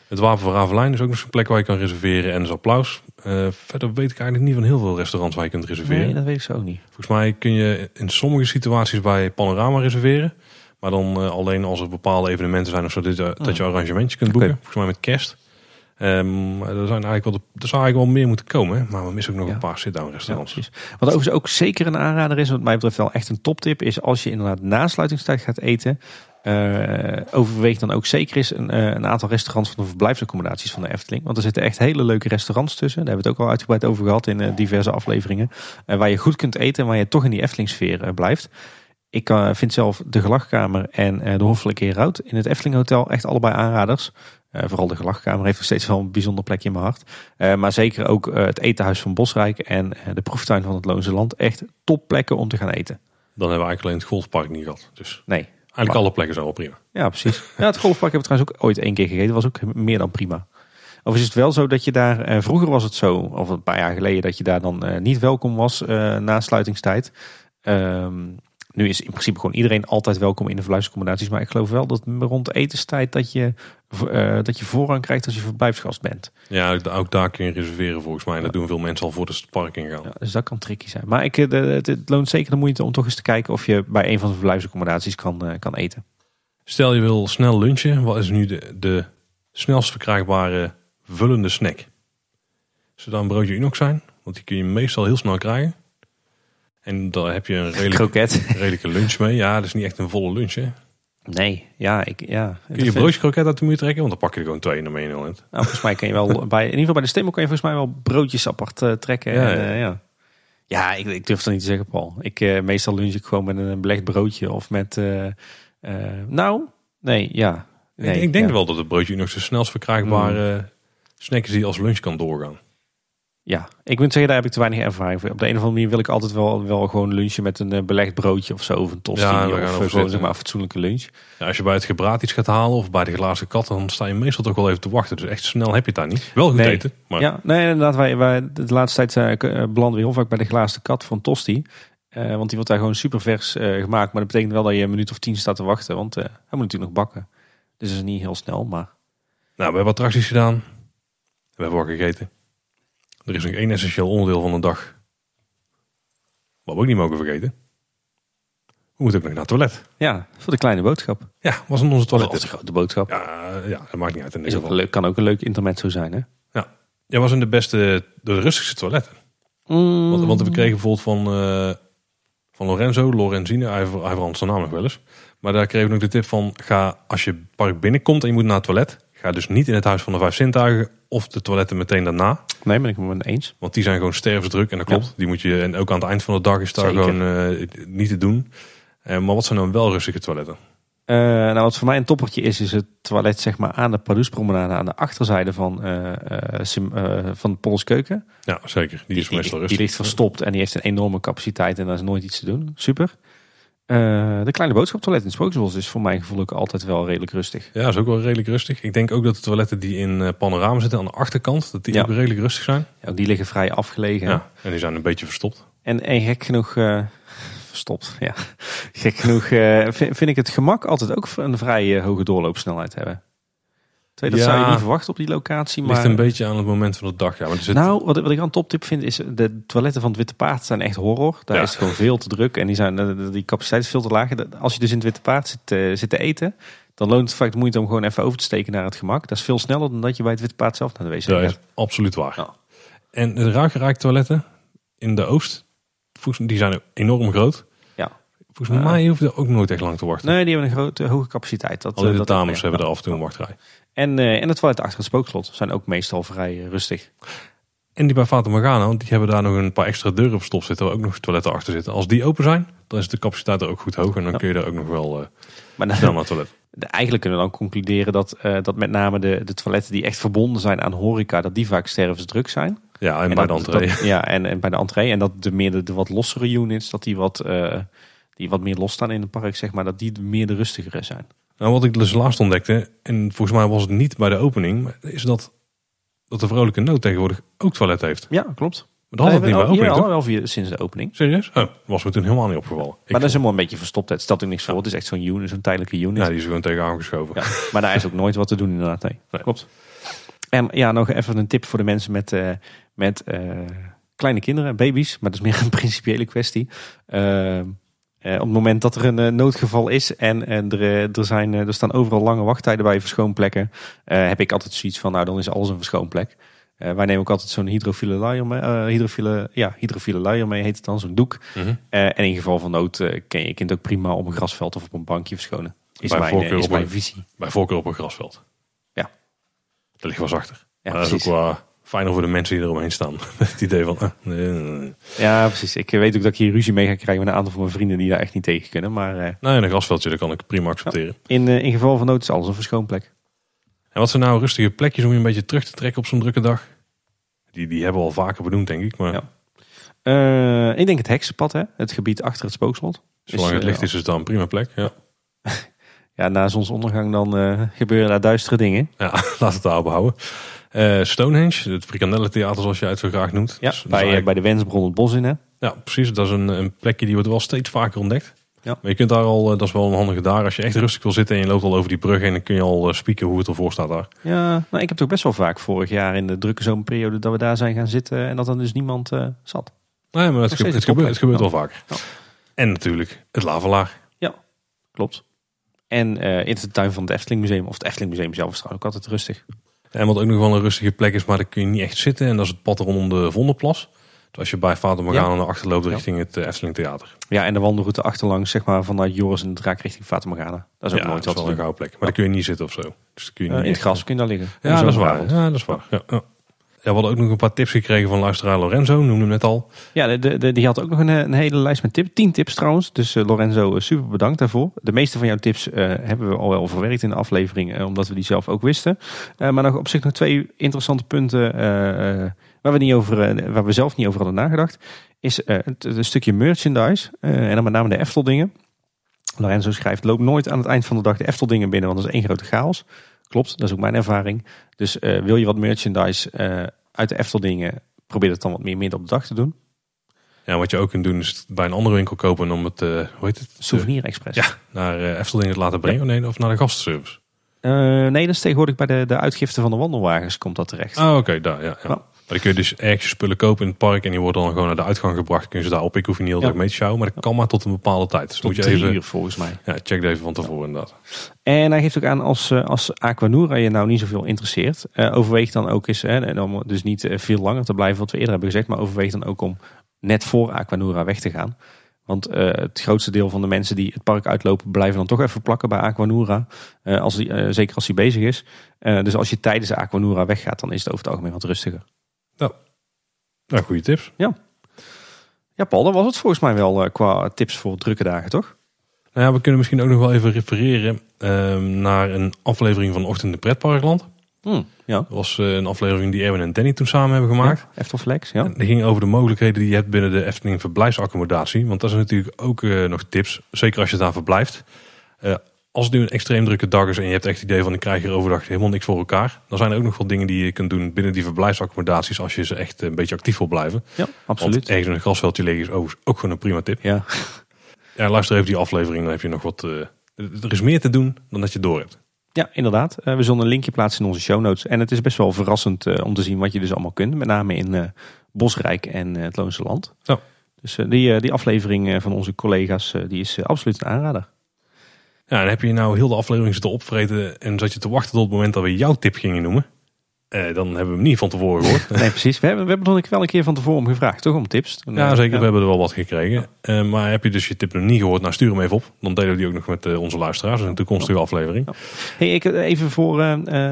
Het Wapen van Ravelijn is ook nog zo'n plek waar je kan reserveren. En is applaus. Eh, verder weet ik eigenlijk niet van heel veel restaurants waar je kunt reserveren. Nee, dat weet ik zo ook niet. Volgens mij kun je in sommige situaties bij Panorama reserveren. Maar dan eh, alleen als er bepaalde evenementen zijn of zo, dat je, dat je arrangementjes kunt boeken. Volgens mij met kerst. Ehm, er, zijn eigenlijk wel de, er zou eigenlijk wel meer moeten komen. hè. Maar we missen ook nog Ja. een paar sit-down restaurants. Wat overigens ook zeker een aanrader is, wat mij betreft wel echt een toptip, is als je inderdaad na sluitingstijd gaat eten, eh, overweeg dan ook zeker eens een, eh, een aantal restaurants van de verblijfsaccommodaties van de Efteling. Want er zitten echt hele leuke restaurants tussen. Daar hebben we het ook al uitgebreid over gehad in eh, diverse afleveringen. Waar je goed kunt eten en waar je toch in die Efteling-sfeer blijft. Ik vind zelf de Gelachkamer en de Hoffelijke Heerhout in het Efteling Hotel echt allebei aanraders. Vooral de Gelachkamer heeft nog steeds wel een bijzonder plekje in mijn hart. Maar zeker ook het Etenhuis van Bosrijk en de proeftuin van het Loonse Land. Echt topplekken om te gaan eten. Dan hebben we eigenlijk alleen het golfpark niet gehad. Dus Nee, eigenlijk Maar- alle plekken zijn wel prima. ja precies. Ja, het golfpark hebben we trouwens ook ooit één keer gegeten. was ook meer dan prima. Of is het wel zo dat je daar, eh, vroeger was het zo, of een paar jaar geleden, dat je daar dan eh, niet welkom was eh, na sluitingstijd. Ehm, nu is in principe gewoon iedereen altijd welkom in de verblijfsaccommodaties. Maar ik geloof wel dat rond etenstijd dat je, eh, dat je voorrang krijgt als je verblijfsgast bent. Ja, ook, daar kun je reserveren volgens mij. En dat doen veel mensen al voordat ze het park ingaan. Ja, dus dat kan tricky zijn. Maar ik, eh, de- het, het loont zeker de moeite om toch eens te kijken of je bij een van de verblijfsaccommodaties kan, eh, kan eten. Stel je wil snel lunchen. Wat is nu de, de snelst verkrijgbare vullende snack? Zou dat een broodje Unox zijn? Want die kun je meestal heel snel krijgen. En daar heb je een redelijke, Kroket? redelijke lunch mee. Ja, dat is niet echt een volle lunch. Hè? Nee, ja, ik, ja. Kun je een broodje kroket uit de muur trekken? Want dan pak je er gewoon twee en dan ben je nul in. Nou, volgens mij kan je wel bij, in ieder geval bij de stemmel kan je volgens mij wel broodjes apart eh, trekken. Ja, en, ja. eh, ja. ja ik, ik durf dat niet te zeggen, Paul. Ik, eh, meestal lunch ik gewoon met een belegd broodje of met, nou, nee, ja. Nee, ik, ik denk ja. wel dat het broodje Unox de snelst verkrijgbare snack is die als lunch kan doorgaan. Ja, ik moet zeggen, daar heb ik te weinig ervaring voor. Op de een of andere manier wil ik altijd wel, wel gewoon lunchen met een eh, belegd broodje of zo. Of een tosti Ja, we of gaan eh, gewoon zitten. zeg maar een fatsoenlijke lunch. Ja, als je bij het gebraad iets gaat halen of bij de glazen kat, dan sta je meestal toch wel even te wachten. Dus echt snel heb je het daar niet. Wel goed Nee. eten, maar Ja, nee, inderdaad. Wij, wij, de laatste tijd eh, belanden we heel vaak bij de glazen kat van Tosti. Want die wordt daar gewoon super vers gemaakt. Maar dat betekent wel dat je een minuut of tien staat te wachten. Want hij moet natuurlijk nog bakken. Dus dat is niet heel snel, maar... Nou, we hebben attracties gedaan. We hebben wat gegeten. Er is nog één essentieel onderdeel van de dag. Wat we ook niet mogen vergeten. We moeten ook nog naar het toilet. Ja, voor de kleine boodschap. Ja, was in onze Of toilet. als de grote boodschap. Ja, ja, dat maakt niet uit in is ook leuk, kan ook een leuk intermezzo zijn, hè? Jij was in de beste, de rustigste toiletten. Want, want we kregen bijvoorbeeld van, eh, van Lorenzo, Lorenzine, hij, hij verandert zijn naam nog wel eens. Maar daar kregen we ook de tip van, ga als je park binnenkomt en je moet naar het toilet. Ga dus niet in het huis van de vijf zintuigen of de toiletten meteen daarna. Nee, ben ik het me eens. Want die zijn gewoon stervensdruk en dat klopt. Die moet je, en ook aan het eind van de dag is daar Zeker. gewoon eh, niet te doen. Eh, maar wat zijn dan wel rustige toiletten? Eh, nou, wat voor mij een toppertje is, is het toilet zeg maar aan de Pardoespromenade aan de achterzijde van, eh, Sim- van de Polskeuken. Ja, zeker. Die is Die, meestal die rustig. ligt verstopt en die heeft een enorme capaciteit en daar is nooit iets te doen. Super. Eh, de kleine boodschaptoilet in Sprookjesbos is voor mijn gevoel ook altijd wel redelijk rustig. Ja, is ook wel redelijk rustig. Ik denk ook dat de toiletten die in eh, panorama zitten aan de achterkant, dat die Ja. ook redelijk rustig zijn. Ja, die liggen vrij afgelegen. Ja. En die zijn een beetje verstopt. En, en gek genoeg, eh, verstopt, ja. Gek genoeg vind, vind ik het gemak altijd ook een vrij hoge doorloopsnelheid hebben. Terwijl, dat Ja. zou je niet verwachten op die locatie. Ligt Maar een beetje aan het moment van de dag. Ja, maar zit, Nou, wat, wat ik een toptip vind is de toiletten van het Witte Paard zijn echt horror. Daar Ja. is het gewoon veel te druk en die, zijn, de- die capaciteit is veel te laag. Als je dus in het Witte Paard zit, eh, zit te eten, dan loont het vaak de moeite om gewoon even over te steken naar het gemak. Dat is veel sneller dan dat je bij het Witte Paard zelf naar de wc dat is gaat. absoluut waar. Ja. En de ruikerijk toiletten in de Oost, die zijn enorm groot. Ja. Volgens Ja. mij hoef je er ook nooit echt lang te wachten. Nee, die hebben een grote, hoge capaciteit. Dat, Alleen eh, de dat dames ja. hebben er af en toe een wachtrij. En, eh, en het toilet achter het spookslot zijn ook meestal vrij eh, rustig. En die bij Fata Morgana, want die hebben daar nog een paar extra deuren verstopt zitten, waar ook nog toiletten achter zitten. Als die open zijn, dan is de capaciteit er ook goed hoog en dan Ja. kun je daar ook nog wel Maar dan, snel naar het toilet. de- eigenlijk kunnen we dan concluderen dat, dat met name de, de toiletten die echt verbonden zijn aan horeca, dat die vaak stervensdruk zijn. Ja, en, En bij dat- de entree. dat- ja, en, en bij de entree. En dat de meer de, de wat lossere units, dat die wat, die wat meer losstaan in het park, zeg maar, dat die meer de rustigere zijn. Nou, wat ik dus laatst ontdekte, en volgens mij was het niet bij de opening, maar is dat, dat de Vrolijke Noot tegenwoordig ook toilet heeft. Ja, klopt. Maar dat had het niet bij Ja, opening, wel via, sinds de opening. Serieus? Oh, was me toen helemaal niet opgevallen. Ik maar dat is helemaal een beetje verstopt. Het stelt er niks voor. Het is echt zo'n unit, zo'n tijdelijke unit. ja, die is gewoon tegenaan geschoven. Ja, maar daar is ook nooit wat te doen inderdaad. Nee. Nee. Klopt. En ja, nog even een tip voor de mensen met, eh, met eh, kleine kinderen, baby's. Maar dat is meer een principiële kwestie. Eh, eh, op het moment dat er een eh, noodgeval is en, en er, er, zijn, er staan overal lange wachttijden bij verschoonplekken, heb ik altijd zoiets van, nou dan is alles een verschoonplek. Wij nemen ook altijd zo'n hydrofiele luier mee, hydrofiele, ja, hydrofiele luier mee, heet het dan, zo'n doek. Mhm. En in geval van nood kan je kind ook prima op een grasveld of op een bankje verschonen. Is Bij mijn, voorkeur is op mijn een- visie. Bij voorkeur op een grasveld. Ja. Dat ligt wel zachter. Ja, maar dat is ook precies. wel fijner voor de mensen die eromheen staan. het idee van, ah, nee, nee, nee. Ja, precies. Ik weet ook dat ik hier ruzie mee ga krijgen met een aantal van mijn vrienden die daar echt niet tegen kunnen. Maar eh, Nee, een grasveldje, dat kan ik prima accepteren. in, eh, in geval van nood is alles een verschoonplek. En wat zijn nou rustige plekjes om je een beetje terug te trekken op zo'n drukke dag? Die, die hebben we al vaker benoemd, denk ik. Maar Ja. Eh, ik denk het heksenpad, hè? het gebied achter het spookslot. zolang het licht is, is het dan een prima plek. Ja, Ja, na zonsondergang dan gebeuren daar duistere dingen. ja laat het daar behouden. Eh Stonehenge, het frikandellentheater zoals jij het zo graag noemt. Ja, Dus bij, eh, eigenlijk- bij de Wensbron het bos in, hè? Ja, precies. Dat is een, een plekje die wordt wel steeds vaker ontdekt. Ja. Maar je kunt daar al, eh, dat is wel een handige daar. Als je echt rustig wil zitten en je loopt al over die brug heen, dan kun je al spieken hoe het ervoor staat daar. Ja, nou, ik heb toch best wel vaak vorig jaar in de drukke zomerperiode dat we daar zijn gaan zitten en dat dan dus niemand zat. Nee, maar het, ge- gebeurt, het gebeurt wel vaker. Ja. En natuurlijk het lavelaar. Klopt. En eh, in de tuin van het Efteling Museum, of het Efteling Museum zelf is trouwens ook altijd rustig. En wat ook nog wel een rustige plek is, maar daar kun je niet echt zitten. En dat is het pad rondom de Vondelplas. Dus als je bij Vater Morgana naar achter loopt Ja. richting het eh, Efteling Theater. Ja, en de wandelroute achterlangs, zeg maar, vanuit Joris en de Draak richting Fata Morgana. Dat is ook ja, nooit dat is wel een gouden plek. Maar daar kun je niet zitten of zo. Dus kun je Eh, in het gras kun je daar liggen. Ja, dat is waar. Ja, dat is waar. Ja, we hadden ook nog een paar tips gekregen van luisteraar Lorenzo, noemde hem net al. Ja, de, de, die had ook nog een, een hele lijst met tips. Tien tips trouwens. Dus eh, Lorenzo, eh, super bedankt daarvoor. De meeste van jouw tips eh, hebben we al wel verwerkt in de aflevering. omdat we die zelf ook wisten. Maar nog op zich nog twee interessante punten. waar, we niet over, waar we zelf niet over hadden nagedacht. Is het, het stukje merchandise. en dan met name de Efteldingen. Lorenzo schrijft, loop nooit aan het eind van de dag de Efteldingen binnen. Want dat is één grote chaos. Klopt, dat is ook mijn ervaring. Dus eh, wil je wat merchandise eh, uit de Efteldingen... Probeer het dan wat meer midden op de dag te doen. Ja, wat je ook kunt doen is bij een andere winkel kopen om het, eh, hoe heet het? Souvenir Express. Ja, naar eh Efteling te laten brengen. Nee, of naar de gastenservice. Nee, dat is tegenwoordig bij de, de uitgifte van de wandelwagens komt dat terecht. Ah, oké, daar, ja. ja. Ja. Maar dan kun je dus ergens spullen kopen in het park en die worden dan gewoon naar de uitgang gebracht. Kun je ze daar oppikken, hoef je niet heel Ja. erg mee te sjouwen. Maar dat kan maar tot een bepaalde tijd. Dus Tot moet je even, uur volgens mij. ja, check even van tevoren inderdaad. En hij geeft ook aan als, eh, als Aquanura je nou niet zoveel interesseert. eh, overweeg dan ook eens, hè, en om dus niet eh, veel langer te blijven wat we eerder hebben gezegd. Maar overweeg dan ook om net voor Aquanura weg te gaan. Want het grootste deel van de mensen die het park uitlopen blijven dan toch even plakken bij Aquanura. eh, als die, zeker als hij bezig is. Dus als je tijdens Aquanura weggaat dan is het over het algemeen wat rustiger. Nou, goede tips. Ja Paul, dat was het volgens mij wel eh, qua tips voor drukke dagen toch? Nou ja, we kunnen misschien ook nog wel even refereren ehm, naar een aflevering van Ochtend in Pretparkland. Hm, ja. Dat was eh, een aflevering die Erwin en Danny toen samen hebben gemaakt. Ja, Eftelflex, ja. En die ging over de mogelijkheden die je hebt binnen de Efteling verblijfsaccommodatie. Want dat zijn natuurlijk ook eh, nog tips. Zeker als je daar verblijft. Eh, als het nu een extreem drukke dag is en je hebt echt het idee van ik krijg hier overdag helemaal niks voor elkaar. Dan zijn er ook nog wel dingen die je kunt doen binnen die verblijfsaccommodaties als je ze echt een beetje actief wil blijven. Ja, absoluut. Want ergens een grasveldje liggen is overigens ook gewoon een prima tip. Ja. Ja, luister even die aflevering, dan heb je nog wat... eh, er is meer te doen dan dat je door hebt. ja, inderdaad. Eh, we zullen een linkje plaatsen in onze show notes. En het is best wel verrassend eh, om te zien wat je dus allemaal kunt. Met name in eh, Bosrijk en eh, het Loonse Land. Ja. Dus eh, die, eh, die aflevering eh, van onze collega's, eh, die is eh, absoluut een aanrader. Ja, en heb je nou heel de aflevering zitten opvreten en zat je te wachten tot het moment dat we jouw tip gingen noemen. Eh, dan hebben we hem niet van tevoren gehoord. Nee, precies. We hebben, we hebben er wel een keer van tevoren om gevraagd, toch? Om tips. Toen, Ja, zeker. We hebben er wel wat gekregen. Eh, maar heb je dus je tip nog niet gehoord? Nou, stuur hem even op. Dan delen we die ook nog met eh, onze luisteraars in een toekomstige aflevering. Hey, ik, eh, even voor,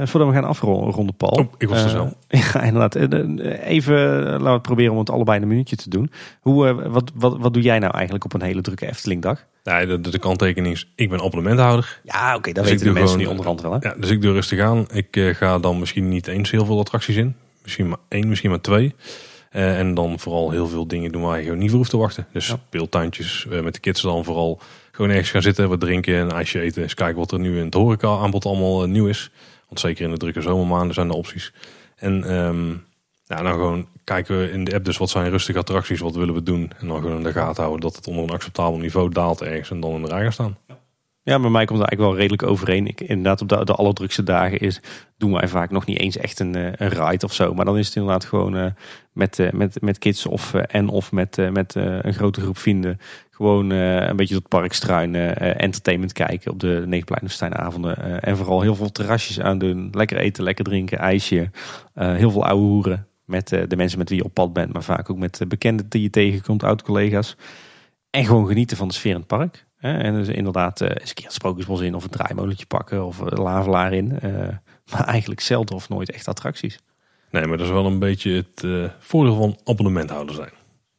voordat we gaan afronden, Paul. Oh, ik was snel. ja, inderdaad. Even, laten we het proberen om het allebei in een minuutje te doen. Hoe, wat, wat, wat doe jij nou eigenlijk op een hele drukke Eftelingdag? Nee, de, de, kanttekening is, ik ben abonnementhouder. Ja, oké, dat Dus weten de mensen gewoon, nu onderhand wel. Hè? Ja, dus ik doe rustig aan. Ik eh, ga dan misschien niet eens heel veel attracties in. Misschien maar één, misschien maar twee. Eh, en dan vooral heel veel dingen doen waar je gewoon niet voor hoeft te wachten. Dus Ja. speeltuintjes eh, met de kids dan vooral gewoon ergens gaan zitten, wat drinken, een ijsje eten. Eens kijken wat er nu in het horeca aanbod allemaal nieuw is. Want zeker in de drukke zomermaanden zijn er opties. En ehm, ja, dan gewoon kijken we in de app dus wat zijn rustige attracties, wat willen we doen. En dan gewoon in de gaten houden dat het onder een acceptabel niveau daalt ergens en dan in de rij gaan staan. Ja, bij mij komt het eigenlijk wel redelijk overeen. Ik, inderdaad, op de, de allerdrukste dagen is, doen wij vaak nog niet eens echt een, eh, een ride of zo. Maar dan is het inderdaad gewoon eh, met, eh, met, met kids of, en of met, eh, met eh, een grote groep vrienden. Gewoon uh, een beetje door het park struinen, uh, entertainment kijken op de. Uh, en vooral heel veel terrasjes aandoen. Lekker eten, lekker drinken, ijsje. heel veel ouwe hoeren met de mensen met wie je op pad bent. Maar vaak ook met bekenden die je tegenkomt, oud-collega's. En gewoon genieten van de sfeer in het park. En dus inderdaad eens een keer het sprookjesbos in of een draaimolentje pakken of een lavelaar in. maar eigenlijk zelden of nooit echt attracties. Nee, maar dat is wel een beetje het voordeel van abonnementhouder zijn.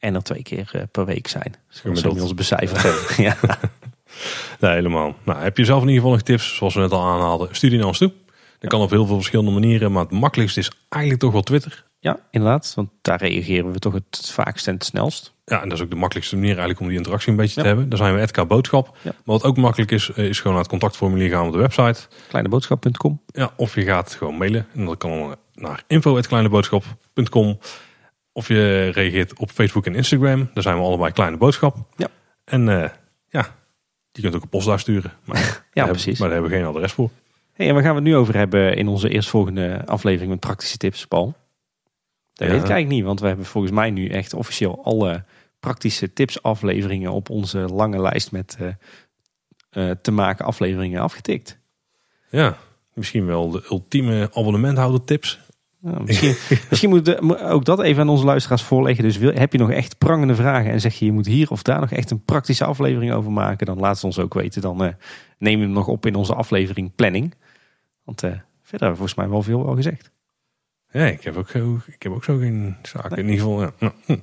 En er twee keer eh, per week zijn. Zoals we ons becijferd ja. Nee, helemaal. Nou, heb je zelf in ieder geval nog tips, zoals we net al aanhaalden, studie naar ons toe. Dat kan op heel veel verschillende manieren, maar het makkelijkste is eigenlijk toch wel Twitter. Ja, inderdaad, want daar reageren we toch het vaakst en het snelst. Ja, en dat is ook de makkelijkste manier eigenlijk om die interactie een beetje te hebben. Daar zijn we Edka Boodschap. Maar wat ook makkelijk is, eh, is gewoon naar het contactformulier gaan op de website. Kleineboodschap.com. Ja, of je gaat gewoon mailen. En dat kan naar info.kleineboodschap.com. Of je reageert op Facebook en Instagram. Daar zijn we allebei kleine boodschap. Ja. En uh, ja, je kunt ook een post daar sturen. Maar ja, precies. maar daar hebben we geen adres voor. Hey, en waar gaan we het nu over hebben in onze eerstvolgende aflevering met praktische tips, Paul? Dat weet ik eigenlijk niet, want we hebben volgens mij nu echt officieel alle praktische tips afleveringen op onze lange lijst met uh, uh, te maken afleveringen afgetikt. Ja, misschien wel de ultieme abonnementhouder tips. Nou, misschien, misschien moet ook dat even aan onze luisteraars voorleggen. Dus wil, heb je nog echt prangende vragen en zeg je je moet hier of daar nog echt een praktische aflevering over maken, dan laat het ons ook weten. Dan uh, nemen we hem nog op in onze aflevering planning. Want verder hebben we volgens mij wel veel al gezegd. Ja, ik heb ook, ik heb ook zo geen zaken. In ieder geval, ja. Nou, hm.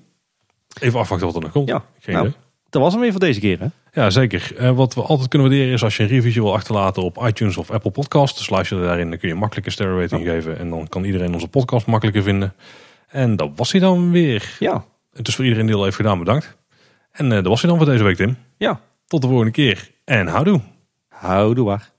even afwachten wat er nog komt. Ja, geen nou, idee. Dat was hem weer voor deze keer, hè? Ja, zeker. Uh, wat we altijd kunnen waarderen is als je een review wil achterlaten op iTunes of Apple Podcasts. Dus luister je daarin, dan kun je makkelijke sterren rating geven. En dan kan iedereen onze podcast makkelijker vinden. En dat was hij dan weer. Ja. Het is voor iedereen die al heeft gedaan, bedankt. En uh, dat was hij dan voor deze week, Tim. Ja. Tot de volgende keer. En houdoe. Houdoe waar.